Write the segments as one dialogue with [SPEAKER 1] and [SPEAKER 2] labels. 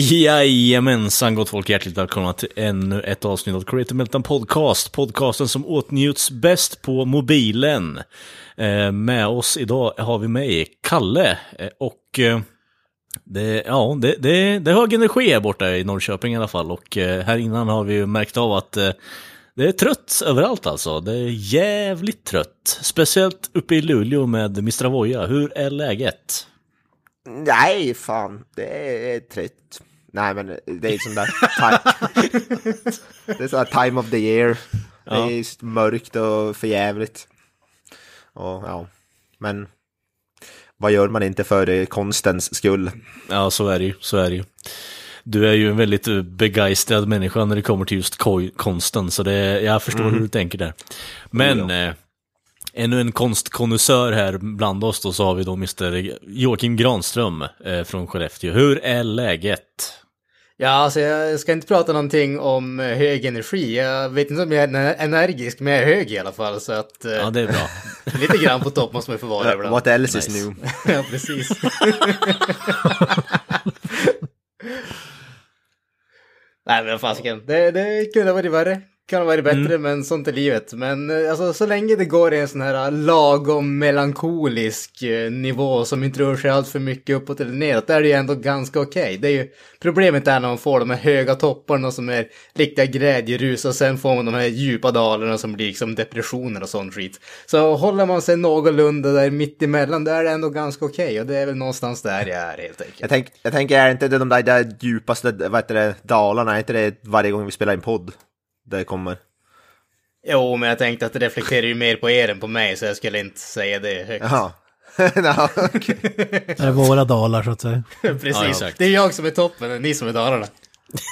[SPEAKER 1] Jajamensan gott folk, hjärtligt välkomna till ännu ett avsnitt av Creative Meltdown Podcast. Podcasten som åtnjuts bäst på mobilen. Eh, med oss idag har vi mig, Kalle. Eh, och eh, det, ja, det, det, det är hög energi här borta i Norrköping i alla fall. Och eh, här innan har vi ju märkt av att eh, det är trött överallt alltså. Det är jävligt trött. Speciellt uppe i Luleå med Mr. Voja. Hur är läget?
[SPEAKER 2] Nej, fan. Det är trött. Nej, men det är sån där... det är sån där time of the year. Det
[SPEAKER 1] Ja.
[SPEAKER 2] är mörkt och förjävligt. Och ja, men vad gör man inte för eh, konstens skull?
[SPEAKER 1] Ja, så är det ju. Så är det ju. Du är ju en väldigt eh, begeistrad människa när det kommer till just konsten, så det, jag förstår hur du tänker där. Men, eh, ännu en konstkonnässör här bland oss då, så har vi då Mr. Joakim Granström eh, från Skellefteå. Hur är läget?
[SPEAKER 3] Ja, alltså jag ska inte prata någonting om eh, hög energi. Jag vet inte om jag är ener- energisk, men jag är hög i alla fall. Så att eh,
[SPEAKER 1] Ja, det är bra.
[SPEAKER 3] lite grann på topp måste man få vara ibland.
[SPEAKER 2] What else is
[SPEAKER 1] Nice.
[SPEAKER 2] new?
[SPEAKER 3] ja, precis. Nej, men fasiken. Det, det kunde ha varit värre. Kan ha varit bättre, men sånt är livet. Men eh, alltså, så länge det går i en sån här lagom melankolisk eh, nivå som inte rör sig allt för mycket uppåt eller neråt, där är det ju ändå ganska okej. Det är ju problemet är när man får de här höga topparna som är riktiga glädjerus och sen får man de här djupa dalarna som blir liksom depressioner och sånt skit. Så håller man sig någorlunda där mitt emellan, där är det ändå ganska okej och det är väl någonstans där jag är helt enkelt.
[SPEAKER 2] Jag, tänk, jag tänker, är inte det de där, där djupaste vad heter det, dalarna, är inte det varje gång vi spelar en podd? Det kommer.
[SPEAKER 3] Jo, men jag tänkte att det reflekterar ju mer på er än på mig, så jag skulle inte säga det högt.
[SPEAKER 2] Jaha. ja, okej.
[SPEAKER 4] Det är våra dalar så att säga.
[SPEAKER 3] Precis.
[SPEAKER 1] Ja,
[SPEAKER 3] det är jag som är toppen, och ni som är dalarna.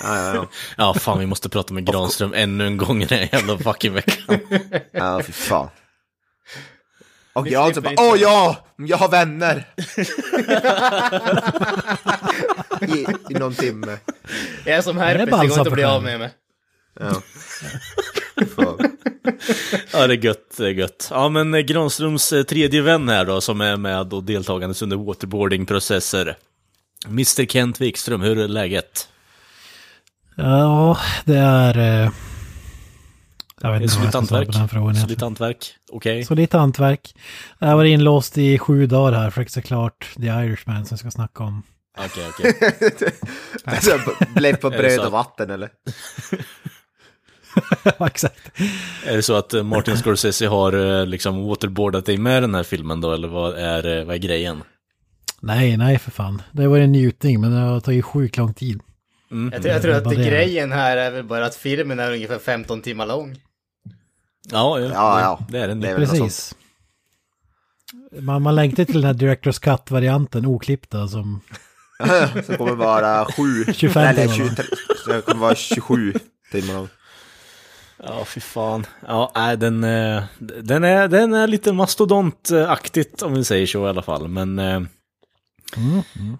[SPEAKER 2] ja, ja, ja.
[SPEAKER 1] Ja, fan vi måste prata med Granström ännu en gång i den här jävla fucking veckan.
[SPEAKER 2] Ja, fy fan. Och
[SPEAKER 3] Vi
[SPEAKER 2] jag så
[SPEAKER 3] slipper
[SPEAKER 2] bara, åh ja, jag har vänner! I, I någon timme.
[SPEAKER 3] Jag är som
[SPEAKER 4] är
[SPEAKER 3] herpes, det går inte att bli av med mig.
[SPEAKER 2] Ja.
[SPEAKER 1] Ja, det är gött, det är gött. Ja, men eh, Granströms eh, tredje vän här då, som är med och deltagandes under waterboardingprocesser. Mr Kent Wikström, hur är läget?
[SPEAKER 4] Ja, det är... eh, Jag vet inte vad jag ska svara på den frågan.
[SPEAKER 1] Solitt hantverk? Okej.
[SPEAKER 4] Solitt hantverk. Jag har varit inlåst i sju dagar här för att se klart The Irishman som jag ska snacka om.
[SPEAKER 1] Okej, okej.
[SPEAKER 2] Alltså, blev på bröd och vatten eller?
[SPEAKER 4] Ja, exakt.
[SPEAKER 1] Är det så att eh, Martin Scorsese har eh, liksom waterboardat dig med den här filmen då, eller vad är, eh, vad är grejen?
[SPEAKER 4] Nej, nej för fan. Det varit en njutning men det har tagit sjukt lång tid.
[SPEAKER 3] Jag, tror- jag tror att
[SPEAKER 4] det
[SPEAKER 3] grejen här är väl bara att filmen är ungefär 15 timmar lång.
[SPEAKER 1] Ja, ja,
[SPEAKER 2] Ja, ja.
[SPEAKER 1] det är den.
[SPEAKER 2] Det är
[SPEAKER 4] Precis. Man, man längtar till den här Directors Cut-varianten, oklippta, som...
[SPEAKER 2] Så kommer vara sju,
[SPEAKER 4] 25
[SPEAKER 2] eller
[SPEAKER 4] timmar,
[SPEAKER 2] 23, så det kommer vara 27 timmar lång.
[SPEAKER 1] Ja, fy fan. Ja, nej, den, eh, den, är, den är lite mastodontaktigt om vi säger så i alla fall. Men eh,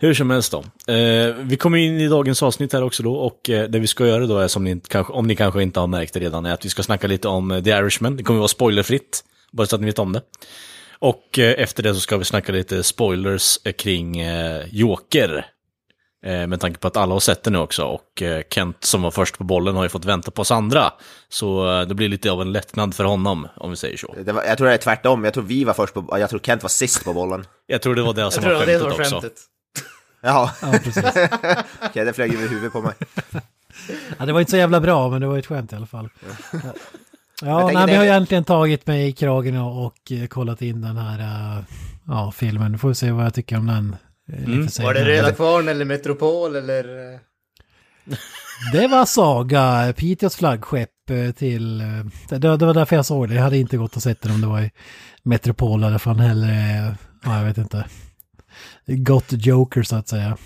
[SPEAKER 1] hur som helst då. Eh, vi kommer in i dagens avsnitt här också då och det vi ska göra då är som ni kanske, om ni kanske inte har märkt det redan, är att vi ska snacka lite om The Irishman. Det kommer vara spoilerfritt, bara så att ni vet om det. Och efter det så ska vi snacka lite spoilers kring Joker. Eh, med tanke på att alla har sett den nu också och eh, Kent som var först på bollen har ju fått vänta på oss andra. Så eh, det blir lite av en lättnad för honom, om vi säger så.
[SPEAKER 2] Det var, jag tror det är tvärtom, jag tror vi var först på, jag tror Kent var sist på bollen.
[SPEAKER 1] Jag tror det var det
[SPEAKER 3] Jag
[SPEAKER 1] som var
[SPEAKER 3] det var det
[SPEAKER 1] skämtet
[SPEAKER 3] var
[SPEAKER 1] också.
[SPEAKER 3] skämtet.
[SPEAKER 2] Jaha,
[SPEAKER 4] Ja, precis.
[SPEAKER 2] okej det flög över huvudet på mig.
[SPEAKER 4] Ja, det var inte så jävla bra, men det var ett skämt i alla fall. Ja, nej,
[SPEAKER 2] det-
[SPEAKER 4] vi har egentligen tagit mig i kragen och, och kollat in den här eh, ja, filmen. Får vi se vad jag tycker om den. Eh,
[SPEAKER 1] Mm.
[SPEAKER 3] Var det Röda Kvarn eller Metropol eller? eh?
[SPEAKER 4] Det var Saga, Piteås flaggskepp eh, till... Det, det var därför jag såg det. Jag hade inte gått och sett den om det var i Metropol eller fan heller... Ja, jag vet inte. Got the Joker så att säga.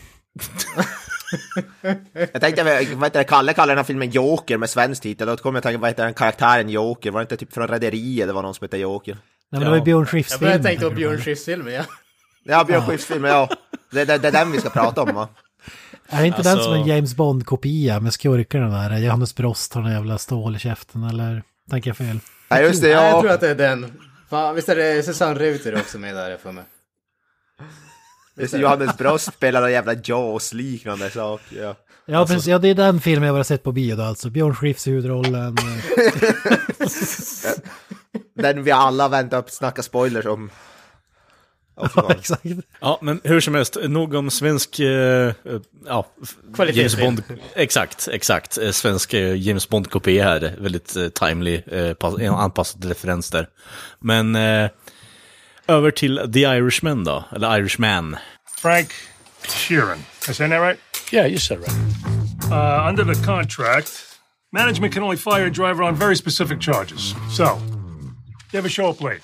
[SPEAKER 2] Jag tänkte, vad heter det, Kalle kallar den här filmen Joker med svensk titel. Då kommer jag att tänka, vad heter den karaktären Joker? Var det inte typ från Rederiet det var någon som hette Joker?
[SPEAKER 4] Nej men det var ju Björn Skifs
[SPEAKER 3] Jag
[SPEAKER 4] film.
[SPEAKER 3] började tänka på Björn Skifs-filmen, ja.
[SPEAKER 2] Ja, Björn Skifs film, ja. Det, det, det är den vi ska prata om va?
[SPEAKER 4] Är det inte den
[SPEAKER 1] Alltså-
[SPEAKER 4] som en James Bond-kopia med skurkarna där? Johannes Brost har en jävla stål i käften eller tänker jag fel?
[SPEAKER 2] Ja, just det,
[SPEAKER 3] Nej, jag tror
[SPEAKER 2] ja.
[SPEAKER 3] att det är den. Fan, visst är det Susanne Reuter också med där för mig?
[SPEAKER 2] Det, Johannes Brost spelar någon jävla Jaws-liknande sak. Ja.
[SPEAKER 4] Ja, precis. Ja, det är den filmen jag bara sett på bio då alltså. Björn Skifs i huvudrollen.
[SPEAKER 2] Den vi alla väntar upp snacka spoilers om.
[SPEAKER 4] Ja, exakt.
[SPEAKER 1] Ja, men hur som helst, nog om svensk... eh, eh, ja,
[SPEAKER 3] Kvalitetsfilm.
[SPEAKER 1] James Bond. Exakt, exakt. Eh, Svensk eh, James Bond-kopia här. Väldigt uh, timely, eh, anpassad referens där. Men eh, över till The Irishman då, eller Irishman.
[SPEAKER 5] Frank Sheeran. Am I saying that right?
[SPEAKER 6] Yeah, you said right.
[SPEAKER 5] Uh, under the contract, management can only fire a driver on very specific charges. So, you ever show up late?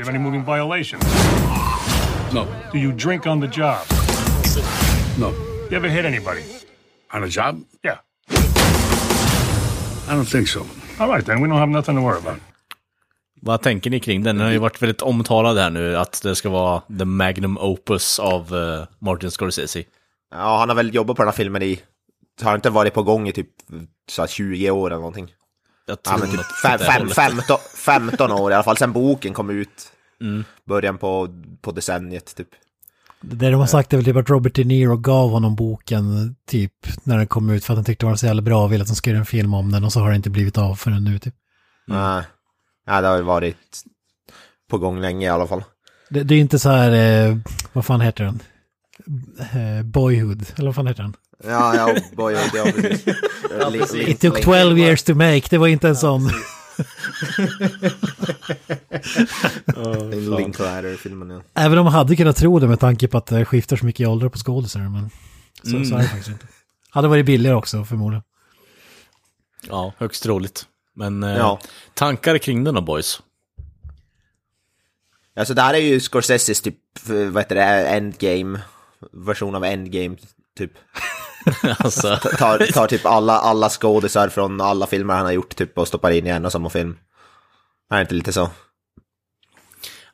[SPEAKER 5] You have any moving violations?
[SPEAKER 6] no,
[SPEAKER 5] Do you drink on the job?
[SPEAKER 6] no.
[SPEAKER 5] You ever hit anybody?
[SPEAKER 6] On a job?
[SPEAKER 5] Yeah.
[SPEAKER 6] I don't think so.
[SPEAKER 5] All right, then. We don't have nothing to worry about.
[SPEAKER 1] Vad tänker ni kring den? Den har ju varit väldigt omtalad här nu, att det ska vara the magnum opus av eh, Martin Scorsese.
[SPEAKER 2] Ja, han har väl jobbat på den här filmen i... Har inte varit på gång i typ så här 20 år eller någonting.
[SPEAKER 1] Jag tror
[SPEAKER 2] Ja, men typ fem, fem,
[SPEAKER 1] hållet.
[SPEAKER 2] 15, 15 år i alla fall, sen boken kom ut. Början på, på decenniet typ.
[SPEAKER 4] Det de har sagt är väl typ att Robert De Niro gav honom boken typ när den kom ut för att han tyckte den var så jävla bra och ville att de skulle göra en film om den och så har det inte blivit av förrän nu typ.
[SPEAKER 2] Nej, Nej, det har ju varit på gång länge i alla fall.
[SPEAKER 4] Det, det är inte så här, eh, vad fan heter den? Eh, Boyhood, eller vad fan heter den?
[SPEAKER 2] Ja, ja, boy, ja, precis.
[SPEAKER 3] precis.
[SPEAKER 2] Link-
[SPEAKER 4] It took
[SPEAKER 2] Link-
[SPEAKER 4] 12 years to make, det var inte en sån.
[SPEAKER 2] Linklater-filmen, ja.
[SPEAKER 4] Även om man hade kunnat tro det med tanke på att det skiftar så mycket i åldrar på skådisar, men så, så är det faktiskt inte. Hade varit billigare också förmodligen.
[SPEAKER 1] Ja, högst troligt. Men eh,
[SPEAKER 2] Ja.
[SPEAKER 1] tankar kring den då boys?
[SPEAKER 2] Alltså det här är ju Scorseses typ, vad heter det, Endgame, version av Endgame, typ.
[SPEAKER 1] alltså,
[SPEAKER 2] Tar, tar typ alla, alla skådisar från alla filmer han har gjort typ och stoppar in i en och samma film. Är det inte lite så?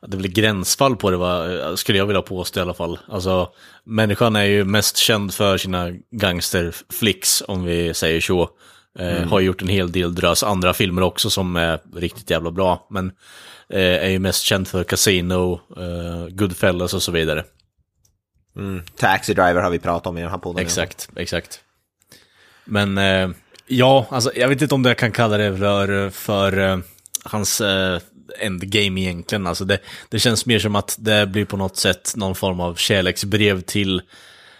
[SPEAKER 1] det blir gränsfall på det, va? skulle jag vilja påstå i alla fall. Alltså, människan är ju mest känd för sina gangsterflicks, om vi säger så. Eh, Har gjort en hel del drös andra filmer också som är riktigt jävla bra. Men eh, är ju mest känd för Casino, eh, Goodfellas och så vidare.
[SPEAKER 2] Mm. Taxi Driver har vi pratat om i den här podden.
[SPEAKER 1] Exakt, exakt. Men eh, ja, alltså jag vet inte om jag kan kalla det för, för eh, hans eh, endgame egentligen. Alltså det, det känns mer som att det blir på något sätt någon form av kärleksbrev till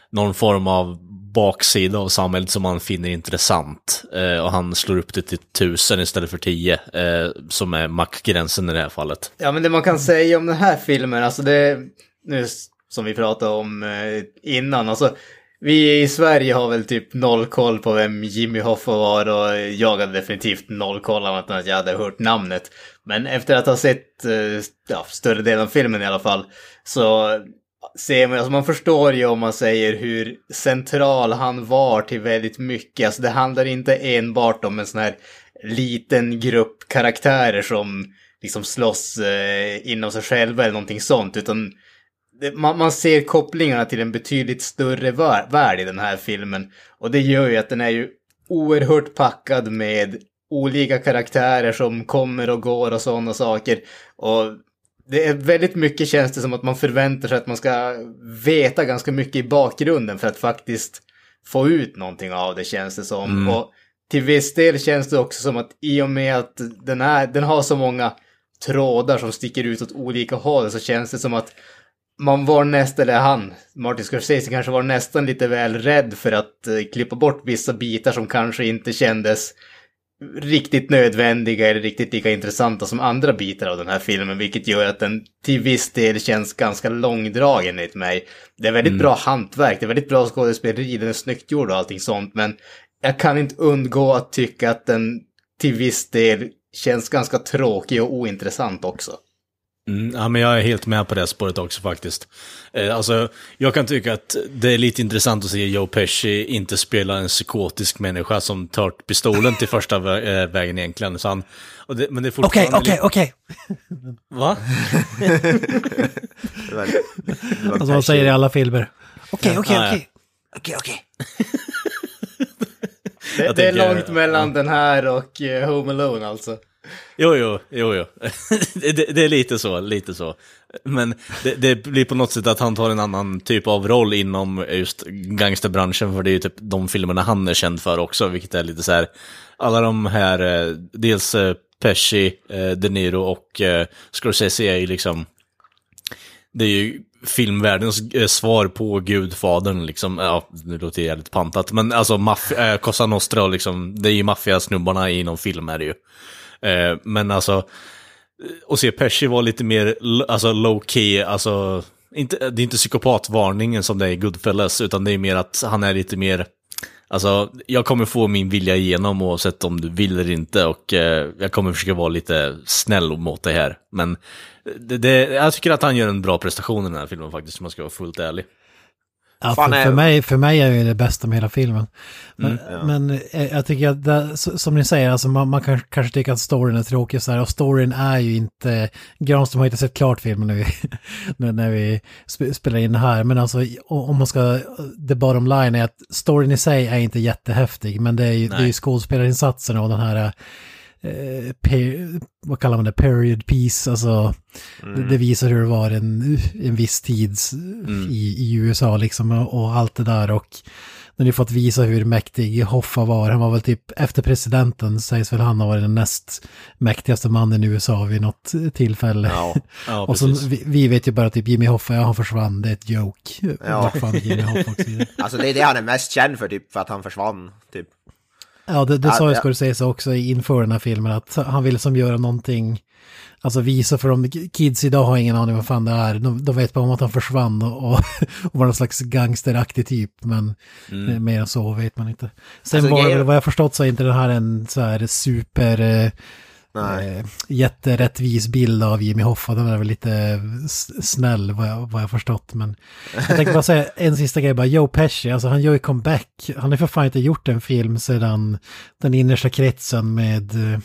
[SPEAKER 1] någon form av baksida av samhället som han finner intressant. Eh, och han slår upp det till tusen istället för tio, eh, som är mackgränsen i det här fallet.
[SPEAKER 3] Ja, men det man kan säga om den här filmen, alltså det, nu som vi pratade om eh, innan, alltså vi i Sverige har väl typ noll koll på vem Jimmy Hoffa var och jag hade definitivt noll koll annat än att jag hade hört namnet. Men efter att ha sett eh, ja, större delen av filmen i alla fall så ser man, alltså man förstår ju om man säger hur central han var till väldigt mycket. Alltså det handlar inte enbart om en sån här liten grupp karaktärer som liksom slåss eh, inom sig själva eller någonting sånt, utan det, man, man ser kopplingarna till en betydligt större vär, värld i den här filmen. Och det gör ju att den är ju oerhört packad med olika karaktärer som kommer och går och sådana saker. Och det är väldigt mycket känns det som att man förväntar sig att man ska veta ganska mycket i bakgrunden för att faktiskt få ut någonting av det känns det som. Och till viss del känns det också som att i och med att den, är, den har så många trådar som sticker ut åt olika håll så känns det som att man var nästan, eller han, Martin Scorsese kanske var nästan lite väl rädd för att eh, klippa bort vissa bitar som kanske inte kändes riktigt nödvändiga eller riktigt lika intressanta som andra bitar av den här filmen, vilket gör att den till viss del känns ganska långdragen enligt mig. Det är väldigt bra hantverk, det är väldigt bra skådespeleri, den är snyggt gjord och allting sånt, men jag kan inte undgå att tycka att den till viss del känns ganska tråkig och ointressant också.
[SPEAKER 1] Mm, ja, men jag är helt med på det spåret också faktiskt. Eh, alltså, jag kan tycka att det är lite intressant att se Joe Pesci inte spela en psykotisk människa som tar pistolen till första vä äh, vägen egentligen. Så han, och det, men det är
[SPEAKER 4] Okej,
[SPEAKER 1] fortfarande...
[SPEAKER 4] okej, okej.
[SPEAKER 1] Va?
[SPEAKER 2] Det var, det var
[SPEAKER 4] Alltså man säger i alla filmer. Okej, okej, okej.
[SPEAKER 2] Okej, okej.
[SPEAKER 3] Det, det är långt mellan den här och eh, Home Alone alltså.
[SPEAKER 1] Jo, jo, jo, jo. det, det, är lite så, lite så. Men det, det blir på något sätt att han tar en annan typ av roll inom just gangsterbranschen, för det är ju typ de filmerna han är känd för också, vilket är lite så här, alla de här, eh, dels eh, Pesci, eh, De Niro och Scorsese är ju liksom, det är ju filmvärldens svar på Gudfadern, liksom, ja, det låter jävligt pantat, men alltså maff- Cosa Nostra, liksom, det är ju maffiasnubbarna inom film är det ju. Eh, men alltså, och se Pesci var lite mer alltså, low key, alltså, inte, det är inte psykopatvarningen som det är i Goodfellas, utan det är mer att han är lite mer, alltså, jag kommer få min vilja igenom oavsett om du vill eller inte, och eh, jag kommer försöka vara lite snäll mot det här. Men eh, det, det, jag tycker att han gör en bra prestation i den här filmen faktiskt, om man ska vara fullt ärlig.
[SPEAKER 4] Ja, för,
[SPEAKER 2] är-
[SPEAKER 4] för, mig, för mig är det det bästa med hela filmen. Men,
[SPEAKER 2] Mm,
[SPEAKER 4] men eh, jag tycker att, det, som ni säger, alltså man, man kan, kanske tycker att storyn är tråkig så här, och storyn är ju inte, Granström har inte sett klart filmen när vi, när, vi sp, spelar in det här, men alltså om man ska, the bottom line är att storyn i sig är inte jättehäftig, men det är ju, det är ju
[SPEAKER 1] Nej.
[SPEAKER 4] skådespelarinsatsen och den här eh, per, vad kallar man det, period piece, alltså det, det visar hur det var en, en viss tid i, i USA liksom och, och allt det där och när ni fått visa hur mäktig Hoffa var, han var väl typ efter presidenten sägs väl han ha varit den näst mäktigaste mannen i USA vid något tillfälle.
[SPEAKER 2] Ja.
[SPEAKER 1] Ja,
[SPEAKER 4] och så, vi, vi vet ju bara typ Jimmy Hoffa, ja han försvann, det är ett joke.
[SPEAKER 2] Ja.
[SPEAKER 4] Vart fan är Jimmy Hoffa och så vidare.
[SPEAKER 2] Alltså det är det han är mest känd för, typ, för att han försvann. Typ.
[SPEAKER 4] Ja, det, det
[SPEAKER 2] Ja,
[SPEAKER 4] sa ju. Scorsese också inför den här filmen, att han ville som göra någonting, alltså visa för de kids idag har ingen aning vad fan det är, de, de vet bara om att han försvann och, och, var någon slags gangsteraktig typ, men eh, mer än så vet man inte. Sen
[SPEAKER 2] Alltså,
[SPEAKER 4] var väl, vad jag förstått så är inte den här en så här super eh,
[SPEAKER 2] Nej.
[SPEAKER 4] eh, jätterättvis bild av Jimmy Hoffa, den är väl lite snäll vad jag, vad jag förstått. Men jag tänkte bara säga en sista grej bara, Joe Pesci, alltså han gör ju comeback. Han har för fan inte gjort en film sedan den innersta kretsen med eh,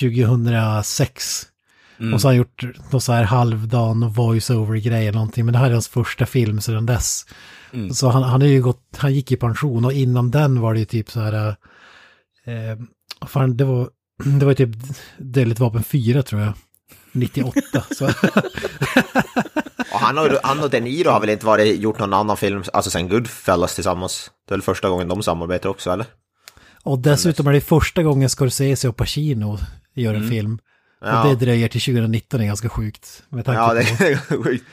[SPEAKER 4] 2006. Och så har han gjort någon så här halvdan voice-over-grej någonting, men det här är hans första film sedan dess. Så han, han är ju gått, han gick i pension och innan den var det ju typ så här, eh, fan, det var, det var ju typ Dödligt vapen 4 tror jag. 98. så.
[SPEAKER 2] Och han och, han och De Niro har väl inte varit, gjort någon annan film, alltså sen Goodfellas tillsammans. Det är väl första gången de samarbetar också, eller?
[SPEAKER 4] Och dessutom är det första gången Scorsese och Pacino gör en film.
[SPEAKER 2] Ja.
[SPEAKER 4] Och det dröjer till 2019, det är ganska sjukt. Med tanke
[SPEAKER 2] Ja, det är sjukt.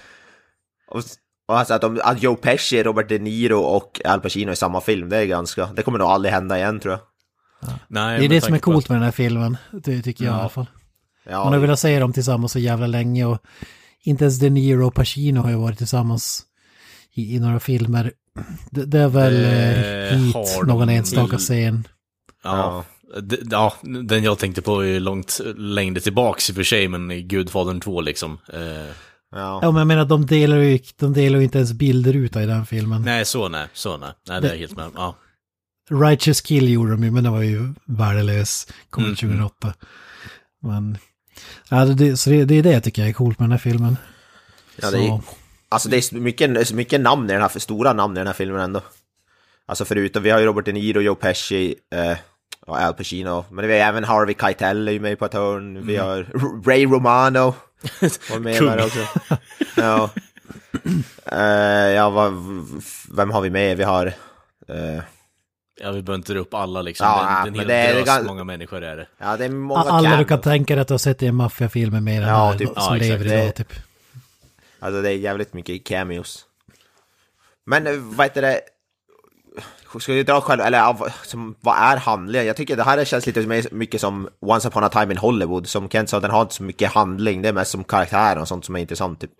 [SPEAKER 2] Och, och alltså att, de, att Joe Pesci, Robert De Niro och Al Pacino i samma film, det är ganska, det kommer nog aldrig hända igen tror jag.
[SPEAKER 1] Nej,
[SPEAKER 4] Det är det som är coolt med den här filmen, det tycker jag i alla fall. Man har
[SPEAKER 2] Ja,
[SPEAKER 4] velat se dem tillsammans så jävla länge och inte ens De Niro och Pacino har ju varit tillsammans i, i några filmer. Det, det är väl eh, Heat, någon enstaka scen.
[SPEAKER 1] Ja. Ja, den jag tänkte på är långt längre tillbaks i och för sig, men i Gudfadern 2 liksom. Eh,
[SPEAKER 2] ja.
[SPEAKER 4] Ja, men jag menar, de delar ju, de delar ju inte ens bilder ut i den filmen.
[SPEAKER 1] nej, så nej, så nej. Nej, det är jag helt med. Ja.
[SPEAKER 4] Righteous Kill gjorde de ju, men det var ju värdelös. Kom
[SPEAKER 1] Mm,
[SPEAKER 4] 2008. Men, ja, det, så det, det är det jag tycker är coolt med den här filmen.
[SPEAKER 2] Ja, det är,
[SPEAKER 4] Så-
[SPEAKER 2] alltså det är så mycket, så mycket namn i den här, stora namn i den här filmen ändå. Alltså förutom, vi har ju Robert De Niro, Joe Pesci eh, och Al Pacino. Men vi har även Harvey Keitel är ju med på ett hörn. Vi har R- Ray Romano. Var med där också. Ja. Eh, ja, vad, vem har vi med? Vi har... eh,
[SPEAKER 1] ja, vi behöver inte dra upp alla liksom.
[SPEAKER 2] Ja,
[SPEAKER 1] det, är en
[SPEAKER 2] men det är- kan-
[SPEAKER 1] många människor är det.
[SPEAKER 2] ja, det är många
[SPEAKER 4] Alla du kan tänka dig att du har sett i en maffiafilm med mer än
[SPEAKER 2] Ja,
[SPEAKER 4] här,
[SPEAKER 2] typ.
[SPEAKER 4] som
[SPEAKER 1] Ja, exakt.
[SPEAKER 4] lever idag
[SPEAKER 2] Det-
[SPEAKER 4] typ.
[SPEAKER 2] Alltså det är jävligt mycket cameos. Men eh, vad heter det? Ska vi dra själv, eller som, vad är handlingen? Jag tycker det här känns lite mycket som Once upon a time in Hollywood. Som Kent sa, den har inte så mycket handling. Det är mest som karaktär och sånt som är intressant typ.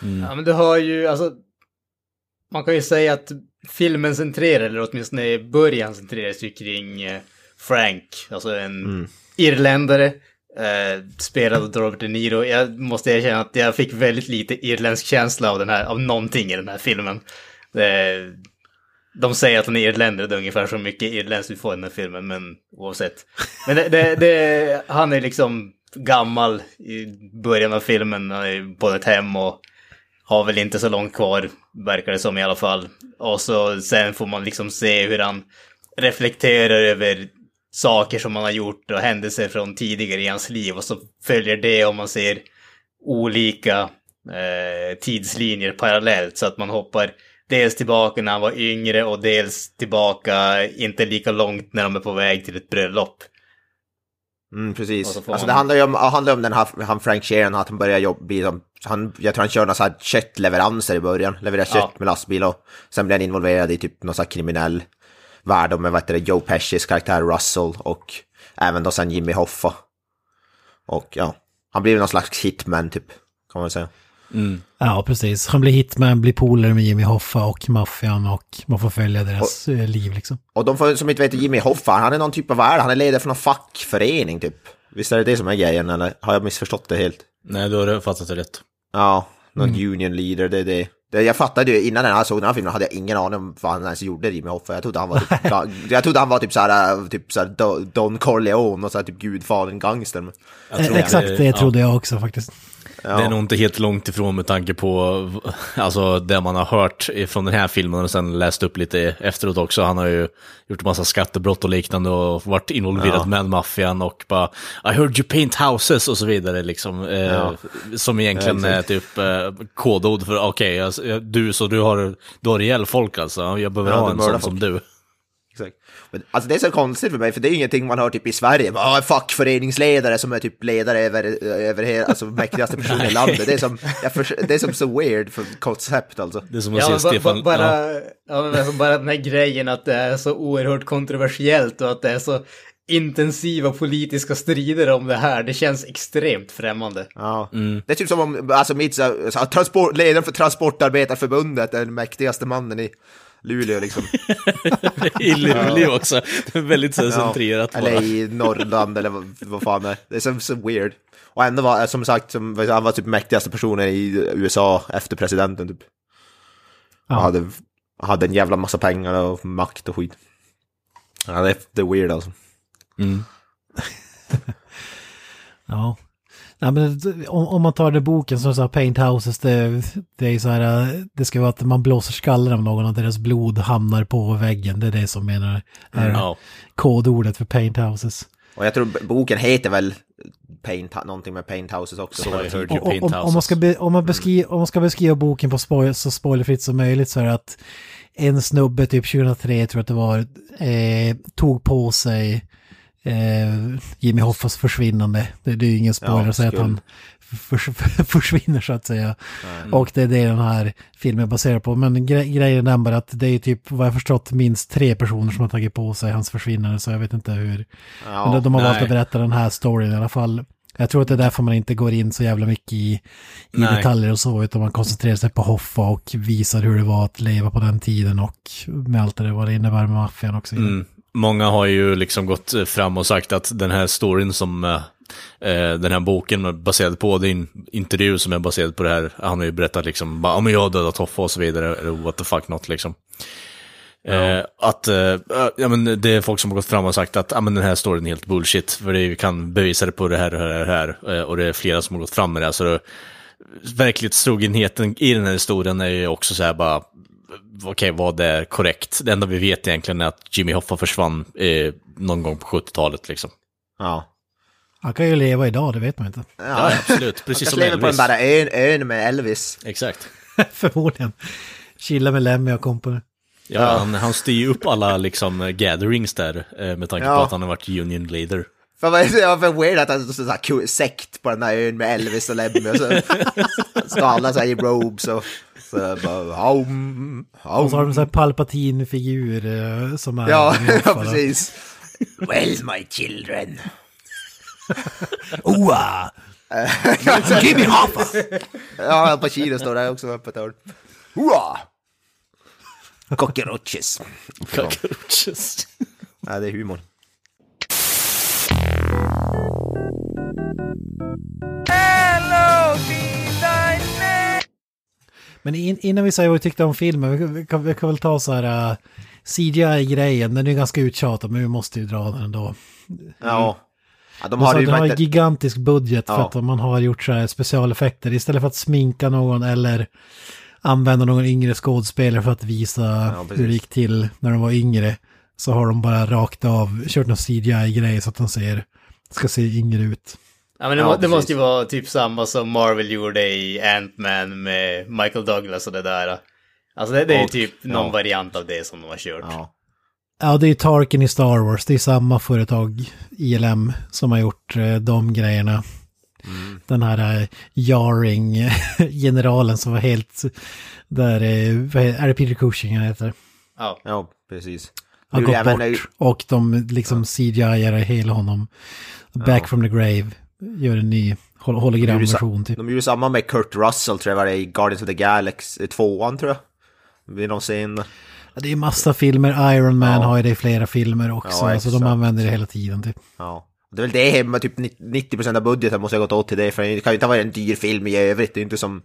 [SPEAKER 3] Ja, men du har ju, alltså... Man kan ju säga att filmen centrerar, eller åtminstone i början centreras ju kring eh, Frank, alltså en irländare Eh, spelad av Robert De Niro. Jag måste erkänna att jag fick väldigt lite irländsk känsla av den här, av någonting i den här filmen. Eh, de säger att han är irländare, det är ungefär så mycket irländskt vi får i den här filmen, men oavsett. Men det, det, det, han är liksom gammal i början av filmen, han är på ett hem och har väl inte så långt kvar, verkar det som i alla fall. Och så sen får man liksom se hur han reflekterar över saker som han har gjort och händelser från tidigare i hans liv och så följer det om man ser olika eh, tidslinjer parallellt så att man hoppar dels tillbaka när han var yngre och dels tillbaka inte lika långt när de är på väg till ett bröllop.
[SPEAKER 2] Mm, precis. Alltså det handlar ju om, handlar om den här, han Frank Sheeran, att han börjar jobba, bli som, han, jag tror han kör några så här köttleveranser i början, levererar kött
[SPEAKER 3] Ja.
[SPEAKER 2] med lastbil och sen blir han involverad i typ någon så här kriminell värld med vad heter det, Joe Pescis karaktär Russell och även då sen Jimmy Hoffa. Och ja, han blir någon slags hitman typ, kan man väl säga.
[SPEAKER 4] Ja, precis. Han blir hitman, blir polare med Jimmy Hoffa och maffian och man får följa deras eh, liv liksom.
[SPEAKER 2] Och de får, som inte vet Jimmy Hoffa, han är någon typ av värld, han är ledare för någon fackförening typ. Visst är det det som är grejen eller har jag missförstått det helt?
[SPEAKER 1] Nej, då har du fattat det rätt.
[SPEAKER 2] Ja, någon union leader, det är det. det. Jag fattade ju, innan jag såg den här filmen hade jag ingen aning om vad han ens gjorde, Jimmy Hoffa. Jag trodde han var typ, jag trodde han var typ såhär, typ såhär Do- Don Corleone och såhär typ gudfadern gangster. Men-
[SPEAKER 1] Jag tror
[SPEAKER 4] Eh, Exakt det
[SPEAKER 1] ja.
[SPEAKER 4] trodde jag också faktiskt.
[SPEAKER 1] Det är nog inte helt långt ifrån med tanke på alltså, det man har hört från den här filmen och sen läst upp lite efteråt också. Han har ju gjort massa skattebrott och liknande och varit involverad
[SPEAKER 2] Ja.
[SPEAKER 1] med maffian och bara I heard you paint houses och så vidare liksom. Eh,
[SPEAKER 2] Ja.
[SPEAKER 1] Som egentligen
[SPEAKER 2] Ja,
[SPEAKER 1] är typ eh, kodord för okej, alltså, du så du har, du har ihjäl folk alltså. Jag behöver
[SPEAKER 2] Ja,
[SPEAKER 1] ha en sån som du.
[SPEAKER 2] Men, alltså det är så konstigt för mig, för det är ingenting man hör typ i Sverige. Bara, "Ah, en fackföreningsledare som är typ ledare över, över hela, alltså mäktigaste personen i landet. Det är som, jag förs- det är som så weird för koncept alltså.
[SPEAKER 1] Det är som att
[SPEAKER 3] Ja,
[SPEAKER 1] se Stefan...
[SPEAKER 3] ba- bara,
[SPEAKER 1] ja.
[SPEAKER 3] ja. men alltså bara den här grejen att det är så oerhört kontroversiellt och att det är så intensiva politiska strider om det här. Det känns extremt främmande.
[SPEAKER 2] Ja. Det är typ som om, alltså mitt, så, så, transport, ledaren för Transportarbetarförbundet är den mäktigaste mannen i Luleå liksom.
[SPEAKER 1] I Luleå också. Det är väldigt så centrerat. bara.
[SPEAKER 2] Eller i Norrland eller vad, vad fan det är. Det är så, så weird. Och ändå var, som sagt, som, han var typ mäktigaste personen i USA efter presidenten typ.
[SPEAKER 4] Ja.
[SPEAKER 2] Och hade, hade en jävla massa pengar och makt och skit. Ja, det är, det är weird alltså.
[SPEAKER 4] Ja. Ja, men om, om man tar det boken som här Paint Houses, det, det är så här, äh, det ska vara att man blåser skallen av någon och deras blod hamnar på väggen. Det är det som menar är
[SPEAKER 1] Ja.
[SPEAKER 4] kodordet för Paint Houses.
[SPEAKER 2] Och jag tror boken heter väl Paint, någonting med Paint Houses också.
[SPEAKER 1] Så I heard you
[SPEAKER 4] Och- och-
[SPEAKER 1] paint
[SPEAKER 4] Om, om, man
[SPEAKER 1] houses.
[SPEAKER 4] ska be, om, man beskri, om man ska beskriva boken på spoil, så spoilerfritt som möjligt så är det att en snubbe typ 2003 tror jag att det var, eh, tog på sig eh, Jimmy Hoffas försvinnande. Det, det är ju ingen spoiler
[SPEAKER 2] Ja,
[SPEAKER 4] att säga att han förs, försvinner så att säga. Och det är det den här filmen är baserad på. Men gre grejen är bara att det är typ, vad jag förstått, minst tre personer som har tagit på sig hans försvinnande. Så jag vet inte hur.
[SPEAKER 2] Ja,
[SPEAKER 4] Men de, de har valt
[SPEAKER 1] nej.
[SPEAKER 4] att berätta den här storyn i alla fall. Jag tror att det är därför man inte går in så jävla mycket i, i detaljer och så, utan man koncentrerar sig på Hoffa och visar hur det var att leva på den tiden och med allt det vad det innebär med maffian och så vidare.
[SPEAKER 1] Mm. Många har ju liksom gått fram och sagt att den här storyn som eh, eh, den här boken är baserad på, är en intervju som är baserad på det här, han har ju berättat liksom, bara, ja men jag har dödat Hoffa och så vidare, eller what the fuck not liksom. Eh, att, eh, ja men det är folk som har gått fram och sagt att, ja men den här storyn är helt bullshit, för det, vi kan bevisa det på det här och det här och det här, Eh, och det är flera som har gått fram med det, så det, verklighetstrogenheten i den här historien är ju också så här bara, okej, vad är korrekt? Det enda vi vet egentligen är att Jimmy Hoffa försvann eh, någon gång på 70-talet liksom.
[SPEAKER 2] ja.
[SPEAKER 4] Han kan ju leva idag, det vet man inte.
[SPEAKER 1] Ja, absolut. Precis
[SPEAKER 2] Jag
[SPEAKER 1] som
[SPEAKER 2] lever på den
[SPEAKER 1] Elvis.
[SPEAKER 2] där ön, ön med Elvis.
[SPEAKER 1] Exakt.
[SPEAKER 4] Förmodligen. Chilla med Lemmy och company.
[SPEAKER 1] Ja, Han, han styr ju upp alla liksom gatherings där eh, med tanke på
[SPEAKER 2] Ja.
[SPEAKER 1] att han har varit union leader.
[SPEAKER 2] För vad är det för weird att han är så här sekt på den där ön med Elvis och Lemmy och så står alla så här i robes och så bara haum,
[SPEAKER 4] Och så har de
[SPEAKER 2] haum.
[SPEAKER 4] så här Palpatine-figur eh, som är...
[SPEAKER 2] Ja, ja, precis. Well my children.
[SPEAKER 4] Oa!
[SPEAKER 2] Jimmy Hoffa! Ja, Al Pacino står där också på ett hörn. Hurra! Cockroaches.
[SPEAKER 1] Cockroaches.
[SPEAKER 2] Ja, det är humor.
[SPEAKER 4] Men in, innan vi säger vad vi tyckte om filmen, vi, vi, kan, vi kan väl ta så här uh, CGI-grejen, den är ganska uttjatad men vi måste ju dra den ändå.
[SPEAKER 2] Ja. ja de har ju
[SPEAKER 4] de har en gigantisk budget för
[SPEAKER 2] Ja.
[SPEAKER 4] att man har gjort så här specialeffekter. Istället för att sminka någon eller använda någon yngre skådespelare för att visa
[SPEAKER 2] precis.
[SPEAKER 4] hur det gick till när de var yngre. Så har de bara rakt av kört någon CGI-grej så att de ser, ska se yngre ut.
[SPEAKER 3] Ja men det,
[SPEAKER 2] Ja,
[SPEAKER 3] må, det måste ju vara typ samma som Marvel gjorde i Ant-Man med Michael Douglas och det där. Alltså det, det är ju
[SPEAKER 2] Och-
[SPEAKER 3] typ någon
[SPEAKER 2] ja.
[SPEAKER 3] variant av det som de har kört.
[SPEAKER 2] Ja.
[SPEAKER 4] Ja, det är Tarkin i Star Wars. Det är samma företag, ILM, som har gjort eh, de grejerna.
[SPEAKER 2] Mm.
[SPEAKER 4] Den här eh, Jarring-generalen som var helt... Där, är det Peter Cushing han heter?
[SPEAKER 3] Ja.
[SPEAKER 2] ja, precis.
[SPEAKER 4] Gått
[SPEAKER 2] även-
[SPEAKER 4] bort. Och de liksom CGI-ar hela honom. Back
[SPEAKER 2] Ja.
[SPEAKER 4] from the grave. Gör en ny hol- hologramversion typ.
[SPEAKER 2] De gjorde samma med Kurt Russell tror jag var det i Guardians of the Galaxy, tvåan tror jag. Vid någon scen.
[SPEAKER 4] Ja, Det är massa filmer. Iron Man
[SPEAKER 2] Ja.
[SPEAKER 4] har ju det i flera filmer också.
[SPEAKER 2] Ja,
[SPEAKER 4] alltså de använder det hela tiden typ.
[SPEAKER 2] Ja. Det är väl det hemma, typ 90% av budgeten måste ha gått åt till det, för det kan ju inte varit en dyr film i övrigt. Det är inte som...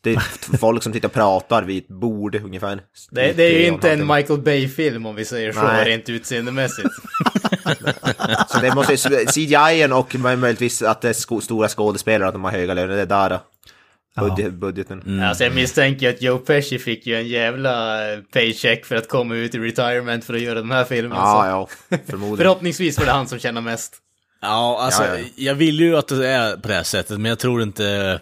[SPEAKER 2] Det är folk som sitter och pratar vid ett bord ungefär.
[SPEAKER 3] Det, det är ju inte en. Michael Bay-film om vi säger så,
[SPEAKER 2] Nej.
[SPEAKER 3] rent utseendemässigt.
[SPEAKER 2] Så det måste CGI och möjligtvis att det är sko stora skådespelare, att de har höga löner, det är där då. Budget, budgeten.
[SPEAKER 3] Alltså jag misstänker att Joe Pesci fick ju en jävla eh, paycheck för att komma ut i retirement för att göra den här filmen.
[SPEAKER 2] Ja,
[SPEAKER 3] så.
[SPEAKER 2] ja, förmodligen.
[SPEAKER 3] Förhoppningsvis var det han som tjänar mest.
[SPEAKER 1] Ja, alltså
[SPEAKER 2] Ja, ja.
[SPEAKER 1] jag vill ju att det är på det här sättet, men jag tror inte...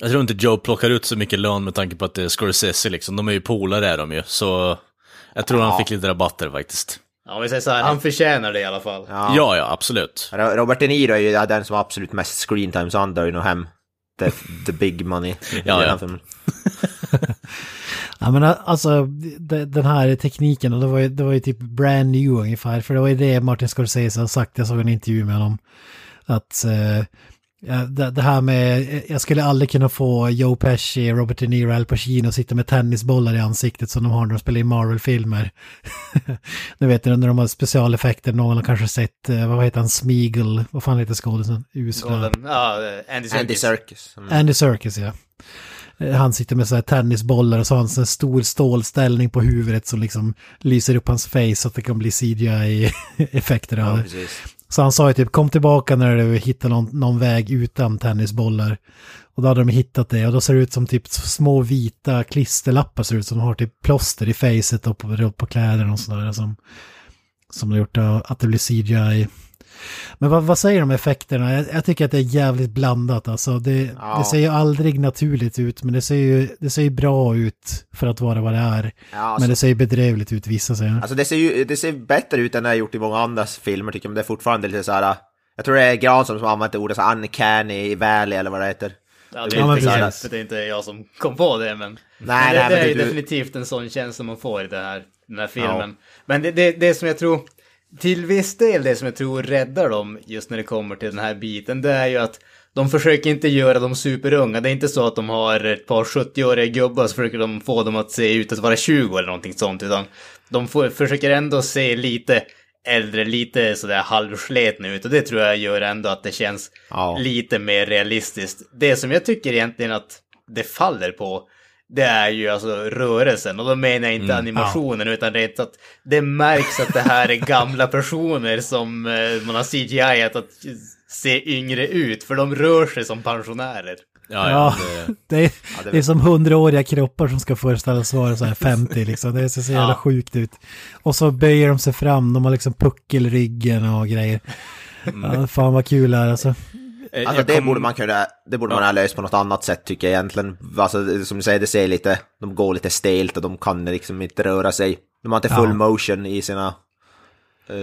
[SPEAKER 1] Jag tror inte Joe plockar ut så mycket lön med tanke på att det är Scorsese liksom. De är ju polare är de ju, så... Jag tror han fick lite rabatter faktiskt.
[SPEAKER 3] Ja, om vi säger så här, han förtjänar det i alla fall.
[SPEAKER 2] Ja.
[SPEAKER 1] Ja, ja, absolut.
[SPEAKER 2] Ro- Robert De Niro är ju den som har absolut mest screen time, så han drar ju nog hem the, the big money. i
[SPEAKER 1] Ja,
[SPEAKER 2] den
[SPEAKER 1] ja.
[SPEAKER 2] filmen.
[SPEAKER 4] Ja men alltså de- den här tekniken, det var, ju, det var ju typ brand new ungefär. För det var ju det Martin Scorsese har sagt, jag såg en intervju med honom. Att eh, ja, det, det här med, jag skulle aldrig kunna få Joe Pesci, Robert De Niro, Al Pacino att sitta med tennisbollar i ansiktet som de har när de spelar i Marvel-filmer. du vet när de har specialeffekter, någon har kanske sett, eh, vad heter han, Smeagol, vad fan heter skådisen?
[SPEAKER 3] Golden, ja, eh, Andy Serkis.
[SPEAKER 2] Andy Serkis. Mm.
[SPEAKER 4] Andy Serkis ja. Eh, Han sitter med så här tennisbollar och så har han här stor stålställning på huvudet som liksom lyser upp hans face så att det kan bli CGI-effekter av
[SPEAKER 2] Ja,
[SPEAKER 4] det. Så han sa ju typ kom tillbaka när du hittar någon, någon väg utan tennisbollar. Och då hade de hittat det och då ser det ut som typ små vita klisterlappar ser det ut som de har typ plåster i facet och på, på kläderna och sådär som, som har gjort att det blir CGI. Men vad, vad säger de om effekterna? Jag, jag tycker att det är jävligt blandat alltså. Det,
[SPEAKER 2] Ja.
[SPEAKER 4] det ser ju aldrig naturligt ut men det ser ju, det ser ju bra ut för att vara vad det är.
[SPEAKER 2] Ja, alltså,
[SPEAKER 4] Men det ser ju bedrövligt ut vissa säger.
[SPEAKER 2] alltså det ser ju det ser bättre ut än det har gjort i många andra filmer tycker jag, men det är fortfarande lite så här. Jag tror det är Granström som använt ordet så här uncanny i Valley eller vad det heter.
[SPEAKER 3] Ja, det,
[SPEAKER 4] Ja,
[SPEAKER 3] är inte det är inte jag som kom på det, men...
[SPEAKER 2] Nej,
[SPEAKER 3] men det,
[SPEAKER 2] nej,
[SPEAKER 3] det
[SPEAKER 2] men
[SPEAKER 3] är ju
[SPEAKER 2] du-
[SPEAKER 3] definitivt en sån känsla man får i det här, den här filmen. Men det, det, det som jag tror, till viss del det som jag tror räddar dem just när det kommer till den här biten, det är ju att de försöker inte göra dem superunga. Det är inte så att de har ett par 70-åriga gubbar så försöker de få dem att se ut att vara 20 eller någonting sånt, utan de får, försöker ändå se lite äldre, lite sådär halvsletna ut och det tror jag gör ändå att det känns
[SPEAKER 2] Ja.
[SPEAKER 3] lite mer realistiskt. Det som jag tycker egentligen att det faller på, det är ju alltså rörelsen. Och då menar jag inte animationen, utan rent att det märks att det här är gamla personer som eh, man har CGI att se yngre ut, för de rör sig som pensionärer.
[SPEAKER 1] Ja,
[SPEAKER 4] Ja,
[SPEAKER 1] ja. Det,
[SPEAKER 4] det, är,
[SPEAKER 2] det
[SPEAKER 4] det är som hundraåriga kroppar som ska föreställas vara så här 50 liksom. Det ser så jävla
[SPEAKER 3] Ja.
[SPEAKER 4] sjukt ut. Och så böjer de sig fram, de har liksom puckelryggen och grejer. Ja, fan vad kul det är alltså.
[SPEAKER 1] Eh,
[SPEAKER 2] Alltså det
[SPEAKER 1] kom-
[SPEAKER 2] borde man kunna, det borde man ha löst på något annat sätt tycker jag egentligen. Alltså som du säger, det ser lite, de går lite stelt och de kan liksom inte röra sig. De har inte full
[SPEAKER 4] Ja.
[SPEAKER 2] motion i sina,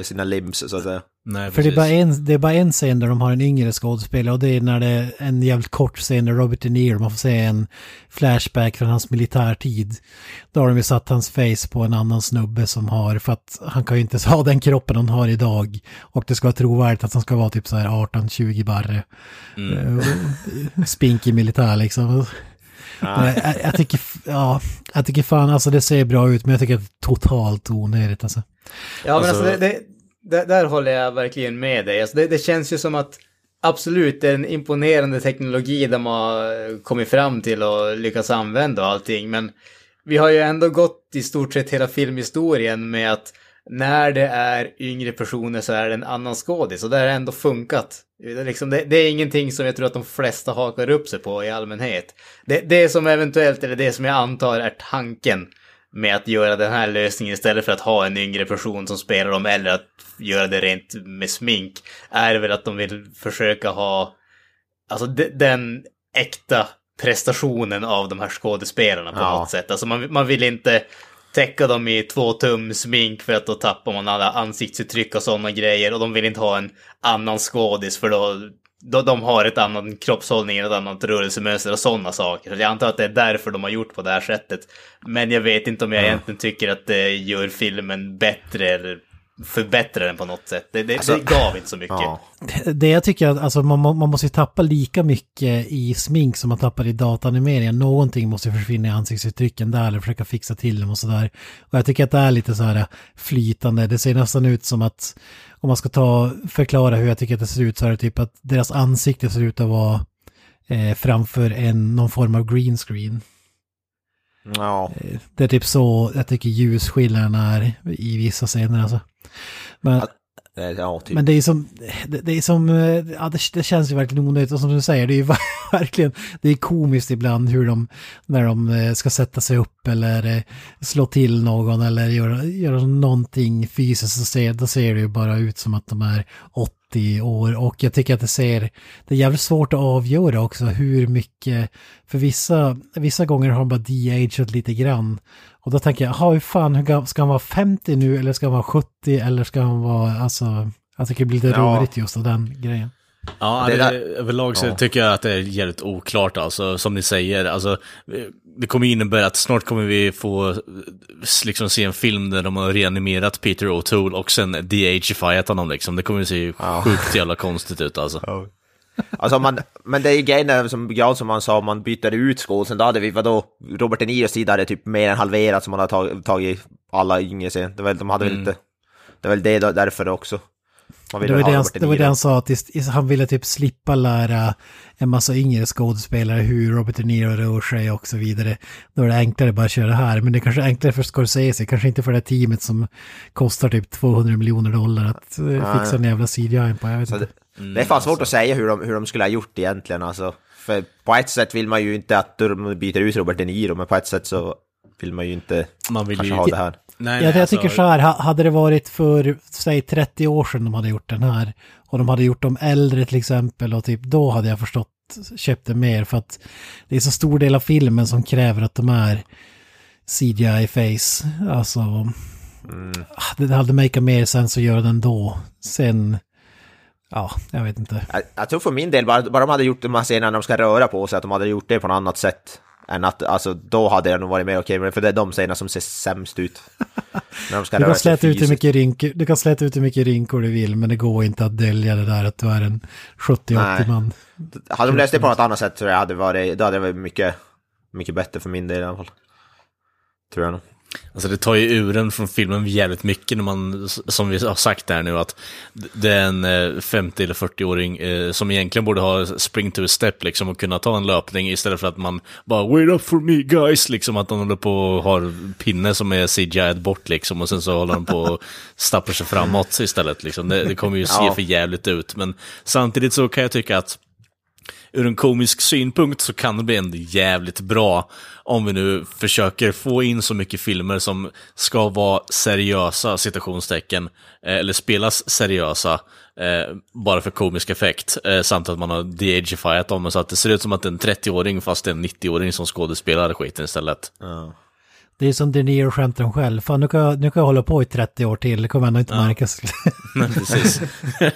[SPEAKER 2] sina limbs så att säga.
[SPEAKER 1] Nej,
[SPEAKER 4] För det är, bara en, det är bara en scen där de har en yngre skådespelare och det är när det är en jävligt kort scen där Robert De Niro, man får se en flashback från hans militärtid. Då har de ju satt hans face på en annan snubbe som har, för att han kan ju inte ha den kroppen han har idag. Och det ska vara trovärdigt att han ska vara typ så här 18-20 barre.
[SPEAKER 1] Mm.
[SPEAKER 4] Eh, Spinkig militär liksom. Men Jag, jag, tycker, ja, jag tycker fan alltså det ser bra ut men jag tycker att det är totalt onödigt alltså.
[SPEAKER 3] Ja, men
[SPEAKER 1] Alltså-
[SPEAKER 3] alltså det, det, där, håller jag verkligen med dig. Alltså det, det känns ju som att absolut, det är en imponerande teknologi de har kommit fram till och lyckats använda och allting. Men vi har ju ändå gått i stort sett hela filmhistorien med att när det är yngre personer så är det en annan skådis och det har ändå funkat. Det är, liksom, det, det är ingenting som jag tror att de flesta hakar upp sig på i allmänhet. Det, det som eventuellt, eller det som jag antar är tanken med att göra den här lösningen istället för att ha en yngre person som spelar dem eller att göra det rent med smink är väl att de vill försöka ha alltså de, den äkta prestationen av de här skådespelarna på
[SPEAKER 2] Ja.
[SPEAKER 3] något sätt. Alltså man, man vill inte täcka dem i två tum smink för att då tappar man alla ansiktsuttryck och sådana grejer och de vill inte ha en annan skådis för då, då de har ett annat kroppshållning, ett annat rörelsemönster och sådana saker. Så jag antar att det är därför de har gjort på det här sättet. Men jag vet inte om jag egentligen tycker att det gör filmen bättre eller förbättrar den på något sätt. Det, det,
[SPEAKER 2] Alltså,
[SPEAKER 3] det gav inte så mycket.
[SPEAKER 2] Ja.
[SPEAKER 4] Det jag tycker att alltså, man, man måste ju tappa lika mycket i smink som man tappar i dataanimeringen. Någonting måste försvinna i ansiktsuttrycken där eller försöka fixa till dem och sådär. Och jag tycker att det är lite så här flytande. Det ser nästan ut som att om man ska ta, förklara hur jag tycker att det ser ut så är det typ att deras ansikte ser ut att vara eh, framför en, någon form av green screen.
[SPEAKER 2] ja.
[SPEAKER 4] Det är typ så jag tycker ljusskillnaden är i vissa scener alltså. Men,
[SPEAKER 2] Eh, ja, typ.
[SPEAKER 4] men det är som, det, det är som, eh, ja det, det känns ju verkligen onödigt och som du säger, det är ju verkligen, det är komiskt ibland hur de, när de eh, ska sätta sig upp eller slå till någon eller göra, göra någonting fysiskt så ser, då ser det ju bara ut som att de är 80 år och jag tycker att det ser, det är jävligt svårt att avgöra också hur mycket, för vissa, vissa gånger har de bara de-ageat lite grann. Och då tänker jag, jaha, hur fan, hur ska han vara 50 nu eller ska han vara 70 eller ska han vara, alltså, jag tycker det blir lite
[SPEAKER 2] Ja.
[SPEAKER 4] rörigt just av den grejen.
[SPEAKER 1] Ja,
[SPEAKER 2] Det
[SPEAKER 1] det
[SPEAKER 2] där-
[SPEAKER 1] överlag så
[SPEAKER 2] Ja.
[SPEAKER 1] tycker jag att det är jävligt oklart alltså, som ni säger. Alltså, det kommer innebära att snart kommer vi få liksom se en film där de har reanimerat Peter O'Toole och sen de-agifierat honom liksom. Det kommer se sjukt jävla konstigt ut alltså.
[SPEAKER 2] Alltså man, men det är grejen som man sa, om man byter ut skådisen, då hade vi, vadå, Robert De Niros sida hade typ mer än halverat som man har tagit, tagit alla yngre sen. Det var, de hade väl inte, det var väl det därför också. Man
[SPEAKER 4] Det
[SPEAKER 2] ville
[SPEAKER 4] var
[SPEAKER 2] ha
[SPEAKER 4] det, det var det han sa, att han ville typ slippa lära en massa yngre skådespelare hur Robert De Niro rör sig och så vidare. Då är det enklare bara att köra här, men det är kanske enklare för Scorsese, kanske inte för det här teamet som kostar typ 200 miljoner dollar att eh, fixa en jävla CGI på, jag vet
[SPEAKER 2] Så
[SPEAKER 4] inte.
[SPEAKER 2] det, det är fan svårt att säga hur de, hur de skulle ha gjort egentligen alltså. För på ett sätt vill man ju inte att de byter ut Robert De Niro, men på ett sätt så vill man ju inte
[SPEAKER 1] Man vill
[SPEAKER 2] kanske
[SPEAKER 1] ju...
[SPEAKER 2] ha det här.
[SPEAKER 1] Nej,
[SPEAKER 4] Ja,
[SPEAKER 1] nej,
[SPEAKER 4] jag
[SPEAKER 1] alltså,
[SPEAKER 4] tycker så här, ha- hade det varit för, säg 30 år sedan de hade gjort den här och de hade gjort dem äldre till exempel och typ då hade jag förstått, köpt det mer för att det är så stor del av filmen som kräver att de är CGI-face. Alltså, ah, det hade makat mer sens att göra den då. Sen, ja, jag vet inte.
[SPEAKER 2] Jag, jag tror för min del, bara, bara de hade gjort de här scenerna när de ska röra på sig, att de hade gjort det på något annat sätt. Än att, alltså då hade jag nog varit mer okej med det, för det är de scenerna som ser sämst ut. när de ska
[SPEAKER 4] Du kan, släta ut hur mycket rynkor, du kan släta ut hur mycket rynkor du vill, men det går inte att dölja det där att du är en 70-80
[SPEAKER 2] Nej.
[SPEAKER 4] man.
[SPEAKER 2] Hade de löst det på något annat sätt tror jag hade varit, då hade det varit mycket, mycket bättre för min del i alla fall. Tror jag nog.
[SPEAKER 1] Alltså det tar ju ur en från filmen jävligt mycket när man, som vi har sagt där nu, att det är en eh, 50 eller 40-åring eh, som egentligen borde ha spring to a step liksom och kunna ta en löpning istället för att man bara wait up for me guys, liksom att de håller på och har pinne som är CGI bort liksom och sen så håller de på och stappar sig framåt istället liksom. Det, det kommer ju se
[SPEAKER 2] Ja.
[SPEAKER 1] för jävligt ut, men samtidigt så kan jag tycka att ur en komisk synpunkt så kan det bli ändå jävligt bra om vi nu försöker få in så mycket filmer som ska vara seriösa, citationstecken, eh, eller spelas seriösa, eh, bara för komisk effekt, eh, samt att man har de-agifierat dem så att det ser ut som att det är en 30-åring fast det är en 90-åring som skådespelar skiten istället.
[SPEAKER 4] Det är som De Niro skämtar om själv. Fan, nu kan, jag, nu kan jag hålla på i 30 år till, det kommer ändå inte märkas.
[SPEAKER 1] Men precis.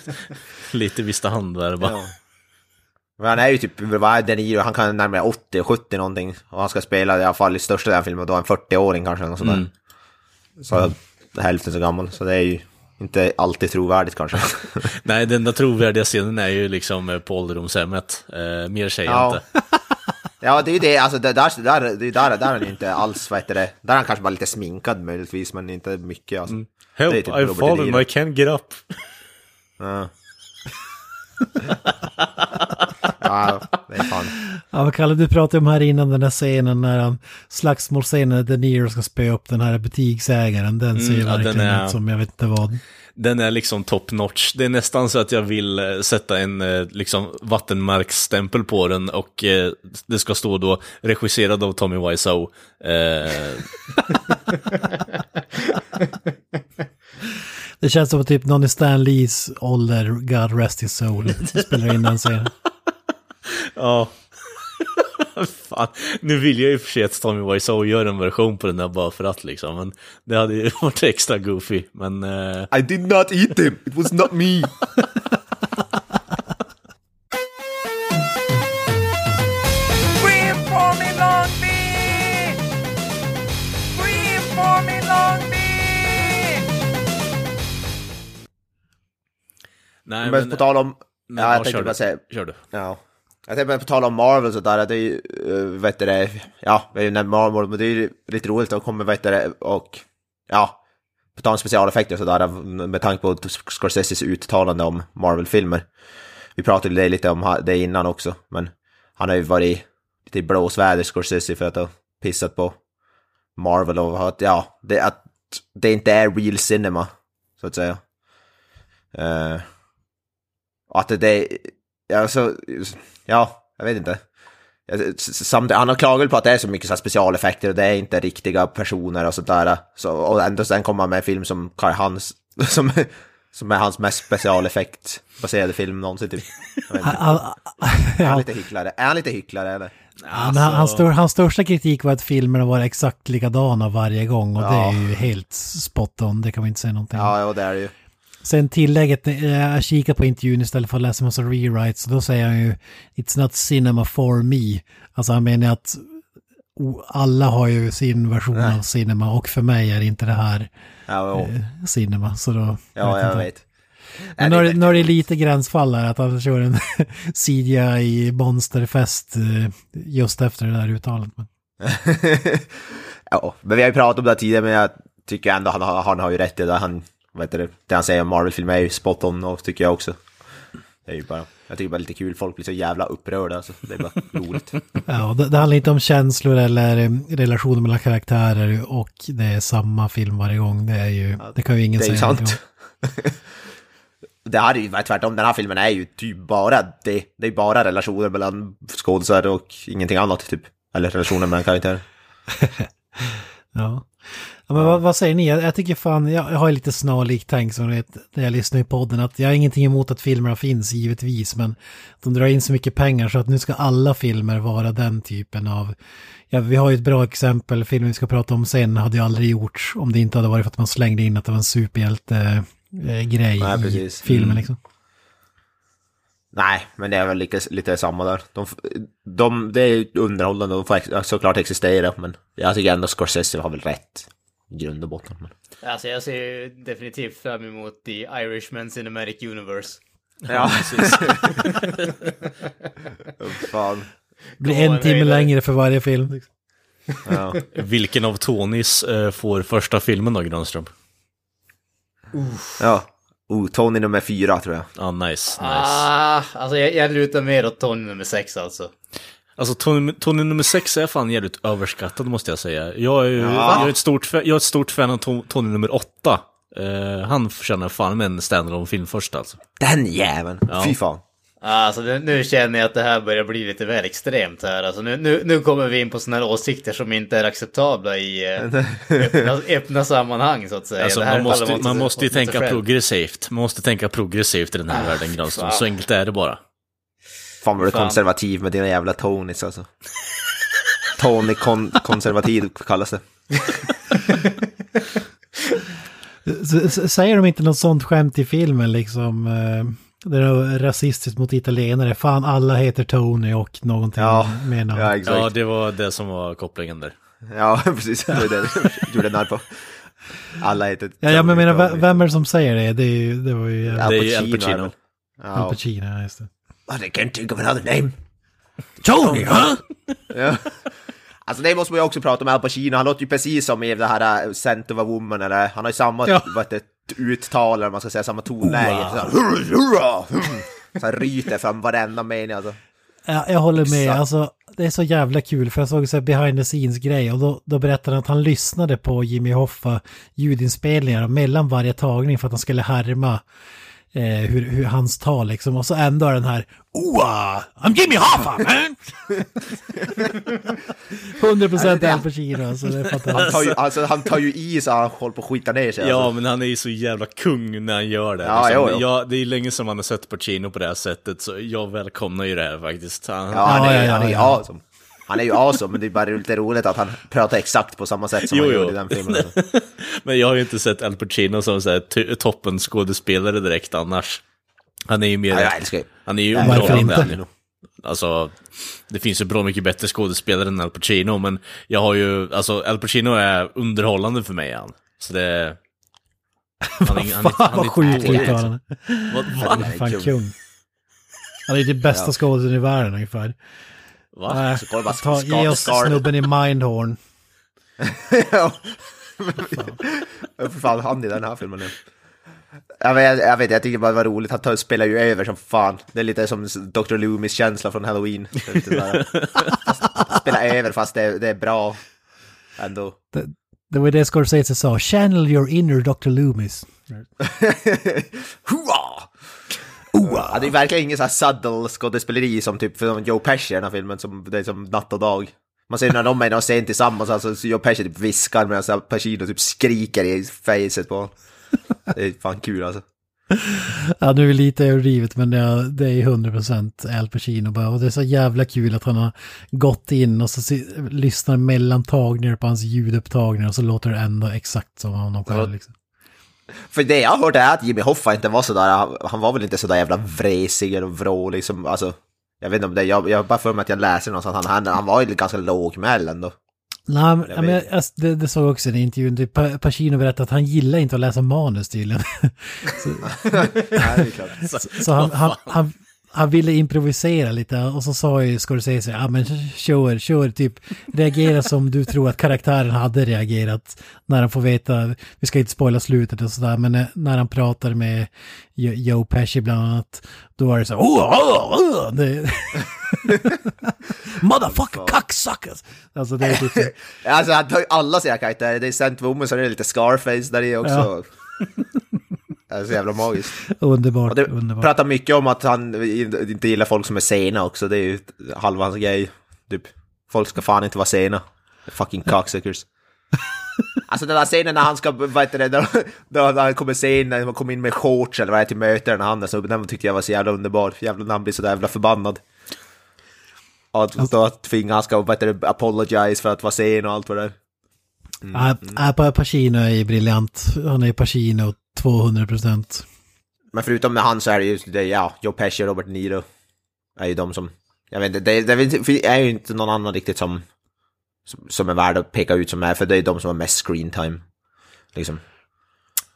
[SPEAKER 1] Lite visste han där bara.
[SPEAKER 2] Ja. Men han är ju typ, vad är De Niro, han kan närmare 80, 70 någonting. Och han ska spela i alla fall i största av filmen, då han 40-åring kanske. Något sådär.
[SPEAKER 1] Mm.
[SPEAKER 2] Så hälften så gammal, så det är ju inte alltid trovärdigt kanske.
[SPEAKER 1] Nej, den enda trovärdiga scenen är ju liksom eh, på ålderdomshemmet. Eh, mer säger jag
[SPEAKER 2] Ja.
[SPEAKER 1] inte.
[SPEAKER 2] Ja, det är ju det, alltså det, där, där, det är där, där är han inte alls, vad heter det, där är han kanske bara lite sminkad möjligtvis, men inte mycket alltså.
[SPEAKER 1] Help,
[SPEAKER 2] Det är typ
[SPEAKER 1] I've fallen. I can't get up.
[SPEAKER 2] Ja. Ja, det är fan.
[SPEAKER 4] Ja, vad Kalle, du pratade om här innan den där scenen när han, slagsmålscenen när De Niro ska spöa upp den här butiksägaren. Den ser
[SPEAKER 1] Mm, ja, den
[SPEAKER 4] verkligen
[SPEAKER 1] är-
[SPEAKER 4] ut som jag vet inte vad.
[SPEAKER 1] Den är liksom top notch. Det är nästan så att jag vill eh, sätta en eh, liksom vattenmärksstämpel på den och eh, det ska stå då regisserad av Tommy Wiseau. Eh,
[SPEAKER 4] Det känns som typ någon i Stan Lees ålder, God rest his soul, spelar in den scenen.
[SPEAKER 1] Ja. Fan. Nu vill jag ju för sig att Tommy Wiseau gör en version på den där bara för att liksom. Men det hade ju varit extra goofy. Men eh,
[SPEAKER 2] I did not eat them, it was not me.
[SPEAKER 1] Nej,
[SPEAKER 2] Men på tal om...
[SPEAKER 1] men,
[SPEAKER 2] ja, jag tänkte
[SPEAKER 1] du.
[SPEAKER 2] bara säga...
[SPEAKER 1] Kör du.
[SPEAKER 2] Ja. Jag tänkte på tal om Marvel sådär, att det är ju, eh, vet du det, ja, vi har ju nämnt Marvel, men det är ju lite roligt att komma, vet du det, och, ja, på tal om specialeffekter och sådär, med tanke på Scorseses uttalande om Marvel-filmer. Vi pratade ju lite om det innan också, men han har ju varit lite i blåsväder, Scorsese, för att ha pissat på Marvel och att, ja, det, att det inte är real cinema, så att säga. Uh, och att det, alltså, ja, jag vet inte. Samtidigt, han har klagat på att det är så mycket så specialeffekter och det är inte riktiga personer och sådär. Så, och ändå sen kommer han med en film som Kai Hans, som, som är hans mest specialeffektbaserade film någonsin typ. Är han lite hycklare? Är han lite hycklare eller?
[SPEAKER 4] men han, hans, stor, hans största kritik var att filmerna var exakt likadana varje gång och det
[SPEAKER 2] Ja.
[SPEAKER 4] är ju helt spot on, det kan man inte säga någonting om.
[SPEAKER 2] Ja, ja det är det ju.
[SPEAKER 4] Sen tillägget, eh, jag har kikat på intervjun istället för att läsa massa rewrites, då säger han ju It's not cinema for me. Alltså han menar att alla har ju sin version av cinema och för mig är inte det här
[SPEAKER 2] Ja,
[SPEAKER 4] eh, cinema. Så då,
[SPEAKER 2] ja jag
[SPEAKER 4] inte.
[SPEAKER 2] vet.
[SPEAKER 4] Men nu det- nu har det lite gränsfall här att han kör en CGI monsterfest eh, just efter det där uttalet. Men-
[SPEAKER 2] ja, men vi har ju pratat om det tidigare, men jag tycker ändå han, har- han har ju rätt i det. Han, vad heter det, det han säger om Marvel-filmer är ju spot on och tycker jag också. Det är ju bara, jag tycker bara lite kul, folk blir så jävla upprörda alltså. Det är bara roligt.
[SPEAKER 4] Ja, det, det handlar inte om känslor eller eh, relationer mellan karaktärer och det är samma film varje gång. Det är ju, det kan ju ingen
[SPEAKER 2] Det är ju
[SPEAKER 4] säga.
[SPEAKER 2] sant. det här är ju tvärtom, den här filmen är ju typ bara det. Det är bara relationer mellan skådisar och ingenting annat typ. Eller relationer mellan karaktärer.
[SPEAKER 4] Ja. Ja men vad, vad säger ni? Jag, jag tycker fan, jag, jag har lite snarlik vet, när jag lyssnar i podden, att jag har ingenting emot att filmerna finns givetvis, men de drar in så mycket pengar så att nu ska alla filmer vara den typen av... Ja, vi har ju ett bra exempel, filmen vi ska prata om sen hade ju aldrig gjorts om det inte hade varit för att man slängde in att det var en superhjälte-grej
[SPEAKER 2] Nej,
[SPEAKER 4] i filmen
[SPEAKER 2] Mm.
[SPEAKER 4] liksom.
[SPEAKER 2] Nej, men det är väl lite, lite samma där. De, de, det är ju underhållande, de får såklart existera, men jag tycker ändå Scorsese har väl rätt grund och botten. Men...
[SPEAKER 3] Alltså jag ser ju definitivt fram emot The Irishman Cinematic Universe.
[SPEAKER 2] Ja, precis. Fan.
[SPEAKER 4] Blir en timme längre för varje film. Liksom.
[SPEAKER 2] Ja.
[SPEAKER 1] Vilken av Tonys eh, får första filmen då, Granström?
[SPEAKER 2] ja. Oh, Tony nummer fyra tror jag.
[SPEAKER 1] Ja, nice, nice.
[SPEAKER 3] Ah, alltså jag, jag lutar mer åt Tony nummer sex alltså.
[SPEAKER 1] Alltså Tony, Tony nummer sex är fan jävligt överskattad måste jag säga. Jag är, ju,
[SPEAKER 2] Ja.
[SPEAKER 1] jag är, ett, stort, jag är ett stort fan av To- Tony nummer åtta. Eh, han förtjänar fan med en standalone film först alltså.
[SPEAKER 2] Den jäveln!
[SPEAKER 1] Ja.
[SPEAKER 2] Fy fan.
[SPEAKER 3] Alltså nu, nu känner jag att det här börjar bli lite väl extremt här. Alltså nu, nu, nu kommer vi in på sådana här åsikter som inte är acceptabla i eh, öppna, öppna sammanhang så att säga.
[SPEAKER 1] Alltså, man, måste, man måste ju tänka
[SPEAKER 3] själv.
[SPEAKER 1] progressivt. Man måste tänka progressivt i den här världen, Granström. Så enkelt är det bara.
[SPEAKER 2] Fan vad du är
[SPEAKER 3] Fan.
[SPEAKER 2] konservativ med dina jävla Tonys alltså. Tony kon konservativ kallas det.
[SPEAKER 4] S- Säger de inte något sånt skämt i filmen liksom? eh, Det är rasistiskt mot italienare. Fan, alla heter Tony och någonting
[SPEAKER 2] Ja,
[SPEAKER 4] med namn.
[SPEAKER 2] ja exakt.
[SPEAKER 1] Ja,
[SPEAKER 2] Ja,
[SPEAKER 1] det var det som var kopplingen där.
[SPEAKER 2] precis. Det var det du gjorde narr på. Alla heter
[SPEAKER 4] Ja, ja, men jag menar,
[SPEAKER 2] Tony.
[SPEAKER 4] ve- vem är det som säger det? Det, är ju, det var ju
[SPEAKER 2] Al
[SPEAKER 1] Det är ju Al
[SPEAKER 2] Pacino?
[SPEAKER 4] Al
[SPEAKER 2] Ja.
[SPEAKER 4] Pacino, ja, just det.
[SPEAKER 2] I can't think of another name.
[SPEAKER 4] Tony, va?
[SPEAKER 2] Ja. Alltså det måste man ju också prata om Al Pacino, han låter ju precis som i det här uh, Scent of a Woman, eller han har ju samma
[SPEAKER 4] Ja.
[SPEAKER 2] det, uttal, eller man ska säga, samma tonläge. Så här, "Hurra, hurra, hmm." Så han ryter fram varenda mening alltså.
[SPEAKER 4] Ja, jag håller med.
[SPEAKER 2] Exakt.
[SPEAKER 4] Alltså, det är så jävla kul för jag såg så här behind the scenes grej och då, då berättade han att han lyssnade på Jimmy Hoffa ljudinspelningar mellan varje tagning för att han skulle härma eh, hur, hur hans tal liksom. Och så ändå är den här Oa! I'm Jimmy Hoffa man! 100% Al Pacino, alltså det är
[SPEAKER 2] Han tar ju, alltså, han tar ju i så han håller på att skita ner sig.
[SPEAKER 1] Ja,
[SPEAKER 2] Alltså.
[SPEAKER 1] men han är ju så jävla kung när han gör det.
[SPEAKER 2] Ja,
[SPEAKER 1] liksom.
[SPEAKER 2] jo, jo.
[SPEAKER 1] Jag, det är länge som man har sett Pacino på det här sättet, så jag välkomnar ju det här faktiskt. Han,
[SPEAKER 2] Ja, han är,
[SPEAKER 4] Ja, ja,
[SPEAKER 2] han är ju
[SPEAKER 4] ja.
[SPEAKER 2] Han är ju awesome, men det är bara lite roligt att han pratar exakt på samma sätt som
[SPEAKER 1] Jo,
[SPEAKER 2] han
[SPEAKER 1] jo.
[SPEAKER 2] gjorde i den filmen.
[SPEAKER 1] Men jag har ju inte sett Al Pacino som här, toppen skådespelare direkt annars. Han är ju mer...
[SPEAKER 2] Ja, jag älskar ju.
[SPEAKER 1] Han är ju underhållande. han. Alltså, det finns ju bra mycket bättre skådespelare än Al Pacino, men jag har ju, alltså Al Pacino är underhållande för mig han. Så det... Han är, han är,
[SPEAKER 4] Fan
[SPEAKER 1] han
[SPEAKER 4] vad sjukt
[SPEAKER 2] han
[SPEAKER 4] uttalande.
[SPEAKER 1] Vad,
[SPEAKER 4] Han
[SPEAKER 1] va?
[SPEAKER 4] är fan
[SPEAKER 2] kung.
[SPEAKER 4] kung. Han är det bästa
[SPEAKER 2] Ja.
[SPEAKER 4] skådespelaren i världen ungefär.
[SPEAKER 1] Va?
[SPEAKER 4] Nej,
[SPEAKER 2] Så kollar bara
[SPEAKER 4] ta,
[SPEAKER 2] Scar-
[SPEAKER 4] ge oss
[SPEAKER 2] Scar-
[SPEAKER 4] snubben i Mindhorn.
[SPEAKER 2] Ja. För fan, han i den här filmen nu. Jag vet, jag vet, jag tycker bara det var roligt. Han spelar ju över som fan. Det är lite som Dr. Loomis känsla från Halloween. Spela över fast det, det är bra ändå.
[SPEAKER 4] Det, det var det Scorsese sa. Channel your inner Dr. Loomis.
[SPEAKER 2] Hurra! Ja, det är verkligen ingen så här subtle skådespeleri som typ för Joe Pesci i den här filmen, som, det är som natt och dag. Man ser när de är i någon scen tillsammans, alltså så Joe Pesci typ viskar medan Pacino typ skriker i facet på. Det är fan kul alltså.
[SPEAKER 4] Ja, nu är det lite överdrivet men det är, det är 100% Al Pacino bara. Och det är så jävla kul att han har gått in och så se, lyssnar mellan tagningar på hans ljudupptagningar och så låter det ändå exakt som honom själv. Liksom.
[SPEAKER 2] För det jag har hört är att Jimmy Hoffa inte var sådär, han- han var väl inte sådär jävla vresig och vrå liksom, alltså. Jag vet inte om det, jag, jag bara för mig att jag läser någonstans han, han, han var ju ganska lågmäld ändå.
[SPEAKER 4] Nej, men,
[SPEAKER 2] Jag
[SPEAKER 4] ja, men jag, det, det såg jag också i intervjun. Pa- Pacino berättade att han gillar inte att läsa manus tydligen.
[SPEAKER 2] Nej, det är klart.
[SPEAKER 4] Så han, han, han, han ville improvisera lite och så sa ju Scorsese, ja men kör, kör, typ reagera som du tror att karaktären hade reagerat när han får veta, vi ska inte spoila slutet och sådär, men när, när han pratar med Jo- Joe Pesci bland annat, då var det så här, oh, oh, oh, det, Motherfucker cocksuckers! Alltså det är typ så,
[SPEAKER 2] Alltså han tar ju alla sina karaktärer, det är Saint Woman så är det lite Scarface där i också. Det är så jävla magiskt.
[SPEAKER 4] underbart,
[SPEAKER 2] det
[SPEAKER 4] underbart.
[SPEAKER 2] pratar mycket om att han inte gillar folk som är sena också, det är ju halva hans grej. Typ, folk ska fan inte vara sena. Fucking cocksuckers. Alltså den där scenen när han ska, vad heter det, då, när han kommer sen, när han kommer in med shorts eller vad det är till möte, den han så den tyckte jag var så jävla underbar. Jävla när han blir så jävla förbannad. Att då tvingar han ska, vad heter det, apologize för att vara sen och allt vad det är.
[SPEAKER 4] Ja, Pa- Pacino är briljant. Han är Pacino 200 procent.
[SPEAKER 2] Men förutom med han så är det ju, det, ja, Joe Pesci och Robert De Niro är ju de som, jag vet inte, det, det, det är ju inte någon annan riktigt som, som, som är värd att peka ut som är, för det är de som har mest screen time. Liksom.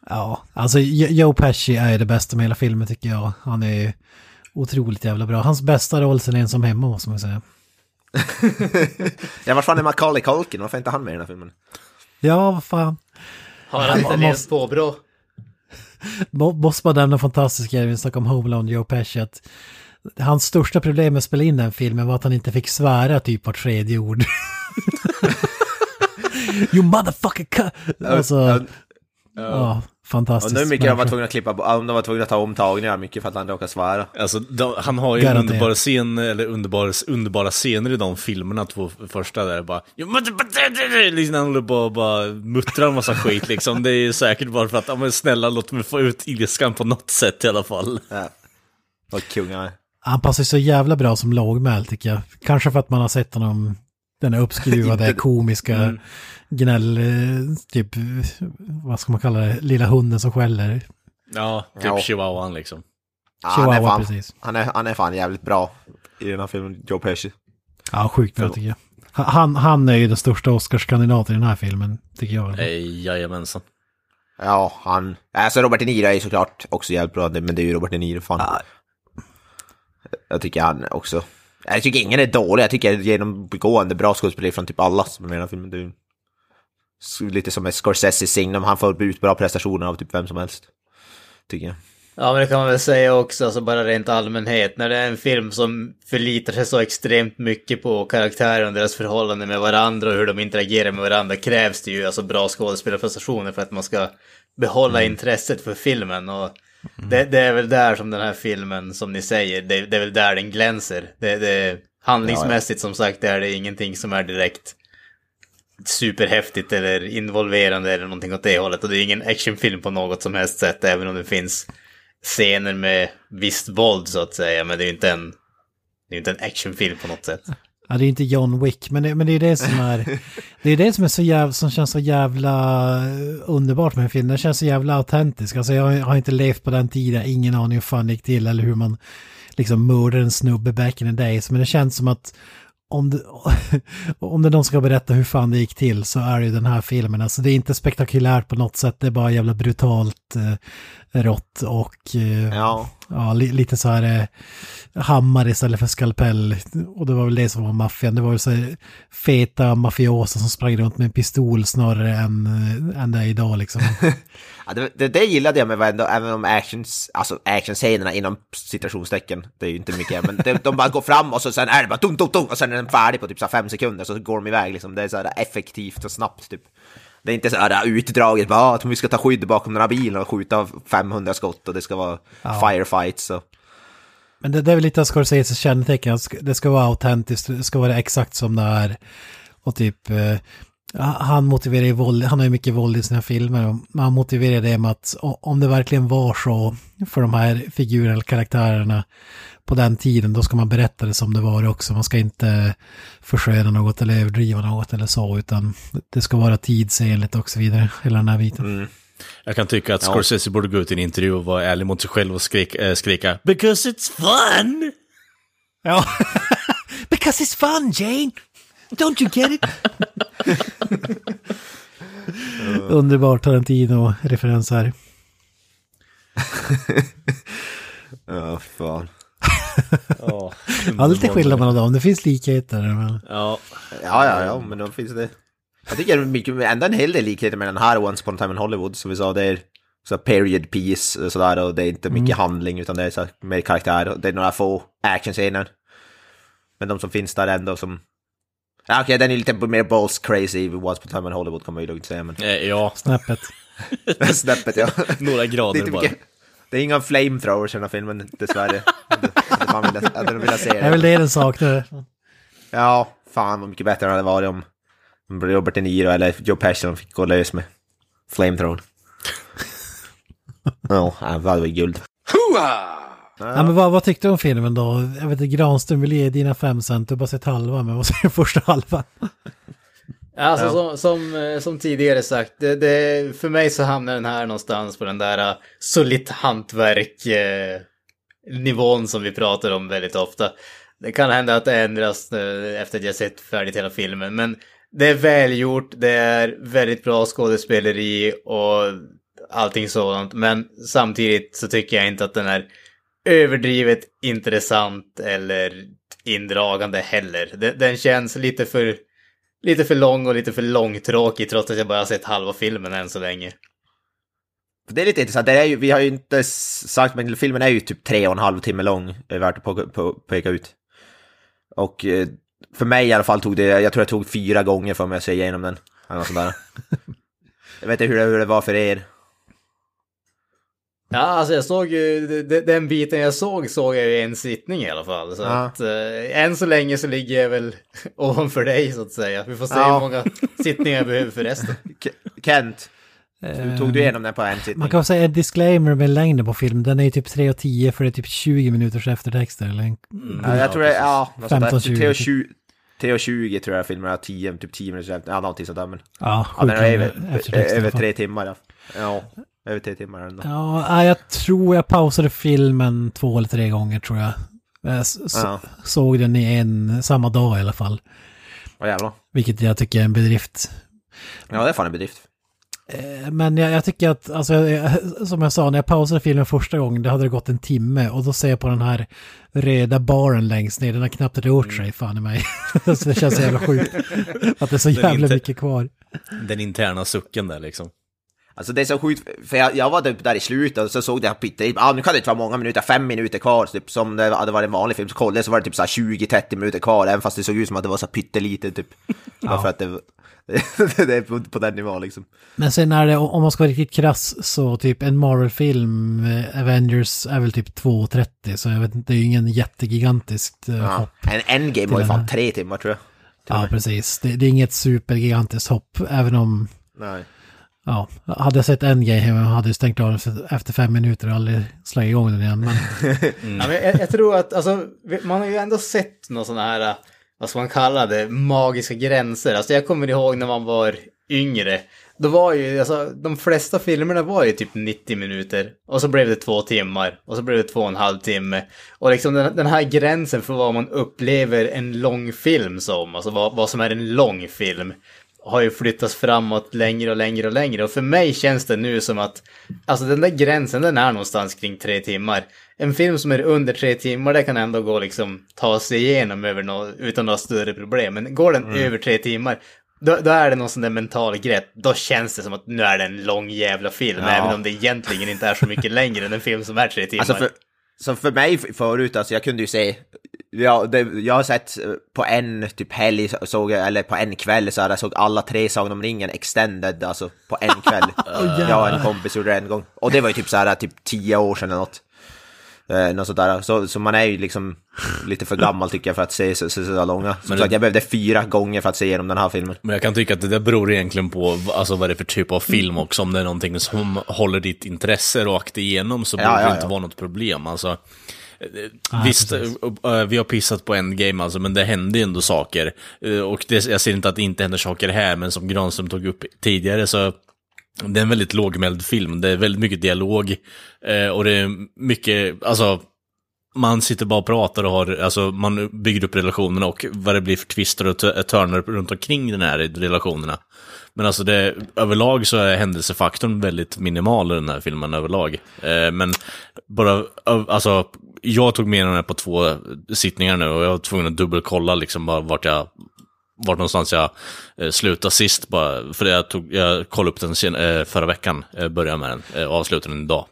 [SPEAKER 4] Ja, alltså Jo- Joe Pesci är det bästa med hela filmen tycker jag. Han är ju otroligt jävla bra. Hans bästa roll sen ensam hemma måste man säga.
[SPEAKER 2] Ja, vart fan är Macaulay Culkin? Varför är inte han med i den här filmen?
[SPEAKER 4] Ja, vad fan.
[SPEAKER 3] Har han
[SPEAKER 4] Man
[SPEAKER 3] italienskt påbrå?
[SPEAKER 4] Må- Måste bara nämna fantastiska vi snackade om Home Alone, Joe Pesci, att hans största problem med att spela in den filmen var att han inte fick svära typ vart tredje ord. you motherfucker cu-" Alltså,
[SPEAKER 2] Ja,
[SPEAKER 4] ja,
[SPEAKER 2] och
[SPEAKER 4] fantastiskt.
[SPEAKER 2] nu är mycket de var tvungna att klippa, om de var tvungna att ta omtagningar mycket för att han råkade svära.
[SPEAKER 1] Alltså, de, han har ju en
[SPEAKER 4] Garanterat.
[SPEAKER 1] underbar scen, eller underbar, underbara scener i de filmerna, två första där bara "You mother- liksom han håller på och bara muttrar en massa skit liksom. Det är ju säkert bara för att, ja men snälla låt mig få ut ilskan på något sätt i alla fall.
[SPEAKER 2] Ja. Vad kung han är.
[SPEAKER 4] Han passar så jävla bra som lågmäld tycker jag. Kanske för att man har sett honom, den här uppskruvade komiska
[SPEAKER 2] Mm.
[SPEAKER 4] Gnäll, eh, typ, vad ska man kalla det, lilla hunden som skäller.
[SPEAKER 1] Ja, typ
[SPEAKER 2] Ja.
[SPEAKER 1] chihuahuan liksom.
[SPEAKER 2] Ja, han, är
[SPEAKER 4] Chihuahua,
[SPEAKER 2] fan,
[SPEAKER 4] precis.
[SPEAKER 2] han, är, han är fan jävligt bra i den här filmen, Joe Pesci.
[SPEAKER 4] Ja, sjukt bra tycker jag. Han, han är ju den största Oscarskandidaten i den här filmen, tycker jag.
[SPEAKER 1] Jajamensan.
[SPEAKER 2] Ja, han... Alltså Robert De Niro är ju såklart också jävligt bra, men det är ju Robert De Niro, fan. Jag tycker han också... Jag tycker ingen är dålig, jag tycker genomgående bra skådespelare från typ alla som är med i den här filmen. Lite som ett Scorsese signum, han får ut bra prestationer av typ vem som helst. Tycker jag.
[SPEAKER 3] Ja, men det kan man väl säga också, alltså bara rent allmänhet. När det är en film som förlitar sig så extremt mycket på karaktärerna och deras förhållande med varandra och hur de interagerar med varandra krävs det ju alltså bra skådespelarprestationer för att man ska behålla intresset för filmen. Och det, det är väl där som den här filmen, som ni säger, det, det är väl där den glänser. Det, det, handlingsmässigt som sagt är det ingenting som är direkt superhäftigt eller involverande eller någonting åt det hållet. Och det är ingen actionfilm på något som helst sätt, även om det finns scener med visst våld så att säga. Men det är ju inte en, det är inte en actionfilm på något sätt.
[SPEAKER 4] Ja, det är inte John Wick, men det, men det är det som är... Det är det som är så jävla, som känns så jävla underbart med en film. Den känns så jävla autentisk. Alltså jag har inte levt på den tiden, ingen aning hur fan det gick till eller hur man liksom mördar en snubbe back in the days. Men det känns som att om det, om det är någon som ska berätta hur fan det gick till så är det ju den här filmen. Alltså det är inte spektakulärt på något sätt, det är bara jävla brutalt eh, rått och eh,
[SPEAKER 2] Ja.
[SPEAKER 4] ja, li, lite så här eh, hammare istället för skalpell. Och det var väl det som var maffian. Det var väl så här feta mafioser som sprang runt med en pistol snarare än, eh, än det är idag liksom.
[SPEAKER 2] Ja, det, det, det gillade jag med varenda, även om actions, alltså actionscenerna inom citationstecken, det är ju inte mycket, men det, de bara går fram och så sen är det bara tung, tung, tung, och sen är den färdig på typ så här fem sekunder, så går de iväg liksom. Det är så här effektivt och snabbt typ. Det är inte så här utdraget, bara "Ah, att vi ska ta skydd bakom några bilar och skjuta 500 skott och det ska vara firefights och...
[SPEAKER 4] Men det, det är väl lite av Scorseses kännetecken, det ska vara autentiskt, det ska vara exakt som det är. Och typ, eh, han motiverar ju våld, han har ju mycket våld i sina filmer, och han motiverar det med att om det verkligen var så för de här figurerna eller karaktärerna på den tiden, då ska man berätta det som det var också. Man ska inte försköna något eller överdriva något eller så, utan det ska vara tidsenligt och så vidare, hela den här biten.
[SPEAKER 1] Jag kan tycka att Scorsese borde gå ut i en intervju och vara ärlig mot sig själv och skrik, äh, skrika “Because it's fun!”
[SPEAKER 4] Ja. Because it's fun, Jane! Don't you get it? Underbar Tarantino-referens här.
[SPEAKER 2] Ja, fan.
[SPEAKER 1] Ja,
[SPEAKER 4] Ja, lite skillnad mellan dem. Det finns likheter. Men...
[SPEAKER 1] ja.
[SPEAKER 2] Ja, ja, ja, men då finns det... Jag tycker mycket, ändå en hel del likheter med den här Once upon a time in Hollywood, som vi sa, det är så period piece och sådär, och det är inte mycket handling, utan det är så mer karaktär, och det är några få actionscener. Men de som finns där ändå som... Ja, okej, den är lite mer balls crazy, Once upon a time in Hollywood kan man ju lugnt säga, men...
[SPEAKER 1] Eh, ja,
[SPEAKER 4] Snäppet.
[SPEAKER 2] Snäppet, ja.
[SPEAKER 1] några
[SPEAKER 2] Det är,
[SPEAKER 1] grader
[SPEAKER 2] inte
[SPEAKER 1] bara.
[SPEAKER 2] mycket, det är inga flamethrowers i den här filmen, dessvärre. Det hade velat se
[SPEAKER 4] Det är väl
[SPEAKER 2] det.
[SPEAKER 4] det den saknar.
[SPEAKER 2] Ja, fan vad mycket bättre det hade varit om Robert De Niro eller Joe Pesci fick gå lös med flamethrower. Ja, det hade varit guld.
[SPEAKER 4] Ja, men vad, vad tyckte du om filmen då? Jag vet inte, Granström vill ge dina fem cent. Du har bara sett halva, men vad säger första halvan?
[SPEAKER 3] Alltså som, som, eh, som tidigare sagt, det, det, för mig så hamnar den här någonstans på den där uh, solitt hantverk eh, nivån som vi pratar om väldigt ofta. Det kan hända att det ändras eh, efter att jag sett färdigt hela filmen, men det är välgjort, det är väldigt bra skådespeleri och allting sådant, men samtidigt så tycker jag inte att den är överdrivet intressant eller indragande heller. Den, den känns lite för lite för lång och lite för långtråkig trots att jag bara sett halva filmen än så länge.
[SPEAKER 2] Det är lite intressant, det är ju, vi har ju inte sagt, men filmen är ju typ tre och en halv timme lång, är värt att på, på, peka ut. Och eh, för mig i alla fall tog det, jag tror det tog fyra gånger för mig att se igenom den. Eller något sånt där. jag vet inte hur det, hur det var för er.
[SPEAKER 3] Ja, alltså jag såg ju, de- de- den biten jag såg såg jag ju i en sittning i alla fall. Så
[SPEAKER 2] Ja.
[SPEAKER 3] att eh, än så länge så ligger jag väl ovanför dig så att säga. Vi får se
[SPEAKER 2] Ja.
[SPEAKER 3] hur många sittningar jag behöver för resten.
[SPEAKER 2] Ke- Kent, hur tog du igenom den på en sittning?
[SPEAKER 4] Man kan säga en disclaimer med längden på filmen. Den är ju typ 3 och 10 för det är typ 20 minuters eftertexter. Eller en...
[SPEAKER 2] Ja, jag tror det, ja, något sånt där.
[SPEAKER 4] 15, 20.
[SPEAKER 2] 3 och 20, 3 och 20 tror jag filmen är, 10, typ 10 minuter, ja någonting sånt där men.
[SPEAKER 4] Ja,
[SPEAKER 2] Ja, den är över, över
[SPEAKER 4] fall.
[SPEAKER 2] tre timmar ja. Ja, över tre timmar ändå.
[SPEAKER 4] Ja, jag tror jag pausade filmen två eller tre gånger tror jag. Jag s-
[SPEAKER 2] Ja.
[SPEAKER 4] såg den i en, samma dag i alla fall.
[SPEAKER 2] Åh jävlar.
[SPEAKER 4] Vilket jag tycker är en bedrift.
[SPEAKER 2] Ja, det är fan en bedrift.
[SPEAKER 4] Eh, Men jag, jag tycker att, alltså, jag- som jag sa, när jag pausade filmen första gången, det hade det gått en timme och då ser jag på den här röda baren längst ner, den har knappt rört sig, fan i mig. så det känns så jävla sjukt att det är så jävla mycket kvar.
[SPEAKER 1] Den interna sucken där liksom.
[SPEAKER 2] Alltså det är så sjukt, för jag, jag var typ där i slutet och så såg jag pytte, ah, nu kan det inte vara många minuter, fem minuter kvar, typ som det hade varit en vanlig film, så kollade jag så var det typ så här 20-30 minuter kvar, även fast det såg ut som att det var så pyttelite typ. Bara för att det, det är på, på den nivån liksom.
[SPEAKER 4] Men sen är det, om man ska vara riktigt krass, så typ en Marvel-film, eh, Avengers, är väl typ 2.30, så jag vet inte, det är ju ingen jättegigantiskt eh,
[SPEAKER 2] Ja.
[SPEAKER 4] hopp.
[SPEAKER 2] En endgame var ju fan tre timmar tror jag. Till
[SPEAKER 4] Ja, precis. Det, det är inget supergigantiskt hopp, även om,
[SPEAKER 2] Nej.
[SPEAKER 4] Ja, hade jag sett en grej hemma hade jag stängt av den efter- fem minuter och aldrig slagit igång den igen. Men
[SPEAKER 3] Ja, men jag, jag tror att, alltså, man har ju ändå sett några sådana här, vad ska man kalla det, magiska gränser. Alltså jag kommer ihåg när man var yngre. Då var ju, alltså de flesta filmerna var ju typ 90 minuter. Och så blev det två timmar. Och så blev det två och en halv timme. Och liksom den, den här gränsen för vad man upplever en lång film som, alltså vad, vad som är en lång film har ju flyttats framåt längre och längre och längre. Och för mig känns det nu som att, alltså den där gränsen den är någonstans kring tre timmar. En film som är under tre timmar, det kan ändå gå liksom ta sig igenom över nå utan några större problem. Men går den över tre timmar, då, då är det någon sån där mental grepp. Då känns det som att nu är det en lång jävla film,
[SPEAKER 2] Ja.
[SPEAKER 3] även om det egentligen inte är så mycket längre än en film som är tre timmar.
[SPEAKER 2] Alltså för, så för mig förut, alltså jag kunde ju se, ja, det, jag har sett eh, på en typ helg, så- såg eller på en kväll så här, jag såg alla tre Sagan om ringen extended, alltså på en kväll. jag och en kompis gjorde det en gång. Och det var ju typ så här typ tio år sedan eller något. Eh, något sånt där. Så, så man är ju liksom lite för gammal tycker jag för att se så, så, så långa. Som
[SPEAKER 1] Men
[SPEAKER 2] sagt, jag behövde fyra gånger för att se igenom den här filmen.
[SPEAKER 1] Men jag kan tycka att det där beror egentligen på alltså, vad det är för typ av film också. Om det är någonting som håller ditt intresse rakt igenom så
[SPEAKER 2] Ja,
[SPEAKER 1] borde
[SPEAKER 2] ja,
[SPEAKER 1] det inte
[SPEAKER 2] ja.
[SPEAKER 1] vara något problem. Alltså,
[SPEAKER 4] Nej,
[SPEAKER 1] visst,
[SPEAKER 4] precis.
[SPEAKER 1] eh, eh, vi har pissat på Endgame alltså, men det händer ju ändå saker. Eh, Och det, jag ser inte att det inte händer saker här, men som Granström tog upp tidigare så det är en väldigt lågmäld film. Det är väldigt mycket dialog och det är mycket, alltså man sitter bara och pratar och har, alltså man bygger upp relationerna och vad det blir för twister och törnar runt omkring den här relationerna. Men alltså det, överlag så är händelsefaktorn väldigt minimal i den här filmen överlag. Eh, men bara, alltså, jag tog med den här på två sittningar nu och jag var tvungen att dubbelkolla liksom bara vart jag, vart någonstans jag eh, slutade sist bara. För jag, tog, jag kollade upp den sen, eh, förra veckan, eh, började med den eh, och avslutade den idag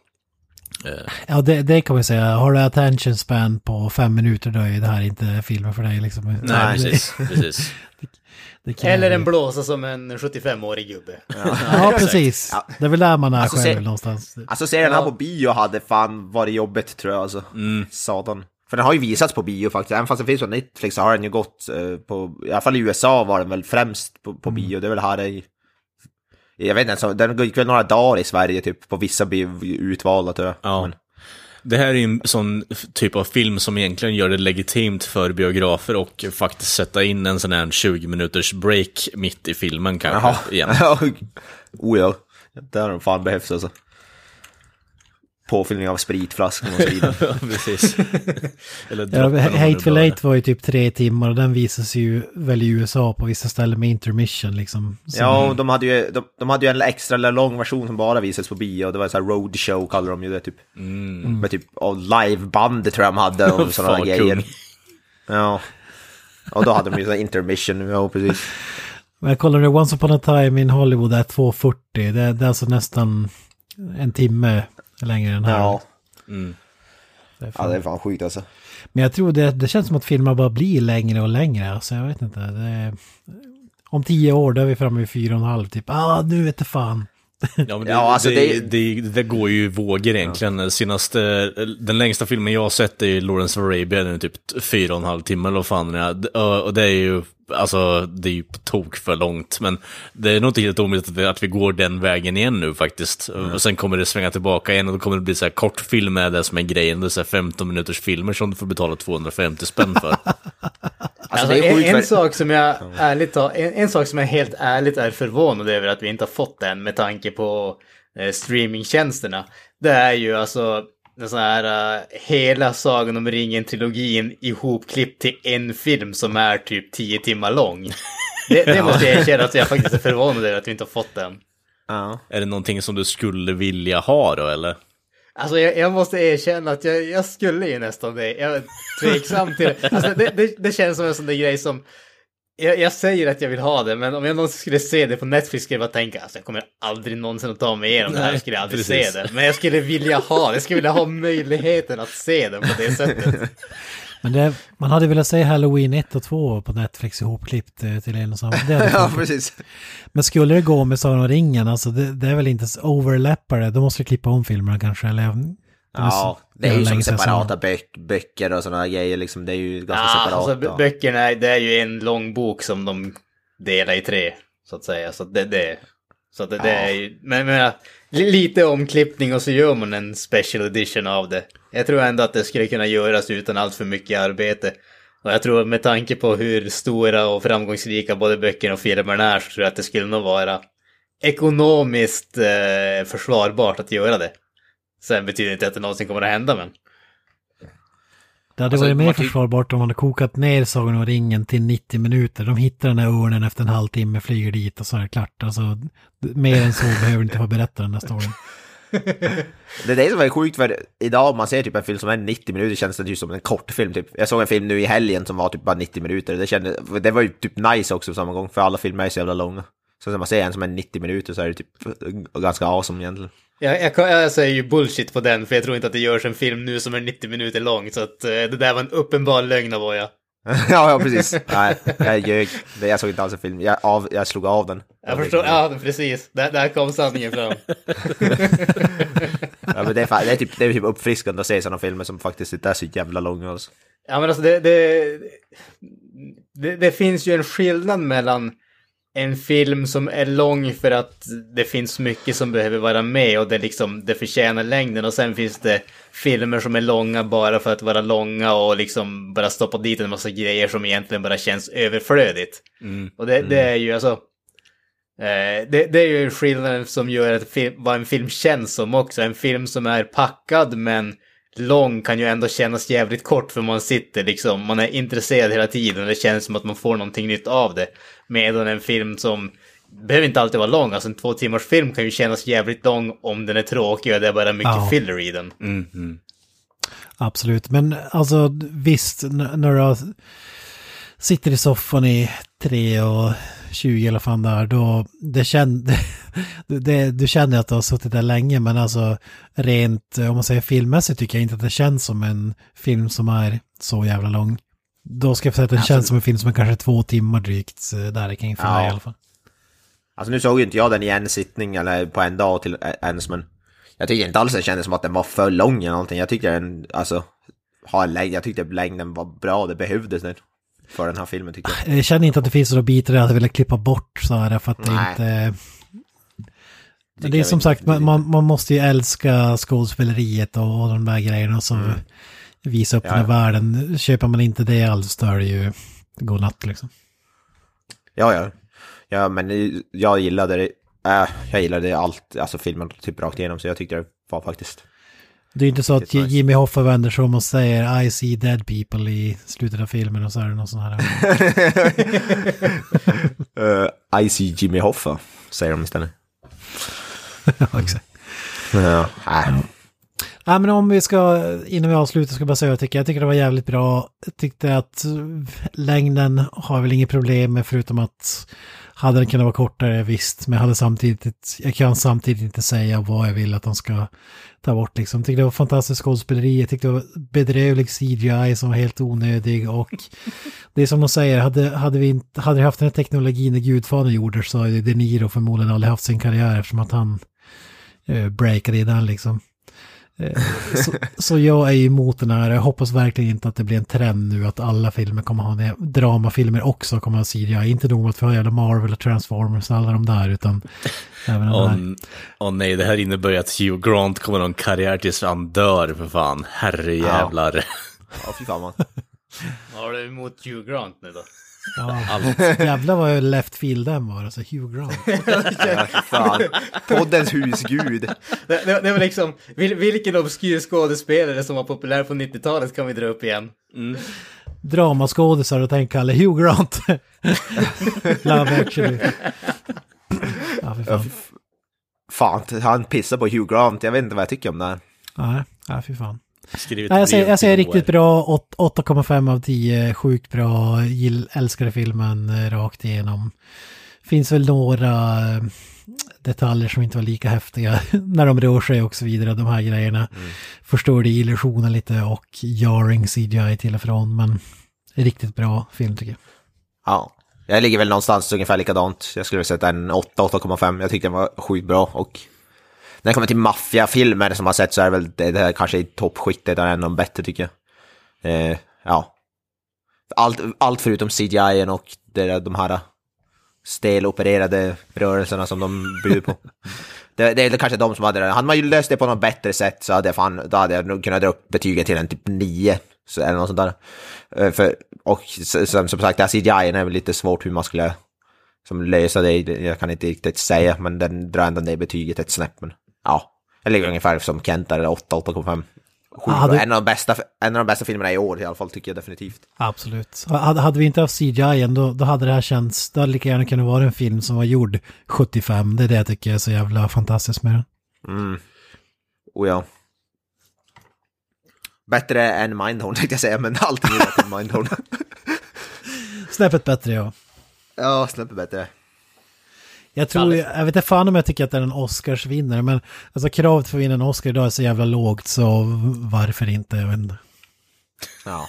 [SPEAKER 4] ja, det, det kan man säga. Har du attention span på fem minuter då är det här inte filmen för dig liksom.
[SPEAKER 1] Nej, precis. precis.
[SPEAKER 4] det kan
[SPEAKER 3] Eller en blåsa som en 75-årig gubbe.
[SPEAKER 4] Ja, precis.
[SPEAKER 2] Ja.
[SPEAKER 4] Det är väl där man är
[SPEAKER 2] Alltså,
[SPEAKER 4] själv
[SPEAKER 2] se-
[SPEAKER 4] någonstans.
[SPEAKER 2] Alltså se den här
[SPEAKER 3] Ja.
[SPEAKER 2] på bio hade fan varit jobbigt tror jag alltså. Satan. För den har ju visats på bio faktiskt, även fast den finns på Netflix så har den ju gått eh, på, i alla fall i USA var den väl främst på, på bio, det är väl här i, jag vet inte, så, den gick väl några dagar i Sverige typ, på vissa utvalda tror jag.
[SPEAKER 1] Ja.
[SPEAKER 2] Men,
[SPEAKER 1] Det här är en sån typ av film som egentligen gör det legitimt för biografer och faktiskt sätta in en sån här 20 minuters break mitt i filmen kanske.
[SPEAKER 2] jaha.
[SPEAKER 1] Igen.
[SPEAKER 2] oh ja, det har de fan behövts alltså. Påfyllning av spritflaskor och så vidare.
[SPEAKER 1] Ja, precis. Eller
[SPEAKER 4] Ja, Hateful. Eight var ju typ tre timmar och den visas ju väl i USA på vissa ställen med intermission liksom. Så-
[SPEAKER 2] Ja, och de hade ju, de, de hade ju en extra lång version som bara visades på bio, det var sån här roadshow kallar de ju det typ. Med typ, och liveband tror jag de hade och sådana
[SPEAKER 1] Fan,
[SPEAKER 2] grejer.
[SPEAKER 1] kung.
[SPEAKER 2] Ja. Och då hade de ju sån intermission, ja precis.
[SPEAKER 4] Men jag kollade Once upon a time in Hollywood är 2.40. Det, det är alltså nästan en timme längre än här.
[SPEAKER 2] Ja.
[SPEAKER 1] Mm.
[SPEAKER 4] Det är
[SPEAKER 2] ja,
[SPEAKER 4] fan-
[SPEAKER 2] det är fan sjukt alltså.
[SPEAKER 4] Men jag tror det, det känns som att filmer bara blir längre och längre. Alltså jag vet inte. Det är, om tio år då är vi framme vid fyra och en halv typ. Ah, nu vet du fan.
[SPEAKER 1] Ja, men det,
[SPEAKER 2] Ja, alltså
[SPEAKER 1] det,
[SPEAKER 2] det-
[SPEAKER 1] det, det, går ju vågor egentligen. Senaste, den längsta filmen jag har sett är ju Lawrence of Arabia, den är typ fyra och en halv timme eller vad fan det är. Och det är ju, alltså, det är ju på tok för långt. Men det är nog inte helt omöjligt att vi, att vi går den vägen igen nu faktiskt. Och sen kommer det svänga tillbaka igen och då kommer det bli så här kortfilm med det som är grejen. Det är så här 15 minuters filmer som du får betala 250 spänn för.
[SPEAKER 2] Alltså,
[SPEAKER 3] Alltså, en, en sak som jag ärligt ta- en, en sak som jag helt ärligt är förvånad över att vi inte har fått den med tanke på eh, streamingtjänsterna. Det är ju alltså den sån här uh, hela Sagan om ringen-trilogin ihopklippt till en film som är typ 10 timmar lång. Det, det måste jag erkänna att jag faktiskt är förvånad över att vi inte har fått den.
[SPEAKER 2] Ja.
[SPEAKER 1] är det någonting som du skulle vilja ha då, eller?
[SPEAKER 3] Alltså jag, jag måste erkänna att jag, jag skulle ju nästan det. Jag är tveksam till det. Alltså det, det. Det känns som en sån där grej som... jag, jag säger att jag vill ha det, men om jag någonsin skulle se det på Netflix skulle jag bara tänka alltså jag kommer aldrig någonsin att ta mig igenom det här, jag skulle aldrig
[SPEAKER 1] precis.
[SPEAKER 3] se det. Men jag skulle vilja ha det, jag skulle vilja ha möjligheten att se den på det sättet.
[SPEAKER 4] Men det, man hade velat se Halloween 1 och 2 på Netflix ihopklippt eh, till en och samma. Det
[SPEAKER 2] Ja, precis.
[SPEAKER 4] Men skulle det gå med Sagan om ringen, alltså det, det är väl inte overlappare, då måste du klippa om filmerna kanske, eller...
[SPEAKER 2] Ja, det är ju som separata böck, böcker och sådana grejer liksom. Det är ju ganska
[SPEAKER 3] Ja,
[SPEAKER 2] separat.
[SPEAKER 3] alltså,
[SPEAKER 2] ja.
[SPEAKER 3] bö- böckerna, det är ju en lång bok som de delar i tre, så att säga. Så det, det, så det, det är ju, men, men li- lite omklippning och så gör man en special edition av det. Jag tror ändå att det skulle kunna göras utan allt för mycket arbete. Och jag tror med tanke på hur stora och framgångsrika både böckerna och filmerna är så tror jag att det skulle nog vara ekonomiskt eh, försvarbart att göra det. Sen betyder det inte att det någonsin kommer att hända, men...
[SPEAKER 4] Det hade
[SPEAKER 2] Alltså,
[SPEAKER 4] varit mer
[SPEAKER 2] man kan-
[SPEAKER 4] försvarbart om man hade kokat ner Sagan om ringen till 90 minuter. De hittar den här örnen efter en halvtimme, flyger dit och så är det klart. Alltså, mer än så behöver inte vara berättaren den här storyn.
[SPEAKER 2] Det är det som är sjukt för idag om man ser typ en film som är 90 minuter känns det ju som en kortfilm typ. Jag såg en film nu i helgen som var typ bara 90 minuter. Det, kände, det var ju typ nice också på samma gång för alla filmer är så jävla långa. Så när man ser en som är 90 minuter så är det typ ganska awesome egentligen.
[SPEAKER 3] Jag, jag, jag säger ju bullshit på den, för jag tror inte att det görs en film nu som är 90 minuter lång, så att eh, det där var en uppenbar lögn av Oja.
[SPEAKER 2] ja, ja, precis. Nej, jag ljög. Jag såg inte alls en film. Jag, av, jag slog av den.
[SPEAKER 3] Jag förstår, ja precis, där, där kom sanningen fram.
[SPEAKER 2] Ja, men det, är, det, är typ, det är typ uppfriskande att se sådana filmer som faktiskt inte är så jävla långa. Alltså.
[SPEAKER 3] Ja men alltså det, det, det, det finns ju en skillnad mellan en film som är lång för att det finns mycket som behöver vara med och det liksom, det förtjänar längden och sen finns det filmer som är långa bara för att vara långa och liksom bara stoppa dit en massa grejer som egentligen bara känns överflödigt. Och det, det är ju alltså, eh, det, det är ju skillnaden som gör att film, vad en film känns som också. En film som är packad men lång kan ju ändå kännas jävligt kort för man sitter liksom, man är intresserad hela tiden och det känns som att man får någonting nytt av det. Medan en film som behöver inte alltid vara lång, alltså en två timmars film kan ju kännas jävligt lång om den är tråkig och det är bara mycket
[SPEAKER 4] Ja.
[SPEAKER 3] filler i den.
[SPEAKER 4] Absolut, men alltså visst, när du sitter i soffan i 3 och 20 eller fan där, då det känn, det, det, du känner att du har suttit där länge, men alltså rent, om man säger filmmässigt tycker jag inte att det känns som en film som är så jävla lång. Då ska jag säga att den känns som en film som är kanske två timmar drygt där kring för
[SPEAKER 2] Ja.
[SPEAKER 4] mig i alla fall.
[SPEAKER 2] Alltså nu såg ju inte jag den i en sittning eller på en dag till ens men jag tyckte inte alls det kändes som att den var för lång eller någonting. Jag tyckte den, alltså, har längd, jag tyckte längden var bra, det behövdes den. För den här filmen tyckte jag.
[SPEAKER 4] Jag känner inte att det finns några bitar jag hade velat klippa bort så här för att det
[SPEAKER 2] Nej.
[SPEAKER 4] inte... Men det är som sagt, man, man, måste ju älska skådespeleriet och, och de där grejerna och så visa upp
[SPEAKER 2] Mm. Ja,
[SPEAKER 4] den här
[SPEAKER 2] ja.
[SPEAKER 4] världen. Köper man inte det alls då är det ju godnatt liksom.
[SPEAKER 2] Ja, ja. Ja, men jag gillade det. Äh, jag gillade allt, alltså filmen typ rakt igenom så jag tyckte det var faktiskt.
[SPEAKER 4] Det är inte så att
[SPEAKER 2] nice.
[SPEAKER 4] Jimmy Hoffa vänder sig om och säger I see dead people i slutet av filmen och så är det någon sån här.
[SPEAKER 2] Uh, I see Jimmy Hoffa, säger de istället.
[SPEAKER 4] ja, exakt.
[SPEAKER 2] Ja, äh.
[SPEAKER 4] Ja, men om vi ska, innan vi avslutar, ska jag bara säga vad jag tycker. Jag tycker det var jävligt bra. Jag tyckte att längden har jag väl inget problem med förutom att hade den kunnat vara kortare, visst. Men jag hade samtidigt, jag kan samtidigt inte säga vad jag vill att de ska ta bort liksom. Jag tyckte det var fantastiskt skådespeleri, jag tyckte det var bedrövlig CGI som var helt onödig och det är som de säger, hade, hade vi inte, hade vi haft den här teknologin när Gudfadern gjorde så hade De Niro förmodligen aldrig haft sin karriär eftersom att han eh, breakade i den liksom. Eh, Så, så jag är ju emot den här, jag hoppas verkligen inte att det blir en trend nu att alla filmer kommer ha det. Dramafilmer också kommer ha CGI, inte nog att vi har jävla Marvel och Transformers och alla de där utan även den här.
[SPEAKER 1] åh nej, det här innebär ju att Hugh Grant kommer ha en karriär tills han dör för fan. Herre jävlar.
[SPEAKER 2] ja, fy fan man.
[SPEAKER 3] Vad har du emot Hugh Grant nu då?
[SPEAKER 4] Ja, jävlar vad left field den var, alltså Hugh Grant.
[SPEAKER 2] Ja, fan. Poddens husgud.
[SPEAKER 3] Det, det, det var liksom, vil, vilken obskyr skådespelare som var populär på 90-talet kan vi dra upp igen.
[SPEAKER 4] Dramaskådisar och tänk Kalle Hugh Grant. Love actually. Ja, fy fan.
[SPEAKER 2] Fan, han pissar på Hugh Grant, jag vet inte vad jag tycker om det här.
[SPEAKER 4] Nej, nej, fy fan.
[SPEAKER 1] Skrivit
[SPEAKER 4] Nej, jag säger, jag säger riktigt bra, åt- 8,5 av 10, sjukt bra, gill, älskade filmen eh, rakt igenom. Finns väl några eh, detaljer som inte var lika häftiga när de rör sig och så vidare, de här grejerna. Förstår det illusionen lite och jarring CGI till och från, men riktigt bra film tycker jag.
[SPEAKER 2] Ja. Jag ligger väl någonstans ungefär likadant. Jag skulle sätta en 8, 8,5. Jag tyckte den var sjukt bra och när det kommer till maffiafilmer som har sett så är det väl det, det här kanske i toppskiktet, där är en av de bättre tycker jag. Eh, ja. Allt, allt förutom CGI och det, där- de här stelopererade rörelserna som de bjuder på. Det, det är kanske de som hade det. Hade man ju löst det på något bättre sätt så hade jag, fan, då hade jag nog kunnat dra upp betyget till en typ 9. Så, eller något sånt där. Eh, För, och som, som sagt, det här CGI är väl lite svårt hur man skulle som lösa det. Jag kan inte riktigt säga, men den drar ändå ner betyget ett snäpp. Men ja, jag ligger ungefär som Kent där, 8, 8,5. Sjukt
[SPEAKER 4] Ja,
[SPEAKER 2] bra.
[SPEAKER 4] det-
[SPEAKER 2] En, av de bästa, en av de bästa filmerna i år i alla fall, tycker jag definitivt.
[SPEAKER 4] Absolut. Hade, hade vi inte haft CGI då, då hade det här känts, det hade lika gärna kunnat vara en film som var gjord 75. Det är det jag tycker är så jävla fantastiskt med den.
[SPEAKER 2] Mm. Oh ja. Bättre än Mindhorn tänkte jag säga, men allting är bättre än Mindhorn.
[SPEAKER 4] Snäppet bättre ja.
[SPEAKER 2] ja, snäppet bättre.
[SPEAKER 4] Jag tror, jag vet inte fan om jag tycker att det är en Oscarsvinnare, men alltså kravet för att vinna en Oscar idag är så jävla lågt så varför inte? Jag vet inte.
[SPEAKER 2] Ja.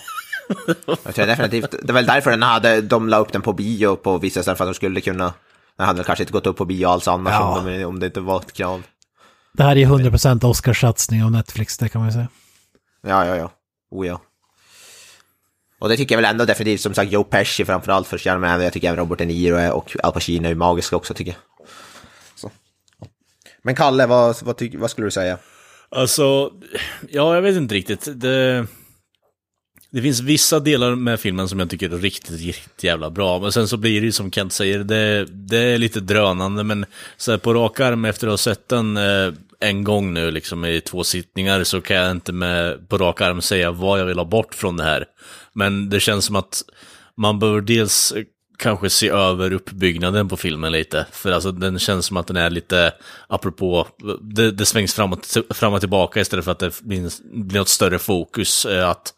[SPEAKER 2] Jag tror definitivt, det är väl därför den hade, de la upp den på bio på vissa ställen för att de skulle kunna, den hade väl kanske inte gått upp på bio alls annars
[SPEAKER 4] Ja.
[SPEAKER 2] om, de, om det inte var ett krav.
[SPEAKER 4] Det här är 100% Oscarssatsning av Netflix, det kan man ju säga.
[SPEAKER 2] Ja, ja, ja. Oh ja. Och det tycker jag väl ändå definitivt, som sagt, Joe Pesci framförallt förtjänar men jag tycker även Robert De Niro och Al Pacino är magiska också tycker jag. Så. Men Kalle, vad, vad, tyck, vad skulle du säga?
[SPEAKER 1] Alltså, ja, jag vet inte riktigt. Det, det finns vissa delar med filmen som jag tycker är riktigt, riktigt jävla bra. Men sen så blir det ju som Kent säger, det, det är lite drönande. Men så här, på rak arm efter att ha sett den eh, en gång nu, liksom i två sittningar, så kan jag inte med på rak arm säga vad jag vill ha bort från det här. Men det känns som att man behöver dels kanske se över uppbyggnaden på filmen lite. För alltså den känns som att den är lite, apropå, det, det svängs fram och, fram och tillbaka istället för att det blir, blir något större fokus. Eh, att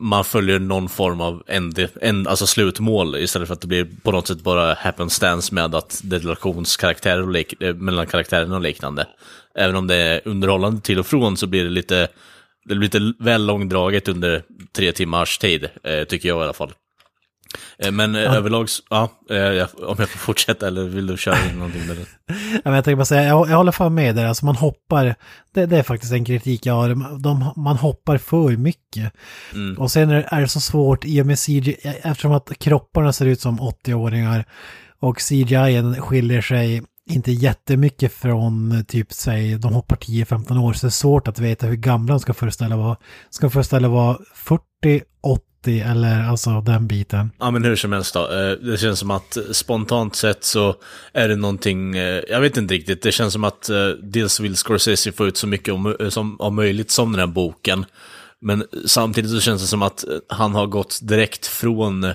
[SPEAKER 1] man följer någon form av end, end, alltså slutmål istället för att det blir på något sätt bara happenstance med att det är relationskaraktärer och lik, eh, mellan karaktärerna och liknande. Även om det är underhållande till och från så blir det lite, det blir lite väl långdraget under tre timmars tid, eh, tycker jag i alla fall. Eh, Men eh, överlag, ja, eh, jag- om jag får fortsätta eller vill du köra in någonting med det?
[SPEAKER 4] Ja, men jag tänkte bara säga, jag, jag håller fan med där, alltså man hoppar, det, det är faktiskt en kritik jag har, de, man hoppar för mycket. Och sen är, är det så svårt i och med CGI, eftersom att kropparna ser ut som 80-åringar och CGI skiljer sig inte jättemycket från typ, säg, de hoppar 10-15 år, så det är svårt att veta hur gamla de ska föreställa vara. Ska de föreställa vara 40, 80 eller alltså den biten.
[SPEAKER 1] Ja men hur som helst då, eh, det känns som att eh, spontant sett så är det någonting, eh, jag vet inte riktigt, det känns som att dels vill Scorsese få ut så mycket om, som, om möjligt som den här boken. Men samtidigt så känns det som att han har gått direkt från eh,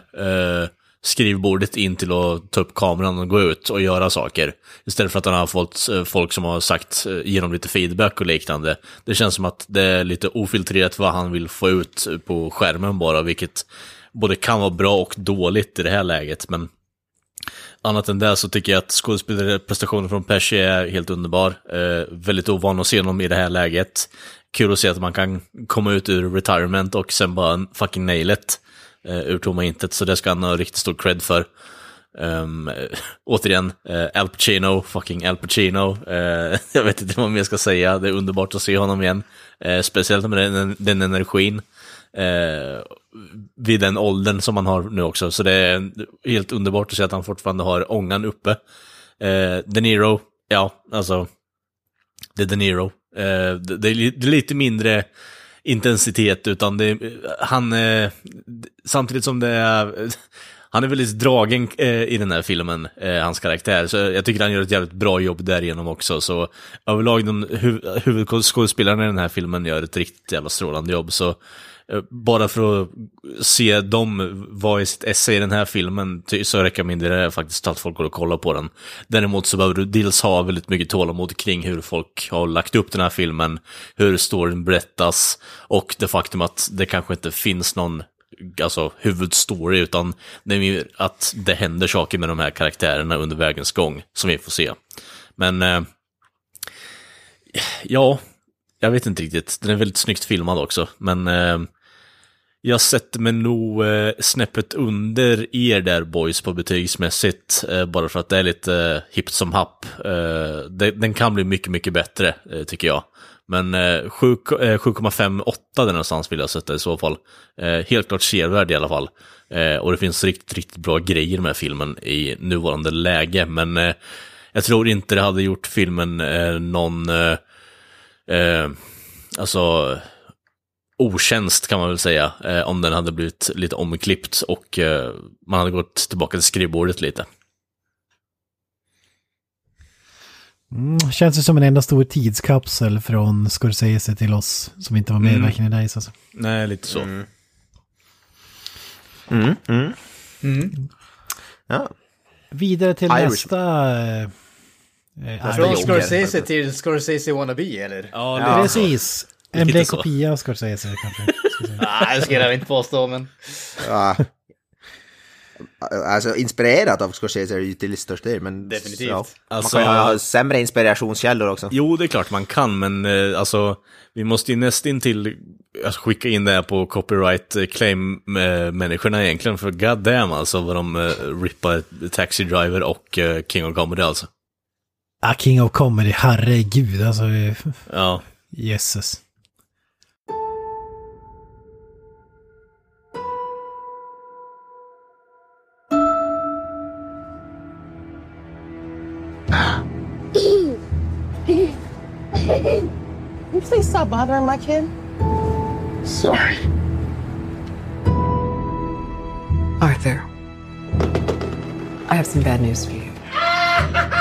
[SPEAKER 1] skrivbordet in till att ta upp kameran och gå ut och göra saker. Istället för att han har fått eh, folk som har sagt, genom ge lite feedback och liknande. Det känns som att det är lite ofiltrerat vad han vill få ut på skärmen bara, vilket både kan vara bra och dåligt i det här läget. Men annat än det så tycker jag att skådespelarprestationen från Pesci är helt underbar. Eh, väldigt ovan att se honom i det här läget. Kul att se att man kan komma ut ur retirement och sen bara fucking nail it eh, ur tomma intet. Så det ska han ha riktigt stor cred för. Um, återigen, eh, Al Pacino, fucking Al Pacino. Eh, jag vet inte vad mer jag ska säga, det är underbart att se honom igen. Eh, speciellt med den, den energin. Eh, vid den åldern som han har nu också. Så det är helt underbart att se att han fortfarande har ångan uppe. Eh, De Niro, ja, alltså, det är De Niro. Eh, det, det, är, det är lite mindre intensitet, utan det, han, eh, samtidigt som det är, han är väldigt dragen eh, i den här filmen, eh, hans karaktär. Så jag tycker han gör ett jävligt bra jobb därigenom också. Så överlag, de huv, huvudskådespelarna i den här filmen gör ett riktigt jävla strålande jobb. Så Eh, bara för att se dem vara i sitt esse i den här filmen så rekommenderar jag faktiskt att folk går och kollar på den. Däremot så behöver du dels ha väldigt mycket tålamod kring hur folk har lagt upp den här filmen, hur storyn berättas och det faktum att det kanske inte finns någon alltså, huvudstory, utan det är att det händer saker med de här karaktärerna under vägens gång som vi får se. Men eh, ja, jag vet inte riktigt. Den är väldigt snyggt filmad också, men eh, jag sätter mig nog eh, snäppet under er där boys på betygsmässigt, eh, bara för att det är lite eh, hippt som happ. Eh, det, den kan bli mycket, mycket bättre, eh, tycker jag. Men eh, 7, eh, 7,58 där någonstans vill jag sätta i så fall. Eh, helt klart sevärd i alla fall. Eh, och det finns riktigt, riktigt bra grejer med filmen i nuvarande läge, men eh, jag tror inte det hade gjort filmen eh, någon, eh, eh, eh, alltså, otjänst kan man väl säga, eh, om den hade blivit lite omklippt och eh, man hade gått tillbaka till skrivbordet lite.
[SPEAKER 4] Mm, känns det som en enda stor tidskapsel från Scorsese till oss som inte var med
[SPEAKER 1] Mm.
[SPEAKER 4] the days. Alltså.
[SPEAKER 1] Nej, lite så.
[SPEAKER 2] Mm, mm. Ja.
[SPEAKER 4] Vidare till
[SPEAKER 2] Irish.
[SPEAKER 4] nästa... Eh, eh,
[SPEAKER 3] Från
[SPEAKER 2] Joker.
[SPEAKER 3] Scorsese till Scorsese wannabe eller?
[SPEAKER 1] Ja,
[SPEAKER 2] Ja.
[SPEAKER 4] Precis. En blek
[SPEAKER 1] så.
[SPEAKER 4] kopia av Scorsese kanske. ska jag säga.
[SPEAKER 3] Nej, det ska jag inte påstå, men...
[SPEAKER 2] ja. Alltså inspirerat av Scorsese är det ju till största del, men...
[SPEAKER 3] Definitivt.
[SPEAKER 2] Ja.
[SPEAKER 1] Alltså-
[SPEAKER 2] Man kan ju ha sämre inspirationskällor också.
[SPEAKER 1] Jo, det är klart man kan, men eh, alltså, vi måste ju nästan till alltså, skicka in det här på copyright eh, claim-människorna egentligen, för god damn alltså vad de uh, rippar Taxi Driver och eh, King of Comedy alltså.
[SPEAKER 4] Ah, King of Comedy, herregud alltså. eh,
[SPEAKER 1] Ja.
[SPEAKER 4] Jösses.
[SPEAKER 7] Can you please stop bothering my kid?
[SPEAKER 8] Sorry.
[SPEAKER 9] Arthur, I have some bad news for you.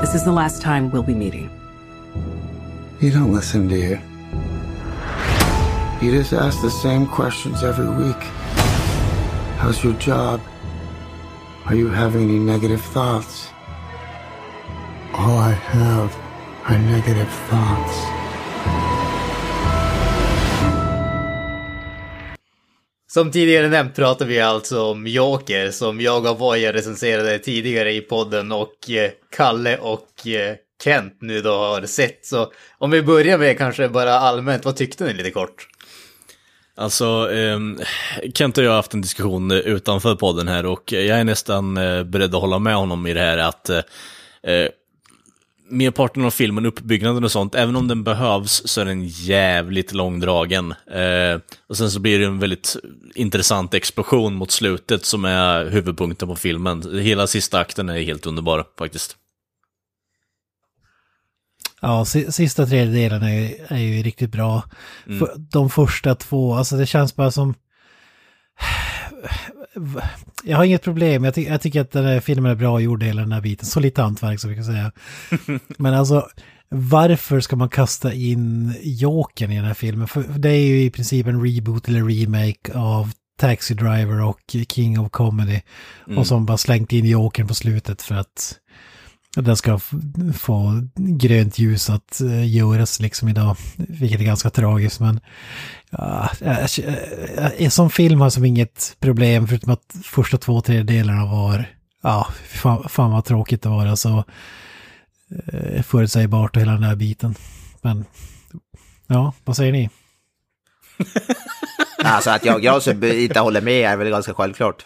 [SPEAKER 9] This is the last time we'll be meeting.
[SPEAKER 8] You don't listen, do you? You just ask the same questions every week. How's your job? Are you having any negative thoughts? All I have are negative thoughts.
[SPEAKER 3] Som tidigare nämnt pratar vi alltså om Joker som jag och Voja recenserade tidigare i podden och eh, Kalle och eh, Kent nu då har sett. Så om vi börjar med kanske bara allmänt, vad tyckte ni lite kort?
[SPEAKER 1] Alltså, eh, Kent och jag har haft en diskussion utanför podden här och jag är nästan eh, beredd att hålla med honom i det här att eh, eh merparten av filmen, uppbyggnaden och sånt, även om den behövs så är den jävligt långdragen. Eh, och sen så blir det en väldigt intressant explosion mot slutet som är huvudpunkten på filmen. Hela sista akten är helt underbar faktiskt.
[SPEAKER 4] Ja, si- sista tredjedelen är, är ju riktigt bra. För De första två, alltså det känns bara som... Jag har inget problem, jag, ty jag tycker att den här filmen är bra gjord hela den här biten. Så lite hantverk som vi kan säga. Men alltså, varför ska man kasta in Jokern i den här filmen? För det är ju i princip en reboot eller remake av Taxi Driver och King of Comedy. Och som bara slängt in Jokern på slutet för att den ska få grönt ljus att uh, göras liksom idag. Vilket är ganska tragiskt men... Ah, ja, en sån film har som inget problem förutom att första två tredjedelarna var... Ja, fan, fan vad tråkigt det var alltså. Uh, förutsägbart och hela den här biten. Men... Ja, vad säger ni?
[SPEAKER 2] Alltså att jag, jag som inte håller med är väl ganska självklart.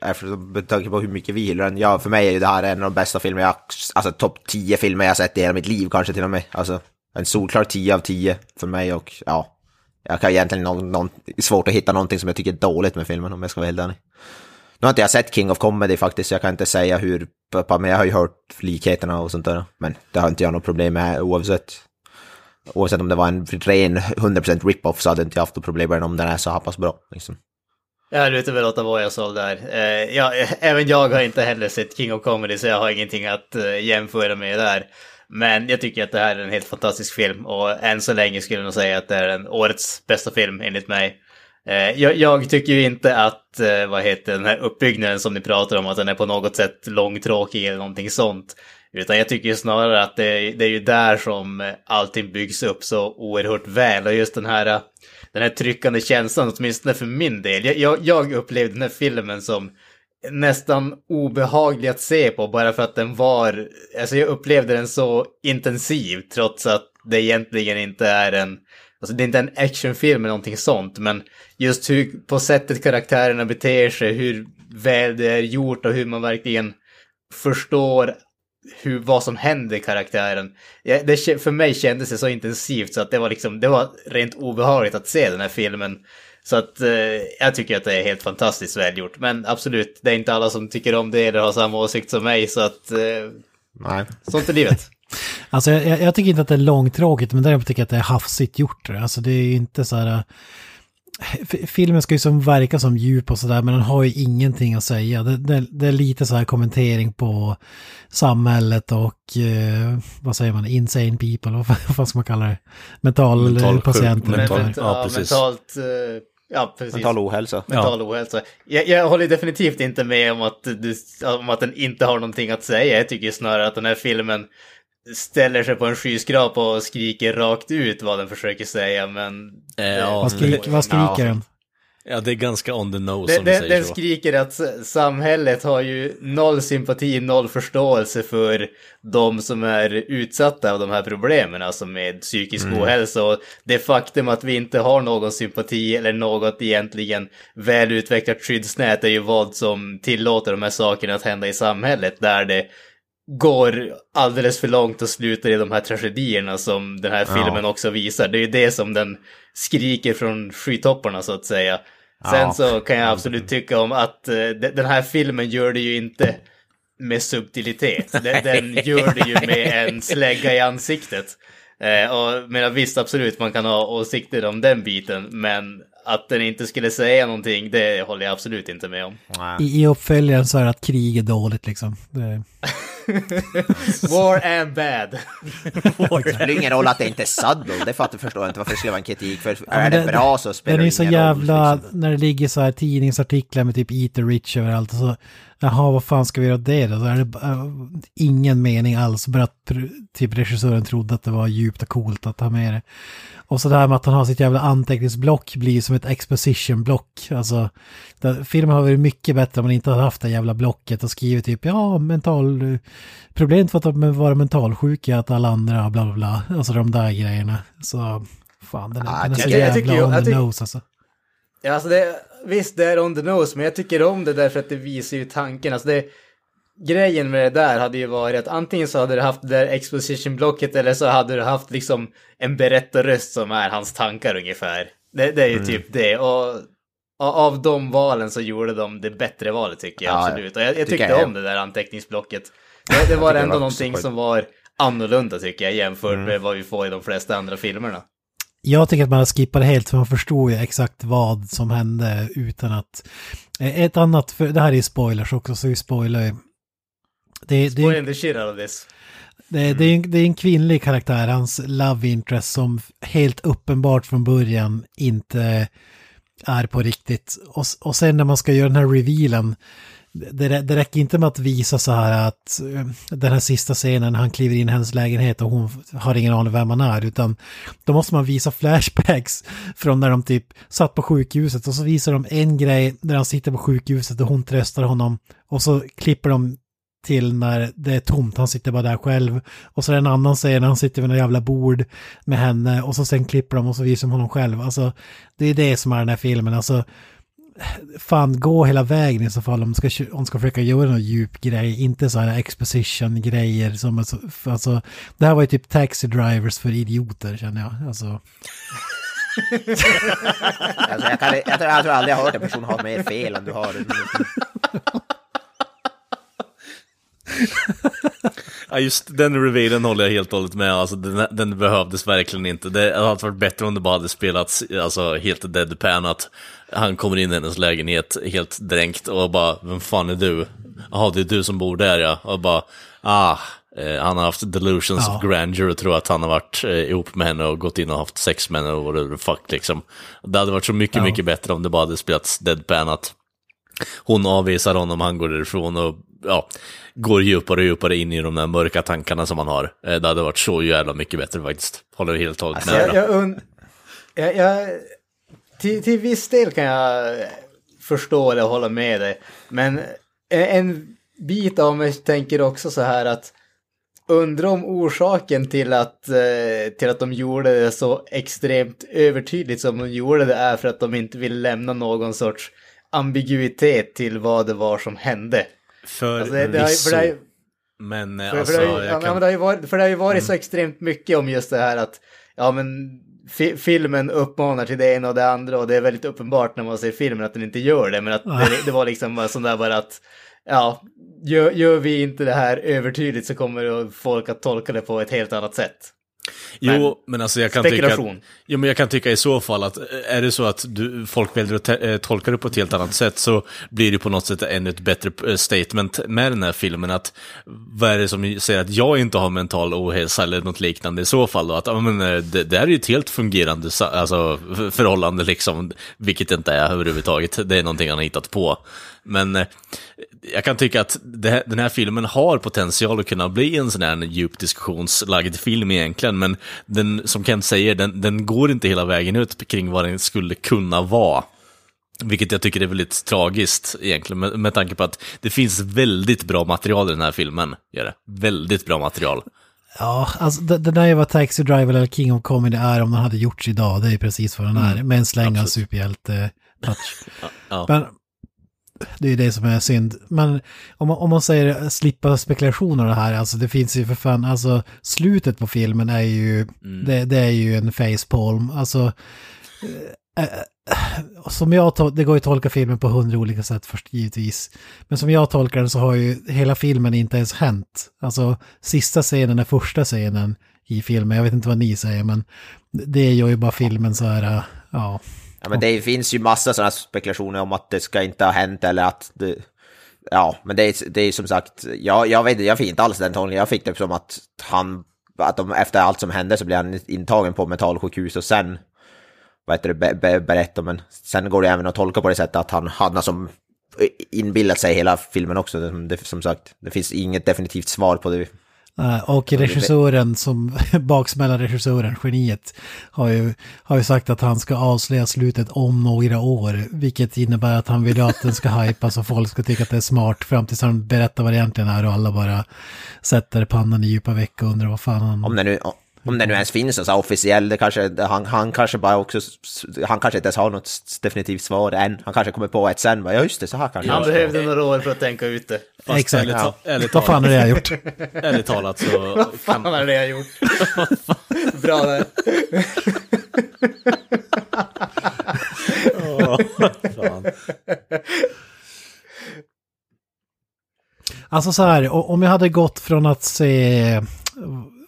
[SPEAKER 2] Eh, Eftersom med tanke på hur mycket vi gillar den. Ja, för mig är ju det här en av de bästa filmer jag, alltså topp 10 filmer jag sett i hela mitt liv kanske till och med. Alltså en solklar 10 av 10 för mig och ja, jag kan egentligen någon, någon, svårt att hitta någonting som jag tycker är dåligt med filmen om jag ska vara helt ärlig. Nu har inte jag sett King of Comedy faktiskt, så jag kan inte säga hur, men jag har ju hört likheterna och sånt där. Men det har inte jag något problem med oavsett. Oavsett om det var en ren 100% rip-off så hade inte jag haft något problem med den om den är så här pass bra. Liksom.
[SPEAKER 3] Jag lutar väl åt vad jag sa där. Eh, ja, även jag har inte heller sett King of Comedy så jag har ingenting att eh, jämföra med där. Men jag tycker att det här är en helt fantastisk film och än så länge skulle jag nog säga att det är en årets bästa film enligt mig. Eh, jag, jag tycker ju inte att, eh, vad heter den här uppbyggnaden som ni pratar om, att den är på något sätt långtråkig eller någonting sånt. Utan jag tycker ju snarare att det, det är ju där som eh, allting byggs upp så oerhört väl. Och just den här, eh, den här tryckande känslan, åtminstone för min del. Jag, jag, jag upplevde den här filmen som nästan obehaglig att se på bara för att den var, alltså jag upplevde den så intensiv trots att det egentligen inte är en, alltså det är inte en actionfilm eller någonting sånt, men just hur, på sättet karaktärerna beter sig, hur väl det är gjort och hur man verkligen förstår hur, vad som händer karaktären. Ja, det, för mig kändes det så intensivt så att det var liksom, det var rent obehagligt att se den här filmen. Så att eh, jag tycker att det är helt fantastiskt välgjort. Men absolut, det är inte alla som tycker om det eller har samma åsikt som mig så att eh,
[SPEAKER 2] Nej.
[SPEAKER 3] sånt är livet.
[SPEAKER 4] Alltså jag, jag- tycker inte att det är långtråkigt, men däremot tycker jag att det är hafsigt gjort. Alltså det är ju inte så här... Filmen ska ju som verka som djup och sådär, men den har ju ingenting att säga. Det, det, det är lite så här kommentering på samhället och, eh, vad säger man, insane people, vad fan- ska man kalla det? Mental,
[SPEAKER 1] Mental
[SPEAKER 4] Mental patienter.
[SPEAKER 1] mental-
[SPEAKER 4] ungefär.
[SPEAKER 1] ja, precis.
[SPEAKER 3] mentalt, eh, ja precis.
[SPEAKER 2] Mental ohälsa.
[SPEAKER 3] Mental ohälsa. Jag, jag håller definitivt inte med om att, du, om att den inte har någonting att säga. Jag tycker snarare att den här filmen ställer sig på en skyskrapa och skriker rakt ut vad den försöker säga, men...
[SPEAKER 1] Eh, ja,
[SPEAKER 4] Vad, skrik, vad skriker den?
[SPEAKER 1] Ja, det är ganska on the nose
[SPEAKER 3] Den,
[SPEAKER 1] som
[SPEAKER 3] den,
[SPEAKER 1] säger
[SPEAKER 3] den
[SPEAKER 1] så.
[SPEAKER 3] skriker att samhället har ju noll sympati, noll förståelse för de som är utsatta av de här problemen, alltså med psykisk
[SPEAKER 1] Mm.
[SPEAKER 3] ohälsa. Och det faktum att vi inte har någon sympati eller något egentligen välutvecklat skyddsnät är ju vad som tillåter de här sakerna att hända i samhället, där det går alldeles för långt och slutar i de här tragedierna som den här filmen också visar. Det är ju det som den skriker från skytopparna så att säga. Sen
[SPEAKER 2] Ja.
[SPEAKER 3] så kan jag absolut tycka om att eh, de- den här filmen gör det ju inte med subtilitet. Den, den gör det ju med en slägga i ansiktet. Eh, och men visst, absolut, man kan ha åsikter om den biten, men att den inte skulle säga någonting, det håller jag absolut inte med om.
[SPEAKER 4] I, I uppföljaren så är det att krig är dåligt liksom. Det,
[SPEAKER 3] War and bad.
[SPEAKER 2] Det spelar ingen roll att det inte är Saddle, det fattar förstår jag inte varför det skulle vara en kritik. För
[SPEAKER 4] Ja,
[SPEAKER 2] är
[SPEAKER 4] men
[SPEAKER 2] det bra så spelar
[SPEAKER 4] Den
[SPEAKER 2] det
[SPEAKER 4] är så
[SPEAKER 2] ingen roll.
[SPEAKER 4] jävla,
[SPEAKER 2] liksom.
[SPEAKER 4] när det ligger så här tidningsartiklar med typ Eat the Rich överallt och så, jaha vad fan ska vi göra det då? Så är det bara, ingen mening alls, bara att typ regissören trodde att det var djupt och coolt att ha med det. Och så det här med att han har sitt jävla anteckningsblock blir ju som ett exposition-block. Alltså, det, filmen har varit mycket bättre om man inte hade haft det jävla blocket och skrivit typ ja, mental... Problemet för att de var mentalsjuka är att alla andra bla bla bla. Alltså de där grejerna. Så fan, den är,
[SPEAKER 2] Ja,
[SPEAKER 4] den är så
[SPEAKER 3] jag- jag
[SPEAKER 4] jävla on
[SPEAKER 3] jag
[SPEAKER 4] the
[SPEAKER 3] tycker-
[SPEAKER 4] nose alltså.
[SPEAKER 3] Ja, alltså det, visst, det är on the nose, men jag tycker om det därför att det visar ju tanken. Alltså det, grejen med det där hade ju varit att antingen så hade du haft det där exposition-blocket eller så hade du haft liksom en berättarröst som är hans tankar ungefär. Det, det är ju typ det. Och, och av de valen så gjorde de det bättre valet tycker jag
[SPEAKER 2] Ja,
[SPEAKER 3] absolut. Och jag, jag
[SPEAKER 2] tycker
[SPEAKER 3] tyckte
[SPEAKER 2] jag.
[SPEAKER 3] om det där anteckningsblocket. Det, det var
[SPEAKER 2] tycker det
[SPEAKER 3] ändå
[SPEAKER 2] var
[SPEAKER 3] någonting som var annorlunda tycker jag jämfört med vad vi får i de flesta andra filmerna.
[SPEAKER 4] Jag tycker att man det helt för man förstår ju exakt vad som hände utan att... Eh, Ett annat, för det här är spoilers också så vi spoilar ju. Det, det,
[SPEAKER 3] Spoiling the shit out of this.
[SPEAKER 4] det, det, är en, det är en kvinnlig karaktär, hans love interest som helt uppenbart från början inte är på riktigt. Och, och sen när man ska göra den här revealen, det, det räcker inte med att visa så här att eh, den här sista scenen han kliver in i hennes lägenhet och hon har ingen aning vem han är, utan då måste man visa flashbacks från när de typ satt på sjukhuset och så visar de en grej där han sitter på sjukhuset och hon tröstar honom och så klipper de till när det är tomt, han sitter bara där själv. Och så är det en annan scen när han sitter vid något jävla bord med henne och så sen klipper de och så visar de honom själv. Alltså, det är det som är den här filmen. Alltså, fan, gå hela vägen i så fall om du ska, om du ska försöka göra någon djup grej, inte så här exposition-grejer som, är så- alltså, det här var ju typ taxi drivers för idioter känner jag. Alltså,
[SPEAKER 2] Alltså, jag, kan, jag, tror, jag tror aldrig jag har hört en person ha mer fel än du har.
[SPEAKER 1] Ja, just den revealen håller jag helt och hållet med. Alltså, den, den behövdes verkligen inte. Det hade varit bättre om det bara hade spelats alltså, helt deadpan. Att han kommer in i hennes lägenhet helt dränkt och bara, vem fan är du? Jaha, det är du som bor där ja. Och bara, ah, Eh, han har haft delusions
[SPEAKER 4] Ja.
[SPEAKER 1] of grandeur och tror att han har varit eh, ihop med henne och gått in och haft sex med henne och whatever fuck liksom. Det hade varit så mycket,
[SPEAKER 4] Ja.
[SPEAKER 1] mycket bättre om det bara hade spelats deadpan att hon avvisar honom, han går därifrån och ja, går djupare och djupare in i de där mörka tankarna som han har. Eh, Det hade varit så jävla mycket bättre faktiskt. Håller helt och hållet med.
[SPEAKER 3] Jag, jag, jag, till, till viss del kan jag förstå eller hålla med dig. Men en, en bit av mig tänker också så här att undra om orsaken till att, eh, till att de gjorde det så extremt övertydligt som de gjorde det är för att de inte vill lämna någon sorts ambiguitet till vad det var som hände.
[SPEAKER 1] För
[SPEAKER 3] Alltså, det, det har, ju- för det, har ju-
[SPEAKER 1] Men
[SPEAKER 3] för,
[SPEAKER 1] alltså,
[SPEAKER 3] för, det, har ju- ja,
[SPEAKER 1] jag
[SPEAKER 3] men
[SPEAKER 1] kan...
[SPEAKER 3] det har ju varit, för det har ju varit så extremt mycket om just det här att ja men fi, filmen uppmanar till det ena och det andra och det är väldigt uppenbart när man ser filmen att den inte gör det men att det, det var liksom bara sån där bara att ja, gör, gör vi inte det här övertydligt så kommer folk att tolka det på ett helt annat sätt.
[SPEAKER 1] Jo, men alltså jag kan tycka att, Jo, men jag kan tycka i så fall att är det så att du, folk väljer att te- eh, tolka det på ett helt annat sätt så blir det på något sätt ännu ett bättre eh, statement med den här filmen. Att vad är det som säger att jag inte har mental ohälsa eller något liknande i så fall då? Att ja, men, eh, det, det här är ju ett helt fungerande alltså, förhållande liksom, vilket det inte är överhuvudtaget. Det är någonting han har hittat på. Men jag kan tycka att det den här filmen har potential att kunna bli en sån här djup diskussionslagd film egentligen, men den, som Kent säger, den, den går inte hela vägen ut kring vad den skulle kunna vara. Vilket jag tycker är väldigt tragiskt egentligen, med, med tanke på att det finns väldigt bra material i den här filmen. Gör det. Väldigt bra material.
[SPEAKER 4] Ja, alltså det, det där är vad Taxi Driver eller King of Comedy är om den hade gjorts idag. Det är precis vad den är, med en släng av superhjälte-touch.
[SPEAKER 1] Ja.
[SPEAKER 4] Men det är det som är synd. Men om man, om man säger slippa spekulationer och det här, alltså det finns ju för fan, alltså slutet på filmen är ju, det, det är ju en facepalm. Alltså, eh, som jag det går ju att tolka filmen på hundra olika sätt först givetvis. Men som jag tolkar den så har ju hela filmen inte ens hänt. Alltså sista scenen är första scenen i filmen, jag vet inte vad ni säger men det gör ju bara filmen så här, eh, ja.
[SPEAKER 2] Ja, men det finns ju massa sådana spekulationer om att det ska inte ha hänt eller att det... Ja, men det är, det är som sagt, jag, jag vet inte, jag fick inte alls den tolkningen. Jag fick det som att han, att de, efter allt som hände så blev han intagen på mentalsjukhus och sen, vad heter det, be, be, berättar, men sen går det även att tolka på det sättet att han, hade som inbillat sig hela filmen också. Det, som sagt, det finns inget definitivt svar på det.
[SPEAKER 4] Eh, Och regissören som, baksmälla regissören, geniet, har ju, har ju sagt att han ska avslöja slutet om några år. Vilket innebär att han vill att den ska hypas och folk ska tycka att det är smart fram tills han berättar vad det egentligen är och alla bara sätter pannan i djupa veck och undrar vad fan han...
[SPEAKER 2] Om det nu, om det nu ens finns en så officiell, det kanske, han, han kanske bara också, han kanske inte ens har något definitivt svar än. Han kanske kommer på ett sen, bara, ja just det, så här kanske
[SPEAKER 3] Han behövde några år för att tänka ut det.
[SPEAKER 1] Fast
[SPEAKER 4] Exakt.
[SPEAKER 1] ärligt, ta- ärligt
[SPEAKER 4] Vad fan är det jag har gjort?
[SPEAKER 1] Ärligt talat så
[SPEAKER 3] Vad fan är det jag gjort? Bra där.
[SPEAKER 1] fan.
[SPEAKER 4] Alltså så här, om jag hade gått från att se,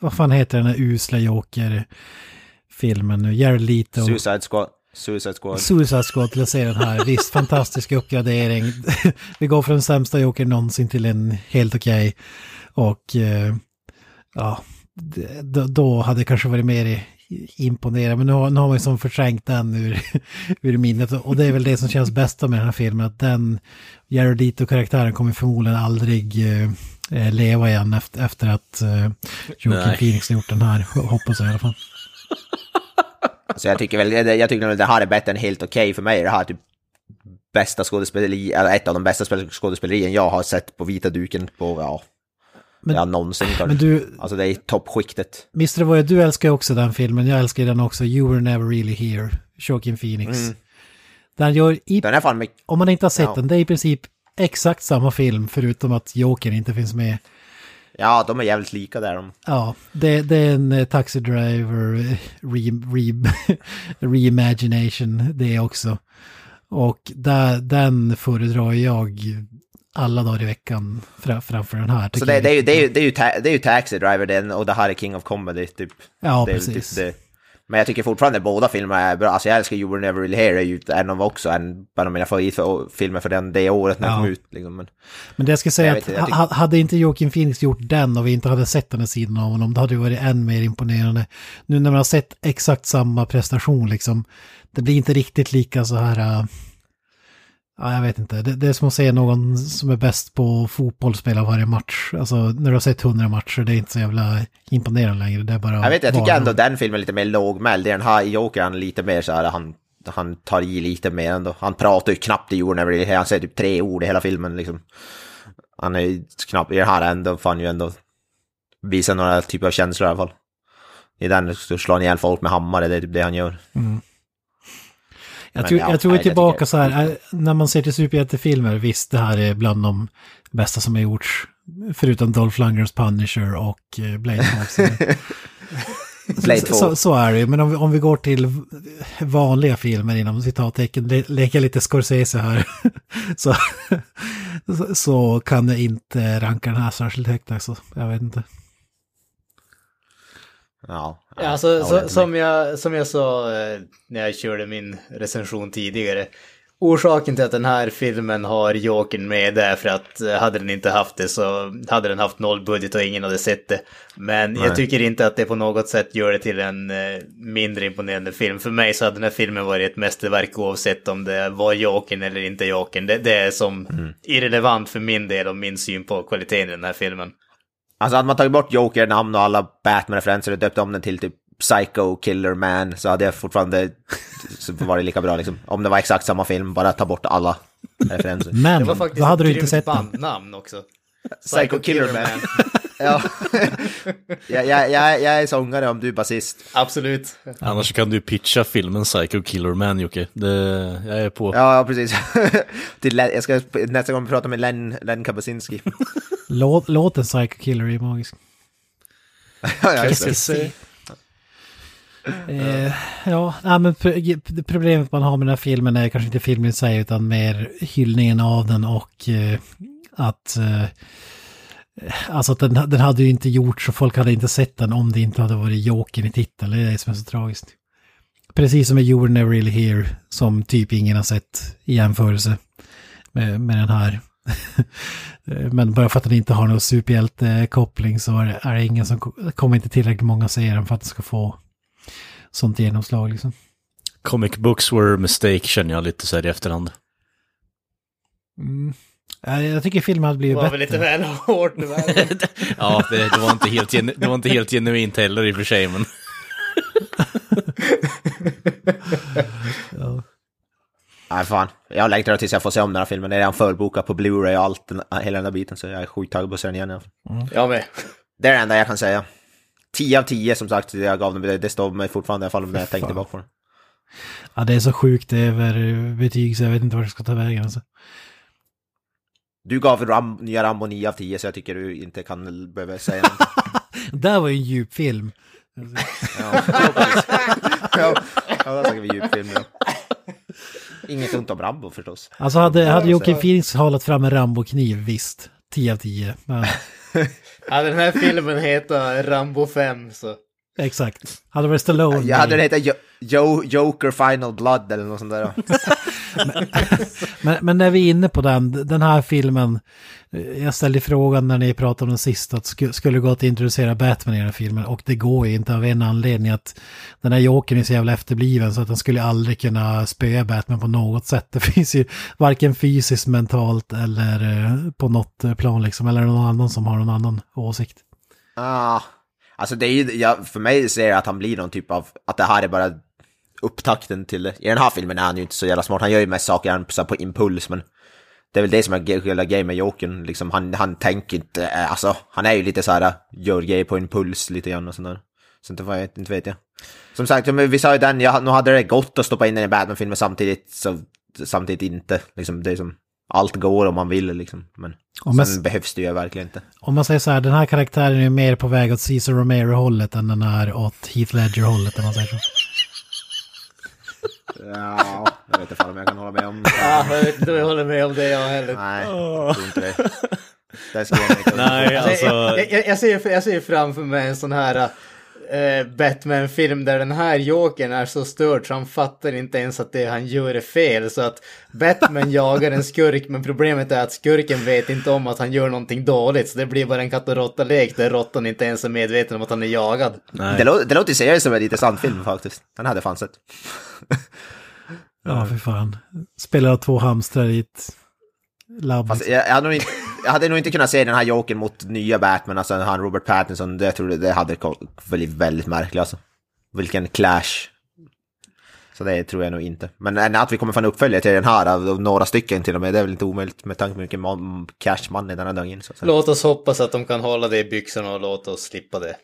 [SPEAKER 4] vad fan heter den här usla Joker-filmen nu, Jared Leto.
[SPEAKER 2] Suicide Squad. Suicide Squad.
[SPEAKER 4] Suicide Squad till att se den här. Visst, fantastisk uppgradering. Vi går från sämsta Joker någonsin till en helt okej. Och eh, ja, då hade det kanske varit mer i- imponerande. Men nu har, nu har man ju som förträngt den ur, ur minnet. Och det är väl det som känns bästa med den här filmen. Att den Jared Leto-karaktären kommer förmodligen aldrig eh, eh, leva igen efter, efter att eh, Joaquin. Phoenix har gjort den här. Hoppas jag i alla fall.
[SPEAKER 2] Så jag tycker väl, jag tycker nog det här är bättre än helt okej för mig. Det här är typ bästa skådespeleri, eller ett av de bästa spel- skådespelerien jag har sett på vita duken på, ja,
[SPEAKER 4] Men-
[SPEAKER 2] ja någonsin kanske.
[SPEAKER 4] Men du,
[SPEAKER 2] Alltså det är toppskiktet.
[SPEAKER 4] Mr. Voya, du älskar ju också den filmen. Jag älskar den också. You were never really here. Joaquin Phoenix.
[SPEAKER 2] Mm.
[SPEAKER 4] Den gör, i,
[SPEAKER 2] Den är fan
[SPEAKER 4] om man inte har sett
[SPEAKER 2] Ja.
[SPEAKER 4] den, det är i princip exakt samma film förutom att Joker inte finns med.
[SPEAKER 2] Ja, de är jävligt lika där. De.
[SPEAKER 4] Ja, det, det är en eh, Taxi Driver eh, re, re, reimagination det också. Och där, den föredrar jag alla dagar i veckan fra- framför den här.
[SPEAKER 2] Så det, det, är ju, det, är ju, det, är ju ta, det är ju Taxi Driver den och det här är King of Comedy typ.
[SPEAKER 4] Ja,
[SPEAKER 2] det väl
[SPEAKER 4] precis.
[SPEAKER 2] Typ det, Men jag tycker fortfarande båda filmerna är bra. Alltså jag älskar You Were Never Really Here, är ju en av också en av mina favoritfilmer för den, det året när den
[SPEAKER 4] Ja.
[SPEAKER 2] kom ut. Liksom. Men,
[SPEAKER 4] Men det jag ska säga
[SPEAKER 2] Jag
[SPEAKER 4] att
[SPEAKER 2] inte, tycker-
[SPEAKER 4] ha- hade inte Joaquin Phoenix gjort den och vi inte hade sett den här sidan av honom, då hade det varit än mer imponerande. Nu när man har sett exakt samma prestation liksom, det blir inte riktigt lika så här... ja, jag vet inte. Det, det är som att se någon som är bäst på fotboll spela varje match. Alltså, när du har sett hundra matcher, det är inte så jävla imponerande längre. Det är bara...
[SPEAKER 2] jag vet jag tycker ändå den filmen är lite mer lågmäld. Det Den här i Joker han är lite mer så här, han, han tar i lite mer ändå. Han pratar ju knappt i Here, han säger typ tre ord i hela filmen liksom. Han är ju knappt, i den här ändå, får han ju ändå visa några typer av känslor i alla fall. I den så slår han ihjäl folk med hammare, det är typ det han gör.
[SPEAKER 4] Jag tror,
[SPEAKER 2] ja,
[SPEAKER 4] jag tror vi är
[SPEAKER 2] jag
[SPEAKER 4] tillbaka
[SPEAKER 2] tycker-
[SPEAKER 4] så här, äh, när man ser till superhjältefilmer, visst det här är bland de bästa som har gjorts. Förutom Dolph Lundgrens Punisher och eh, Blade Tronson.
[SPEAKER 2] Blade
[SPEAKER 4] så,
[SPEAKER 2] 2.
[SPEAKER 4] så, så är det ju, men om vi, om vi går till vanliga filmer inom citattecken, le, leker lite Scorsese här, så, så, så kan jag inte ranka den här särskilt högt alltså. Jag vet inte.
[SPEAKER 2] Ja,
[SPEAKER 3] Ja, alltså,
[SPEAKER 2] jag
[SPEAKER 3] så, som, jag, som jag sa eh, när jag körde min recension tidigare. Orsaken till att den här filmen har Jokern med är för att eh, hade den inte haft det så hade den haft noll budget och ingen hade sett det. Men
[SPEAKER 2] Nej.
[SPEAKER 3] jag tycker inte att det på något sätt gör det till en eh, mindre imponerande film. För mig så hade den här filmen varit ett mästerverk oavsett om det var Jokern eller inte Jokern. Det, det är som irrelevant för min del och min syn på kvaliteten i den här filmen.
[SPEAKER 2] Alltså hade man tagit bort Joker-namn och alla Batman-referenser och döpt om den till typ Psycho Killer Man så hade jag fortfarande så var det lika bra liksom. Om det var exakt samma film, bara ta bort alla referenser.
[SPEAKER 4] Men
[SPEAKER 3] Det var faktiskt
[SPEAKER 4] då hade du inte sett
[SPEAKER 3] bandnamn också.
[SPEAKER 2] Psycho Killer Man. ja. jag, jag, jag, jag är sångare om du är basist.
[SPEAKER 3] Absolut.
[SPEAKER 1] Annars kan du pitcha filmen Psycho Killer Man Jocke. Det, jag är på.
[SPEAKER 2] Ja, precis. jag ska nästa gång prata med Len, Len Kabasinski.
[SPEAKER 4] Låt, låten Psycho Killer är magisk.
[SPEAKER 2] ja, ja, just det.
[SPEAKER 4] Eh, ja, nej, men problemet man har med den här filmen är kanske inte filmen i sig utan mer hyllningen av den och eh, att eh, alltså att den, den hade ju inte gjorts och folk hade inte sett den om det inte hade varit Jokern i titeln. Det är det som är så tragiskt. Precis som med You Were Never Really Here som typ ingen har sett i jämförelse med, med den här. Eh, Men bara för att den inte har någon superhjältekoppling så är det, det ingen som ko- kommer inte tillräckligt många se den för att den ska få sånt genomslag liksom.
[SPEAKER 1] Comic books were a mistake känner jag lite så här i efterhand.
[SPEAKER 4] Eh, Jag tycker filmen hade
[SPEAKER 3] Det
[SPEAKER 4] blivit
[SPEAKER 3] var
[SPEAKER 4] bättre.
[SPEAKER 3] väl lite väl hårt nu.
[SPEAKER 1] Ja, det, det, var inte helt genu- det var inte helt genuint heller i och för sig, men...
[SPEAKER 2] Nej fan, jag längtar tills jag får se om den här filmen. Det är redan förbokat på Blu-ray och allt, den, hela den där biten. Så jag är skittaggad på att se den igen. fall.
[SPEAKER 3] Jag med.
[SPEAKER 2] Det är det enda jag kan säga. 10 av 10 som sagt, jag gav den, det, det står mig fortfarande i alla fall när jag tänkte tillbaka på den.
[SPEAKER 4] Ja, det är så sjukt över betyg så jag vet inte vart jag ska ta vägen. Alltså.
[SPEAKER 2] Du gav Ram, nya Rambo 9 av 10 så jag tycker du inte kan behöva säga något.
[SPEAKER 4] Det där var ju en djup film.
[SPEAKER 2] Ja, ja, ja, ja, där snackar vi djupfilm nu. Inget ont om Rambo förstås.
[SPEAKER 4] Alltså hade, hade Joakim Phoenix halat fram en Rambo-kniv, visst. 10 av 10. Men,
[SPEAKER 3] Hade den här filmen hetat Rambo 5 så...
[SPEAKER 4] exakt. Hade varit Stallone.
[SPEAKER 2] Jag hade den hetat jo, jo, Joker Final Blood eller något sånt där.
[SPEAKER 4] Men, men när vi är inne på den, den här filmen. Jag ställde frågan när ni pratade om den sista, att sk- skulle gå att introducera Batman i den här filmen? Och det går ju inte av en anledning att den här Jokern är så jävla efterbliven så att den skulle aldrig kunna spöa Batman på något sätt. Det finns ju varken fysiskt, mentalt eller eh, på något plan liksom, eller någon annan som har någon annan åsikt.
[SPEAKER 2] Ah, alltså det är ju, ja, för mig ser jag att han blir någon typ av, att det här är bara upptakten till det. I den här filmen är han ju inte så jävla smart, han gör ju mest saker så här på impuls, men det är väl det som är hela grejen med Jokern, liksom han, han tänker inte, eh, alltså han är ju lite så här, gör grejer på impuls lite grann och sådär. Så inte, jag, inte vet jag. Som sagt, men vi sa ju den, jag, nu hade det gått att stoppa in den i Batman-filmen samtidigt, så samtidigt inte. Liksom, det är som, allt går om man vill liksom, men
[SPEAKER 4] Om man
[SPEAKER 2] sen
[SPEAKER 4] s-
[SPEAKER 2] behövs det ju verkligen inte.
[SPEAKER 4] Om man säger så här, den här karaktären är mer på väg åt Caesar Romero-hållet än den är åt Heath Ledger-hållet, om man säger så.
[SPEAKER 2] Ja, jag vet inte om jag kan hålla med om
[SPEAKER 3] Ja, jag vet inte om jag håller med om det jag heller.
[SPEAKER 2] Nej, jag tror inte det. Där ska jag inte
[SPEAKER 1] Nej,
[SPEAKER 3] Alltså,
[SPEAKER 1] alltså...
[SPEAKER 3] jag, jag, jag, ser, jag ser framför mig en sån här eh, Batman-film där den här Jokern är så störd så han fattar inte ens att det han gör är fel. Så att Batman jagar en skurk men problemet är att skurken vet inte om att han gör någonting dåligt. Så det blir bara en katt och råtta-lek där råttan inte ens är medveten om att han är jagad.
[SPEAKER 2] Det, lå- det låter seriöst som en intressant film faktiskt. Den hade jag fan sett.
[SPEAKER 4] Ja, för fan. Spelar två hamstrar i ett labb.
[SPEAKER 2] Fast jag, jag, hade nog inte, jag hade nog inte kunnat se den här Jokern mot nya Batman, alltså han Robert Pattinson, det tror jag det hade blivit väldigt märkligt alltså. Vilken clash. Så det tror jag nog inte. Men att vi kommer få en uppföljare till den här, av några stycken till och med, det är väl inte omöjligt med tanke på hur mycket cash man i den här dungen.
[SPEAKER 3] Låt oss hoppas att de kan hålla det i byxorna och låta oss slippa det.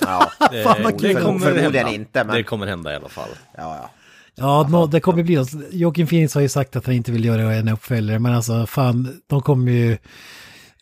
[SPEAKER 2] Ja,
[SPEAKER 1] Det, det kommer
[SPEAKER 2] Förmodligen
[SPEAKER 1] hända.
[SPEAKER 2] inte, men-
[SPEAKER 1] Det kommer hända i alla fall.
[SPEAKER 2] ja, ja.
[SPEAKER 4] Ja, nå, det kommer bli något. Joakim Phoenix har ju sagt att han inte vill göra en uppföljare, men alltså fan, de kommer ju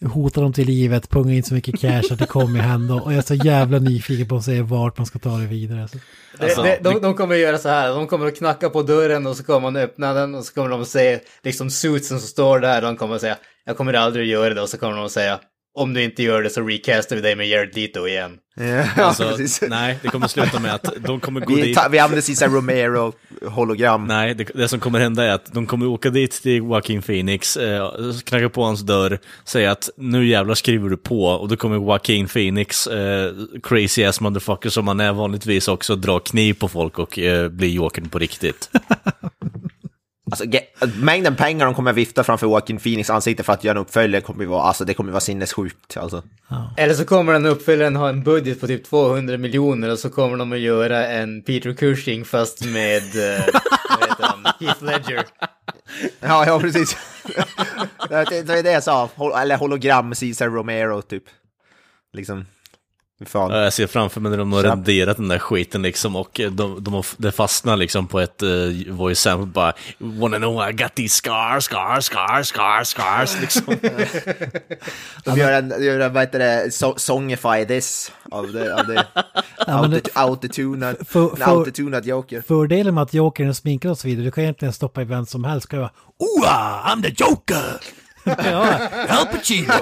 [SPEAKER 4] hota dem till livet, punga in så mycket cash att det kommer hända. Och jag är så jävla nyfiken på att se vart man ska ta det vidare. Alltså.
[SPEAKER 1] Alltså,
[SPEAKER 3] det, de, de kommer att göra så här, de kommer att knacka på dörren och så kommer man öppna den och så kommer de att se liksom suitsen som står där de kommer att säga jag kommer aldrig att göra det och så kommer de att säga om du inte gör det så recastar vi dig med Jared Leto igen.
[SPEAKER 2] ja
[SPEAKER 1] Alltså,
[SPEAKER 2] precis.
[SPEAKER 1] nej, det kommer sluta med att de kommer gå
[SPEAKER 2] Vi,
[SPEAKER 1] dit.
[SPEAKER 2] ta, vi använder Cesar Romero hologram.
[SPEAKER 1] Nej, det, det som kommer hända är att de kommer åka dit till Joaquin Phoenix, eh, knacka på hans dörr, säga att nu jävlar skriver du på, och då kommer Joaquin Phoenix, eh, crazy ass motherfucker som han är vanligtvis också, dra kniv på folk och eh, bli Jokern på riktigt.
[SPEAKER 2] Alltså, mängden pengar de kommer vifta framför Joaquin Phoenix ansikte för att göra en uppföljare kommer vara, alltså det kommer vara sinnessjukt alltså.
[SPEAKER 3] Eller så kommer den uppföljaren ha en budget på typ 200 miljoner och så kommer de att göra en Peter Cushing fast med, eh, Heath Ledger.
[SPEAKER 2] Ja, ja precis. det, är det jag sa, Hol- eller hologram Cesar Romero typ. Liksom, fan.
[SPEAKER 1] Ja, Jag ser framför mig när de har
[SPEAKER 2] Snabbt.
[SPEAKER 1] renderat den där skiten liksom och eh, de, de det fastnar liksom på ett uh, voice sample bara Wanna know I got these scars, scars, scars, scars, scars liksom.
[SPEAKER 2] De gör en, de gör en vad heter det, so, songify this av det, av det.
[SPEAKER 4] Ja,
[SPEAKER 2] autotunad, autotunad joker.
[SPEAKER 4] Fördelen med att Jokern är sminkad och så vidare, du kan egentligen stoppa i vem som helst. Kan vara, Oa, I'm the Joker! Ja, Al Pacino!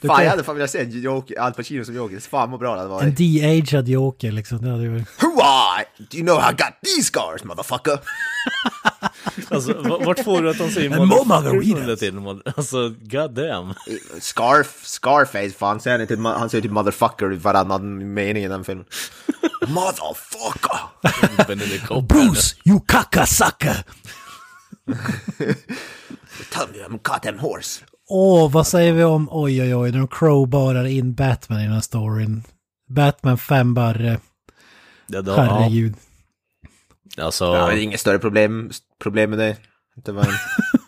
[SPEAKER 4] Du
[SPEAKER 2] Fan,
[SPEAKER 4] kan-
[SPEAKER 2] jag hade fan velat se en joker, Al Pacino som joker. Fan vad bra det hade
[SPEAKER 4] En
[SPEAKER 2] varit.
[SPEAKER 4] de-aged Joker liksom. Det hade ju...
[SPEAKER 2] Hurra! Do you know I got these scars motherfucker?
[SPEAKER 1] Alltså, vart får du att de säger motherfucker
[SPEAKER 4] margaritas.
[SPEAKER 2] alltså.
[SPEAKER 1] hela tiden? Alltså, god damn.
[SPEAKER 2] Scarf, Scarface, fan säger han inte, han säger typ motherfucker i varannan mening i den filmen. motherfucker!
[SPEAKER 1] Cumberbatch.
[SPEAKER 4] Bruce, you sucker!
[SPEAKER 2] Tell me I'm goddamn horse.
[SPEAKER 4] Åh, vad säger vi om, oj oj oj, när de crowbarar in Batman i den här storyn. Batman fem barre,
[SPEAKER 1] Ja, då,
[SPEAKER 4] herregud.
[SPEAKER 1] ja. Alltså,
[SPEAKER 2] Ja, det är inget större problem, problem med det. Var en,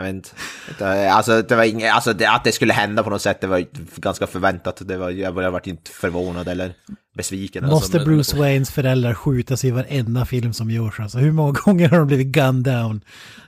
[SPEAKER 2] jag vet inte. Det, alltså, det var inget, alltså det, att det skulle hända på något sätt, det var ganska förväntat. Det var, jag har varit inte förvånad eller besviken. Alltså,
[SPEAKER 4] Måste
[SPEAKER 1] men-
[SPEAKER 4] Bruce Waynes föräldrar skjutas i varenda film som görs alltså? Hur många gånger har de blivit gunned down?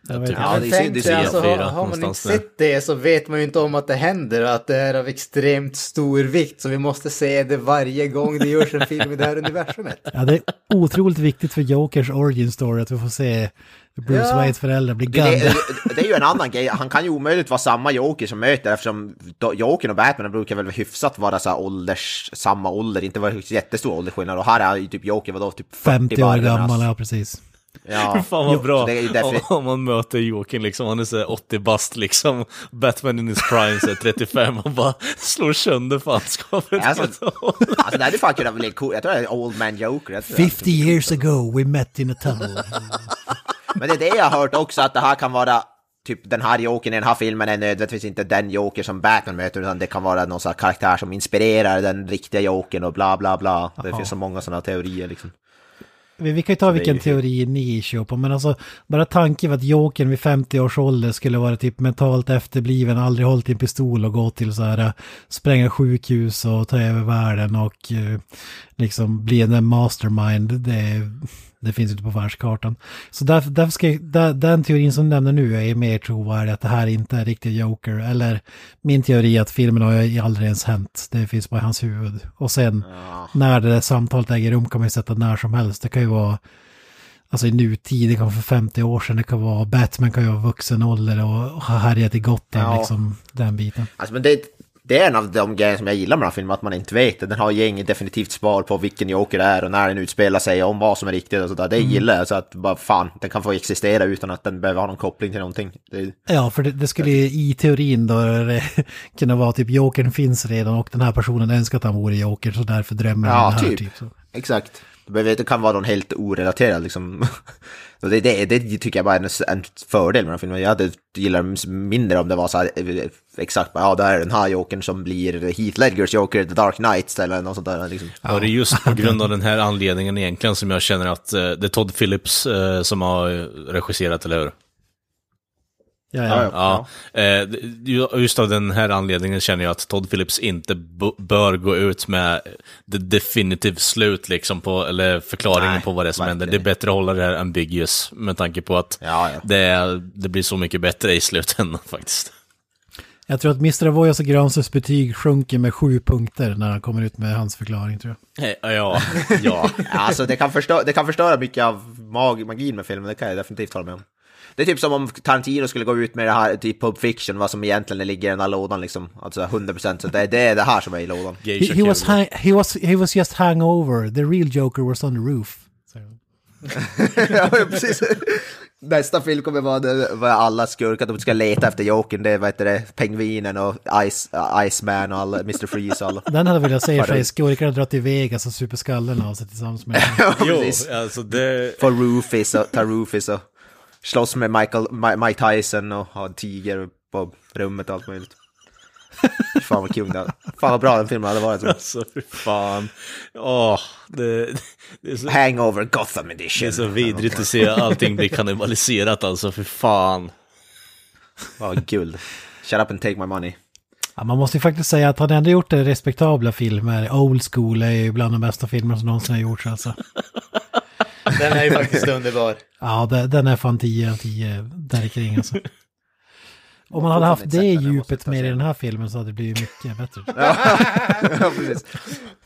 [SPEAKER 4] Jag vet inte.
[SPEAKER 2] Ja,
[SPEAKER 3] Men
[SPEAKER 2] det är
[SPEAKER 3] tänk
[SPEAKER 2] synd,
[SPEAKER 3] dig,
[SPEAKER 2] det är
[SPEAKER 3] alltså, har, har man inte sett det så vet man ju inte om att det händer och att det är av extremt stor vikt. Så vi måste se det varje gång det görs en film i det här universumet.
[SPEAKER 4] Ja, det är otroligt viktigt för Jokers origin story att vi får se Bruce
[SPEAKER 3] Ja.
[SPEAKER 4] Waynes föräldrar bli
[SPEAKER 2] Det,
[SPEAKER 4] gunned.
[SPEAKER 2] det, det är ju en annan grej, han kan ju omöjligt vara samma Joker som möter eftersom Jokern och Batman brukar väl hyfsat vara så här ålders, samma ålder, inte vara jättestor åldersskillnad och här är ju typ Joker vadå, typ 40
[SPEAKER 4] 50 år gammal,
[SPEAKER 2] alltså.
[SPEAKER 4] ja precis.
[SPEAKER 2] Ja.
[SPEAKER 1] Fan vad bra.
[SPEAKER 2] det definitivt-
[SPEAKER 1] om, man möter Joakim liksom, han är så här 80 bast liksom. Batman in his prime så här 35 och bara slår sönder fanskapet.
[SPEAKER 2] Alltså, alltså det hade fan kunnat bli cool, jag tror det är Old Man Joker. jag tror det.
[SPEAKER 4] 50 years ago we met in a tunnel.
[SPEAKER 2] Men det är det jag har hört också, att det här kan vara typ den här Jokern i den här filmen är nödvändigtvis inte den Joker som Batman möter, utan det kan vara någon sån karaktär som inspirerar den riktiga Jokern och bla bla bla. Det finns så många sådana teorier liksom.
[SPEAKER 4] Vi, vi kan ju ta vilken
[SPEAKER 2] ju-
[SPEAKER 4] teori ni kör på, men alltså bara tanken att Jokern vid 50 års ålder skulle vara typ mentalt efterbliven, aldrig hållit i en pistol och gå till så här äh, spränga sjukhus och ta över världen och eh, liksom bli en mastermind. Det, det finns inte på världskartan. Så därför, därför ska jag, där, den teorin som du nämner nu är mer trovärdig, att det här inte är riktigt Joker. Eller min teori är att filmen har aldrig ens hänt. Det finns bara i hans huvud. Och sen när det där samtalet äger rum kan man ju sätta när som helst. Det kan ju vara Alltså i nutid, det kan vara för 50 år sedan, det kan vara Batman kan ju vara vuxen ålder och ha härjat i Gotham
[SPEAKER 2] Ja.
[SPEAKER 4] liksom, den biten.
[SPEAKER 2] Alltså men det, det är en av de grejer som jag gillar med den här filmen, att man inte vet det. Den har ju inget definitivt svar på vilken Joker det är och när den utspelar sig, om vad som är riktigt och sådär. Det gillar jag, så att bara fan, den kan få existera utan att den behöver ha någon koppling till någonting. Det,
[SPEAKER 4] Ja, för det, det skulle ju i teorin då det, kunna vara typ Jokern finns redan och den här personen önskar att han vore Joker så därför drömmer han
[SPEAKER 2] Ja,
[SPEAKER 4] om det här.
[SPEAKER 2] typ.
[SPEAKER 4] Typ.
[SPEAKER 2] Exakt. Det kan vara någon helt orelaterad liksom. Och det, det, det tycker jag bara är en, en fördel med den här filmen. Jag hade gillat den mindre om det var så här eh, eh, exakt, ja det här är den här jokern som blir Heath Ledgers joker, The Dark Knight eller något sånt där. Liksom.
[SPEAKER 1] Ja, det är just på grund av den här anledningen egentligen som jag känner att eh, det är Todd Phillips eh, som har eh, regisserat, eller hur?
[SPEAKER 4] Ja, ja.
[SPEAKER 1] Ja, eh, ju- just av den här anledningen känner jag att Todd Phillips inte bör gå ut med det definitiv slut liksom på, eller förklaringen
[SPEAKER 2] Nej,
[SPEAKER 1] på vad det är som händer. Det är bättre att hålla det här ambiguous med tanke på att
[SPEAKER 2] Ja, ja.
[SPEAKER 1] Det, det blir så mycket bättre i slutändan faktiskt.
[SPEAKER 4] Jag tror att Mr. Avoyas och Granströms betyg sjunker med sju punkter när han kommer ut med hans förklaring tror jag.
[SPEAKER 1] Eh, Ja, ja.
[SPEAKER 2] Alltså det kan, förstö det kan förstöra mycket av mag magin med filmen, det kan jag definitivt hålla med om. Det är typ som om Tarantino skulle gå ut med det här, typ Pulp Fiction, vad som egentligen ligger i den här lådan liksom. Alltså 100% så det, det är det här som är i lådan.
[SPEAKER 4] He, he, was hang, he, was, he was just hangover, the real Joker was on the roof.
[SPEAKER 2] ja, precis. Nästa film kommer vara det- vad alla skurkar, de ska leta efter Jokern, det vad det, Pengvinen och Ice, uh, Iceman och alla, Mr. Freeze och alla.
[SPEAKER 4] Den hade velat säga
[SPEAKER 2] Vad
[SPEAKER 4] för
[SPEAKER 2] det-
[SPEAKER 4] skurkarna drar till Vegas och super skallen av sig tillsammans med
[SPEAKER 1] Jo, alltså det...
[SPEAKER 2] Få Rufus och ta Rufus och slåss med Michael, Mi- Mike Tyson och ha en tiger på rummet och allt möjligt. Fan vad kul det hade. Fan vad bra den filmen hade varit.
[SPEAKER 1] Alltså fy fan. Åh, det, det, är så,
[SPEAKER 2] Hangover Gotham
[SPEAKER 1] det
[SPEAKER 2] edition.
[SPEAKER 1] är så vidrigt att se allting bli kannibaliserat alltså, för fan.
[SPEAKER 2] Vad guld. Shut up and take my money.
[SPEAKER 4] Ja, man måste ju faktiskt säga att han ändå gjort det respektabla filmer. Old School är ju bland de bästa filmer som någonsin har gjorts alltså.
[SPEAKER 3] Den är ju faktiskt underbar.
[SPEAKER 4] Ja, den är fan 10 av 10 där kring alltså. Om man hade haft det djupet med i den här filmen så hade det blivit mycket bättre.
[SPEAKER 2] ja, precis.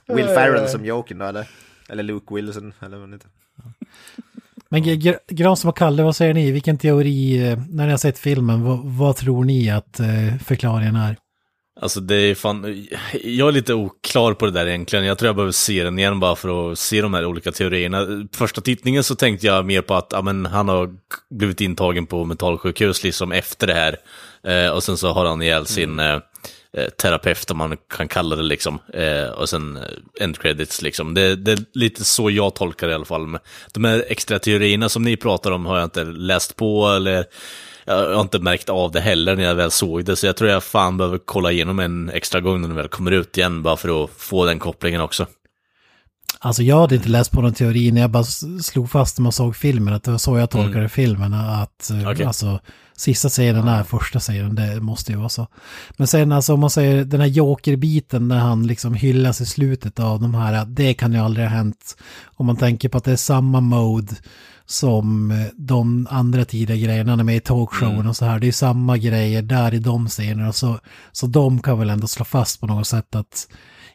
[SPEAKER 2] Will Ferrell som Jokern då eller? Eller Luke Wilson eller vad det heter.
[SPEAKER 4] Men Gr- Granström och Kalle, vad säger ni? Vilken teori, eh, när ni har sett filmen, vad, vad tror ni att eh, förklaringen är?
[SPEAKER 1] Alltså det är fan, jag är lite oklar på det där egentligen. Jag tror jag behöver se den igen bara för att se de här olika teorierna. Första tittningen så tänkte jag mer på att ja, men, han har blivit intagen på mentalsjukhus liksom efter det här. Eh, och sen så har han ihjäl sin eh, eh, terapeut, om man kan kalla det liksom. Eh, och sen eh, end credits liksom. Det, det är lite så jag tolkar det i alla fall. De här extra teorierna som ni pratar om har jag inte läst på eller jag har inte märkt av det heller när jag väl såg det, så jag tror jag fan behöver kolla igenom en extra gång när den väl kommer ut igen, bara för att få den kopplingen också.
[SPEAKER 4] Alltså jag hade inte läst på någon teori när jag bara slog fast när man såg filmen, att det var så jag tolkade filmen, att eh,
[SPEAKER 1] Okej.
[SPEAKER 4] alltså sista scenen är första scenen, det måste ju vara så. Men sen alltså om man säger den här jokerbiten när han liksom hyllas i slutet av de här, det kan ju aldrig ha hänt. Om man tänker på att det är samma mode som eh, de andra tidiga grejerna, är med i talkshowen och så här, det är samma grejer där i de scenerna, så, så de kan väl ändå slå fast på något sätt att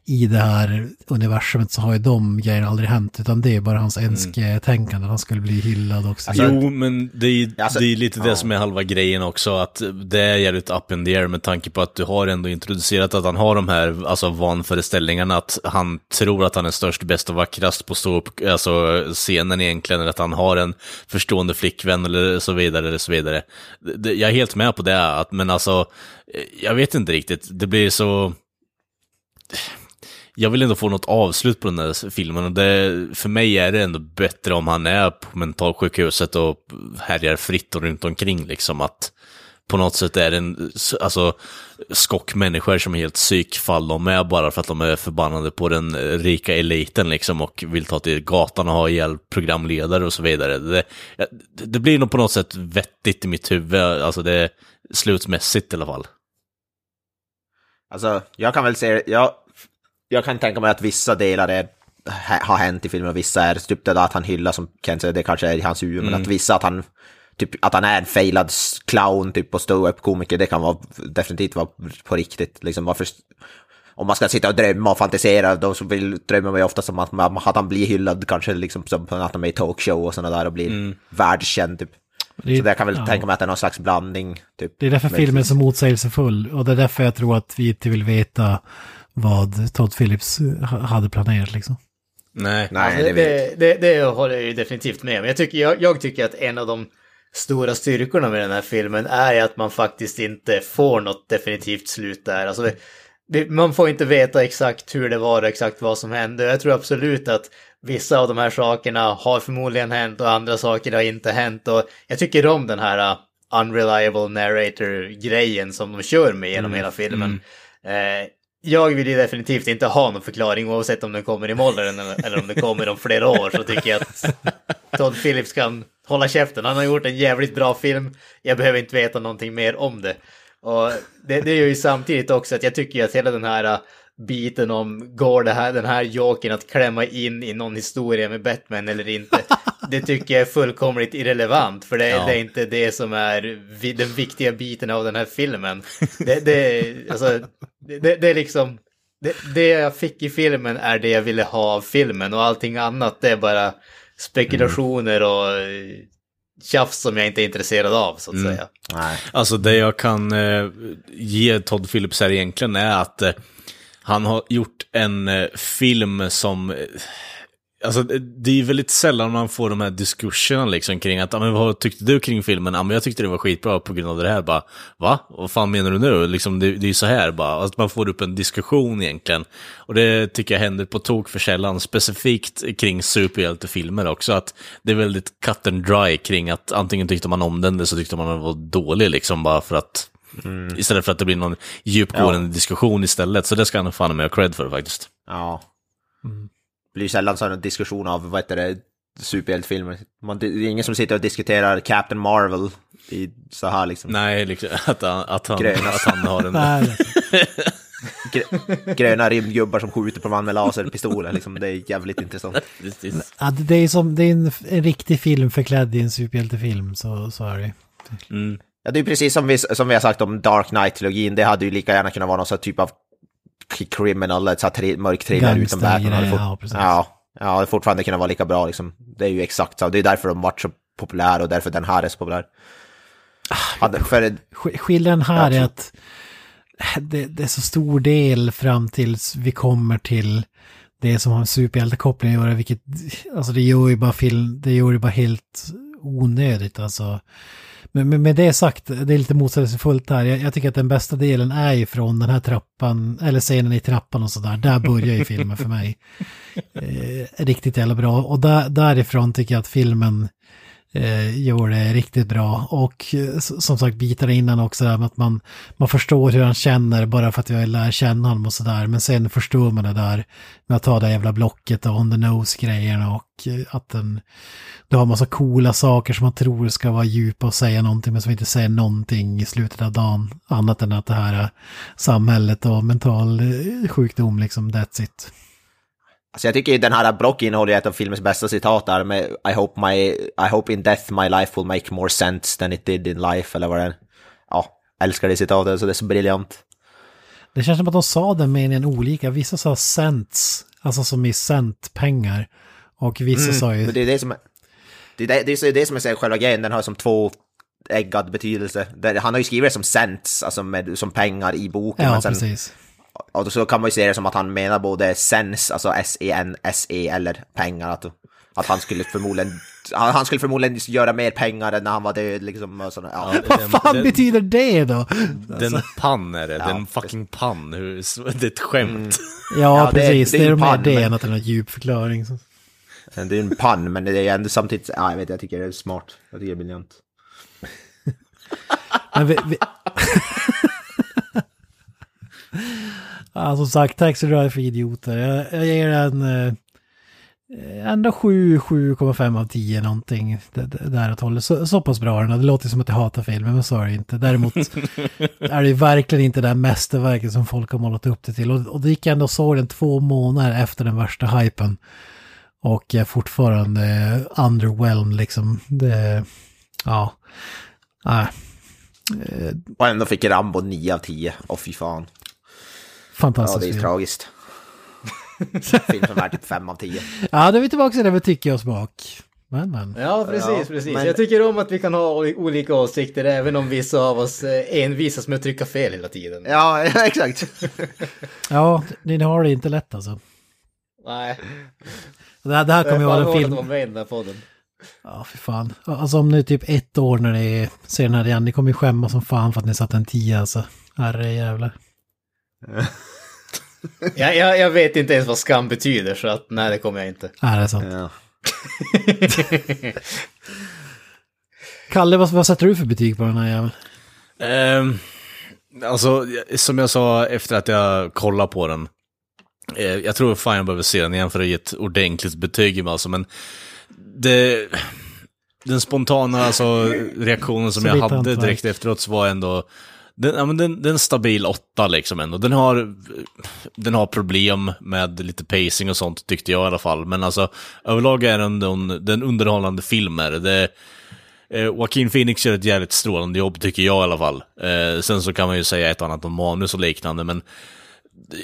[SPEAKER 4] i det här universumet så har ju de grejerna aldrig hänt, utan det är bara hans önsketänkande, han skulle bli hyllad också.
[SPEAKER 1] jo, men det är,
[SPEAKER 2] Alltså,
[SPEAKER 1] det är lite
[SPEAKER 2] ja.
[SPEAKER 1] det som är halva grejen också, att det är jävligt up in the air med tanke på att du har ändå introducerat att han har de här alltså, vanföreställningarna, att han tror att han är störst, bäst och vackrast på stå upp, alltså scenen egentligen, eller att han har en förstående flickvän eller så vidare, eller så vidare. Jag är helt med på det, men alltså, jag vet inte riktigt, det blir så jag vill ändå få något avslut på den här filmen och det, för mig är det ändå bättre om han är på mentalsjukhuset och härjar fritt och runt omkring liksom att på något sätt är det en alltså, skock människor som är helt psykfall, de är bara för att de är förbannade på den rika eliten liksom och vill ta till gatan och ha ihjäl programledare och så vidare. Det, det blir nog på något sätt vettigt i mitt huvud, alltså det är i alla fall.
[SPEAKER 2] Alltså, jag kan väl säga, jag, jag kan tänka mig att vissa delar är, ha- har hänt i filmen och vissa är typ det där att han hyllar som Kent säger, det kanske är i hans huvud, men att vissa att han, typ att han är en failad clown typ och stå-upp-komiker, det kan vara definitivt vara på riktigt. Liksom, varför, om man ska sitta och drömma och fantisera, de som vill drömma ju ofta som att, man, att han blir hyllad kanske liksom som att han är i talkshow och sådana där och blir världskänd typ.
[SPEAKER 4] Det är-
[SPEAKER 2] Så där kan väl
[SPEAKER 4] ja.
[SPEAKER 2] tänka mig att det är någon slags blandning. Typ.
[SPEAKER 4] Det är därför filmen är så motsägelsefull och det är därför jag tror att vi inte vill veta vad Todd Phillips eh, ha- hade planerat liksom.
[SPEAKER 1] Nej.
[SPEAKER 2] Nej,
[SPEAKER 3] Alltså,
[SPEAKER 2] det,
[SPEAKER 3] det, det, det, håller jag ju definitivt med om. Jag tycker, jag, jag tycker att en av de stora styrkorna med den här filmen är att man faktiskt inte får något definitivt slut där. Alltså, det, det, man får inte veta exakt hur det var och exakt vad som hände. Jag tror absolut att vissa av de här sakerna har förmodligen hänt och andra saker har inte hänt. Och jag tycker om den här uh, unreliable narrator-grejen som de kör med genom hela filmen. Eh, jag vill ju definitivt inte ha någon förklaring oavsett om den kommer imorgon eller, eller om den kommer om flera år så tycker jag att Todd Phillips kan hålla käften. Han har gjort en jävligt bra film. Jag behöver inte veta någonting mer om det. Och det, det gör ju samtidigt också att jag tycker att hela den här uh, biten om går det här, den här joken att klämma in i någon historia med Batman eller inte. Det tycker jag är fullkomligt irrelevant för det,
[SPEAKER 1] Ja.
[SPEAKER 3] det är inte det som är den viktiga biten av den här filmen. Det, det, alltså, det, det, det är liksom, det, det jag fick i filmen är det jag ville ha av filmen och allting annat det är bara spekulationer och eh, tjafs som jag inte är intresserad av så att
[SPEAKER 1] Mm.
[SPEAKER 3] säga.
[SPEAKER 2] nej.
[SPEAKER 1] Alltså det jag kan eh, ge Todd Phillips här egentligen är att eh, han har gjort en eh, film som... Alltså det- är väldigt sällan man får de här diskussionerna liksom kring att, "Ja, men vad tyckte du kring filmen? Ja, men jag tyckte det var skitbra på grund av det här. Bara, va? Vad fan menar du nu? Liksom, det, det är ju så här bara. Att man får upp en diskussion egentligen. Och det tycker jag händer på tok för sällan. Specifikt kring superhjältefilmer också. Att det är väldigt cut and dry kring att antingen tyckte man om den eller så tyckte man den var dålig liksom bara för att Istället för att det blir någon djupgående diskussion istället. Så det ska han fan med ha cred för faktiskt.
[SPEAKER 2] Ja. Det blir sällan sån diskussion av, vad heter det, superhjältefilmer. Man- Det är ingen som sitter och diskuterar Captain Marvel i så här liksom.
[SPEAKER 1] Nej, liksom, att, han, att, han,
[SPEAKER 2] Gröna.
[SPEAKER 1] att han har en...
[SPEAKER 2] Gröna rymdgubbar som skjuter på man med laserpistoler, liksom. Det är jävligt intressant.
[SPEAKER 4] Ja, det är som, det är en, en riktig film förklädd i en superhjältefilm, så, så är det.
[SPEAKER 1] Mm.
[SPEAKER 2] Ja, det är precis som vi, som vi har sagt om Dark Knight-trilogin. Det hade ju lika gärna kunnat vara någon typ av criminal, ett så här mörk thriller utan Batman. Hade fort-
[SPEAKER 4] ja, precis.
[SPEAKER 2] ja, ja, det fortfarande kunnat vara lika bra liksom. Det är ju exakt så. Det är därför de varit så populära och därför den här är så populär. Hade, för,
[SPEAKER 4] Sk- Skillnaden här är att det, det är så stor del fram tills vi kommer till det som har en superhjältekoppling att göra, vilket, alltså det gör ju bara film, det gör ju bara helt onödigt alltså. Men men med det sagt, det är lite motsägelsefullt här. Jag, jag tycker att den bästa delen är ju från den här trappan, eller scenen i trappan och sådär. Där börjar ju filmen för mig. Eh, riktigt jävla bra. Och där, därifrån tycker jag att filmen eh, gör det riktigt bra. Och eh, som sagt bitar innan också, där med att man, man förstår hur han känner bara för att jag lär känna honom och sådär. Men sen förstår man det där med att ta det jävla blocket och on the nose-grejerna och eh, att den, du har massa coola saker som man tror ska vara djupa och säga någonting men som inte säger någonting i slutet av dagen. Annat än att det här eh, samhället och mental sjukdom liksom, that's it
[SPEAKER 2] alltså jag tycker ju den här Brock innehåller ett av filmens bästa citat där med I hope, my, I hope in death my life will make more sense than it did in life, eller vad det är. Ja, älskar det citatet, så det är så briljant.
[SPEAKER 4] Det känns som att de sa den meningen olika. Vissa sa cents, alltså som i centpengar. Och vissa sa ju...
[SPEAKER 2] Men det är det som är, det är det, det, är det som är så själva grejen, den har som två äggad betydelse. Han har ju skrivit det som cents, alltså med, som pengar i boken.
[SPEAKER 4] Ja,
[SPEAKER 2] men sen,
[SPEAKER 4] precis.
[SPEAKER 2] Och så kan man ju se det som att han menar både sens, alltså S-E-N-S-E eller pengar. Att, att han skulle förmodligen, han, skulle förmodligen göra mer pengar än när han var död liksom. Och sådär. Ja.
[SPEAKER 4] Vad fan
[SPEAKER 1] den-
[SPEAKER 4] betyder det då?
[SPEAKER 1] Den pann är det,
[SPEAKER 2] Ja,
[SPEAKER 1] den fucking pann. Hur, det är ett skämt.
[SPEAKER 4] Ja,
[SPEAKER 2] Ja, det är-
[SPEAKER 4] precis.
[SPEAKER 2] det
[SPEAKER 4] Det
[SPEAKER 2] är
[SPEAKER 4] är,
[SPEAKER 2] en
[SPEAKER 4] mer det
[SPEAKER 2] men-
[SPEAKER 4] än att det är någon djup förklaring. Så.
[SPEAKER 2] Det är en pann, men det är ändå samtidigt, ja, jag vet jag tycker det är smart. Jag tycker det är briljant.
[SPEAKER 4] Men vi, vi... ja, som sagt, Taxi Drive för idioter. Jag, jag ger den eh, ändå 7, 7,5 av 10 någonting. Där åt hållet. Så, så pass bra den. Det låter som att jag hatar filmen, men så är det inte. Däremot är det verkligen inte det här mästerverket som folk har målat upp det till. Och, och det gick ändå och såg den två månader efter den värsta hypen. Och jag är fortfarande underwhelmed liksom. Det, ja. Nej.
[SPEAKER 2] Och ändå fick Rambo 9 av 10. Åh fy fan. Ja,
[SPEAKER 4] Fantastiskt
[SPEAKER 2] det är
[SPEAKER 4] film.
[SPEAKER 2] tragiskt. Film som är typ 5 av 10.
[SPEAKER 4] Ja, då är vi tillbaka till det med tycke och smak. Men, men.
[SPEAKER 3] Ja, precis,
[SPEAKER 2] Ja,
[SPEAKER 3] precis.
[SPEAKER 2] men-
[SPEAKER 3] Jag tycker om att vi kan ha olika åsikter även om vissa av oss eh, envisas med att trycka fel hela tiden.
[SPEAKER 2] Ja, exakt.
[SPEAKER 4] Ja, ni har det inte lätt alltså.
[SPEAKER 3] Nej.
[SPEAKER 4] Det här, det här kommer ju vara en film.
[SPEAKER 3] vara med i den här podden.
[SPEAKER 4] Ja, för fan. Alltså om nu typ ett år när ni ser den här igen, ni kommer ju skämmas som fan för att ni satte en 10 alltså. Herre jävlar.
[SPEAKER 3] Jag, jag, jag vet inte ens vad skam betyder så att nej det kommer jag inte.
[SPEAKER 4] Nej, det är sant.
[SPEAKER 2] Ja.
[SPEAKER 4] Kalle, vad, vad sätter du för betyg på den här jäveln?
[SPEAKER 1] Ehm, alltså, som jag sa efter att jag kollade på den. Eh, jag tror fan jag behöver se den igen för att ge ett ordentligt betyg. Alltså, men det, den spontana alltså, reaktionen som
[SPEAKER 4] Så
[SPEAKER 1] jag hade direkt efteråt så var ändå... Den, ja, men den, den är en stabil åtta liksom ändå. Den har, den har problem med lite pacing och sånt tyckte jag i alla fall. Men alltså överlag är den, den, den underhållande filmer. det. Eh, Joaquin Phoenix gör ett jävligt strålande jobb tycker jag i alla fall. Eh, sen så kan man ju säga ett och annat om manus och liknande, men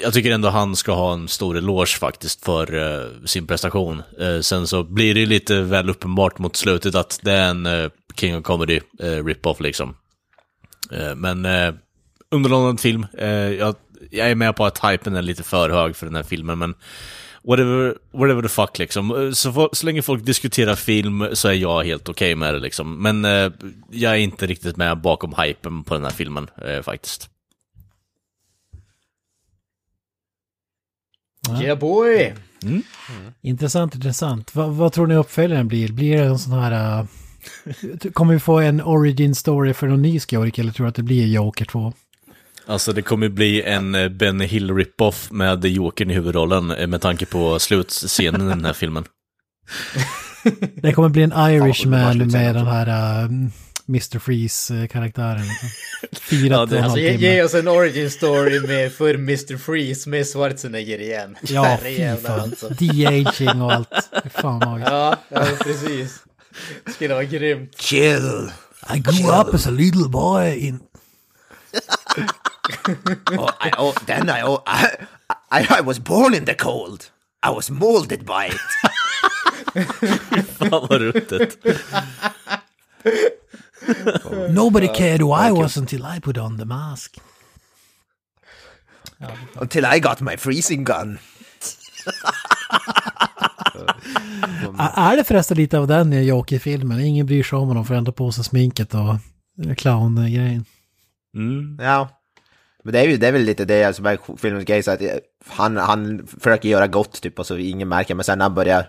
[SPEAKER 1] jag tycker ändå han ska ha en stor eloge faktiskt för eh, sin prestation. Eh, sen så blir det ju lite väl uppenbart mot slutet att det är en eh, King of Comedy eh, rip-off liksom. Eh, men eh, underhållande film. Eh, jag, jag är med på att hypen är lite för hög för den här filmen, men whatever, whatever the fuck liksom. Eh, Så, så länge folk diskuterar film så är jag helt okej med det liksom. Men eh, jag är inte riktigt med bakom hypen på den här filmen eh, faktiskt.
[SPEAKER 3] Yeah boy!
[SPEAKER 4] Intressant, intressant. Va, vad tror ni uppföljaren blir? Blir det en sån här... Uh, kommer vi få en origin story för någon ny skurk eller tror du att det blir Joker 2?
[SPEAKER 1] Alltså det kommer bli en eh, Benny Hill rip-off med Jokern i huvudrollen eh, med tanke på slutscenen i den här filmen.
[SPEAKER 4] Det kommer bli en Irishman med den här uh, Mr. Freeze-karaktären. Liksom. Fyra
[SPEAKER 1] Ja, det-
[SPEAKER 3] Alltså ge, ge oss en origin story med för Mr. Freeze med Schwarzenegger igen.
[SPEAKER 4] Ja, fy fan.
[SPEAKER 3] alltså.
[SPEAKER 4] De-aging och allt. Fan vad
[SPEAKER 3] Ja, ja precis. Skulle vara grymt.
[SPEAKER 2] Chill.
[SPEAKER 4] I grew up as a little boy in...
[SPEAKER 2] Oh, I, oh, then I, oh, I, I, I was born in the cold. I was molded by it.
[SPEAKER 1] Fan vad ruttet.
[SPEAKER 4] Nobody cared who I was until I put on the mask.
[SPEAKER 2] Until I got my freezing gun.
[SPEAKER 4] Är det förresten lite av den i Joker-filmen? Ingen bryr sig om honom för ändå på sig sminket och clown-grejen.
[SPEAKER 1] Mm.
[SPEAKER 2] Ja. Men det är, ju, det är väl lite det som är filmens grej, så att eh, han, han försöker göra gott typ och så ingen märker, men sen när han börjar,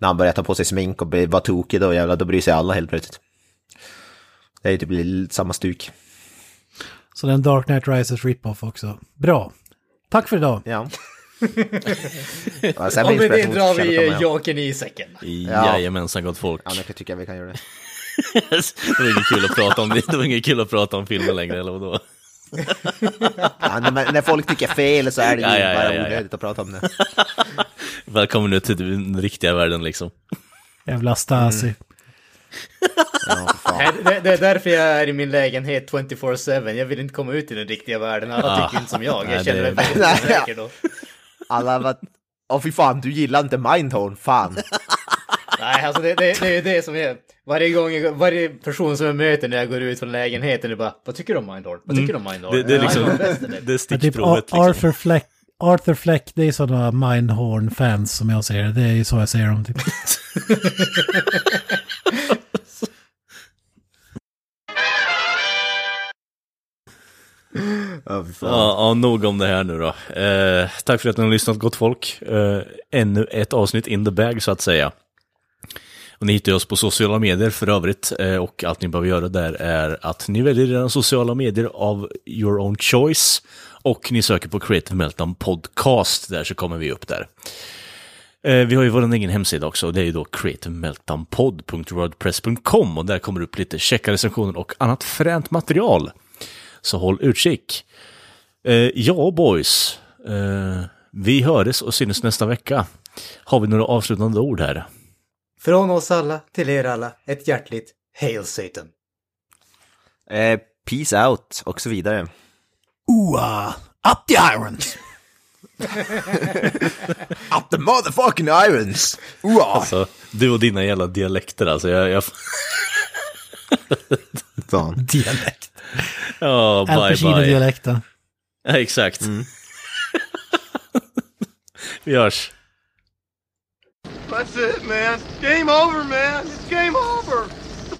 [SPEAKER 2] när han börjar ta på sig smink och vara tokig då jävlar, då bryr sig alla helt plötsligt. Det är ju typ lite samma stuk.
[SPEAKER 4] Så den Dark Knight Rises rip-off också. Bra. Tack för idag.
[SPEAKER 2] Ja. Ja sen
[SPEAKER 3] Och
[SPEAKER 2] med
[SPEAKER 3] det drar vi. Jokern i säcken.
[SPEAKER 1] Jajamensan gott folk.
[SPEAKER 2] Ja, men jag tycker vi kan göra det.
[SPEAKER 1] det var inget kul att prata om, det var inget kul att prata om filmen längre, eller vadå?
[SPEAKER 2] Ja, när, när folk tycker fel så är det ju
[SPEAKER 1] Ja, ja, ja,
[SPEAKER 2] bara
[SPEAKER 1] ja, ja.
[SPEAKER 2] onödigt att prata om det.
[SPEAKER 1] Välkommen nu till den riktiga världen liksom.
[SPEAKER 4] Jävla Stasi.
[SPEAKER 3] Nej, det, det är därför jag är i min lägenhet 24-7. Jag vill inte komma ut i den riktiga världen. Alla
[SPEAKER 1] Ah.
[SPEAKER 3] tycker inte som jag.
[SPEAKER 1] Nej,
[SPEAKER 3] Jag känner mig
[SPEAKER 1] det-
[SPEAKER 3] väldigt
[SPEAKER 2] Nej,
[SPEAKER 3] osäker då.
[SPEAKER 2] Alla var... Åh fy fan, du gillar inte Mindhorn, fan.
[SPEAKER 3] Nej, alltså det, det, det är ju det som är... Varje gång, jag, varje person som jag möter när jag går ut från lägenheten är bara Vad tycker du om Mindhorn? Vad tycker du om Mindhorn?
[SPEAKER 1] Det, det är liksom, det är
[SPEAKER 4] typ
[SPEAKER 1] stickprovet liksom.
[SPEAKER 4] Arthur Fleck. Arthur Fleck, det är sådana Mindhorn-fans som jag ser det. Det är ju så jag ser dem. Typ.
[SPEAKER 2] Ja.
[SPEAKER 1] Ja, ja, nog om det här nu då. Eh, tack för att ni har lyssnat gott folk. Eh, ännu ett avsnitt in the bag så att säga. Och ni hittar oss på sociala medier för övrigt eh, och allt ni behöver göra där är att ni väljer era sociala medier av your own choice och ni söker på Creative Meltdown Podcast, där så kommer vi upp där. Eh, vi har ju vår egen hemsida också och det är ju då creativemeltdownpod.wordpress.com och där kommer det upp lite checka recensioner och annat fränt material. Så håll utkik. Eh, ja, boys. Eh, vi hörs och syns nästa vecka. Har vi några avslutande ord här?
[SPEAKER 3] Från oss alla till er alla, ett hjärtligt Hail Satan.
[SPEAKER 2] Eh, peace out, och så vidare.
[SPEAKER 4] Ooh, uh, up the irons!
[SPEAKER 2] Up the motherfucking irons! Uah.
[SPEAKER 1] Alltså, du och dina jävla dialekter alltså. Jag, jag...
[SPEAKER 4] Dialekt.
[SPEAKER 1] Ja,
[SPEAKER 4] Al
[SPEAKER 1] bye bye.
[SPEAKER 4] Pacino-dialekten.
[SPEAKER 1] Ja, exakt. Vi hörs.
[SPEAKER 3] That's it, man. Game over, man. It's game over.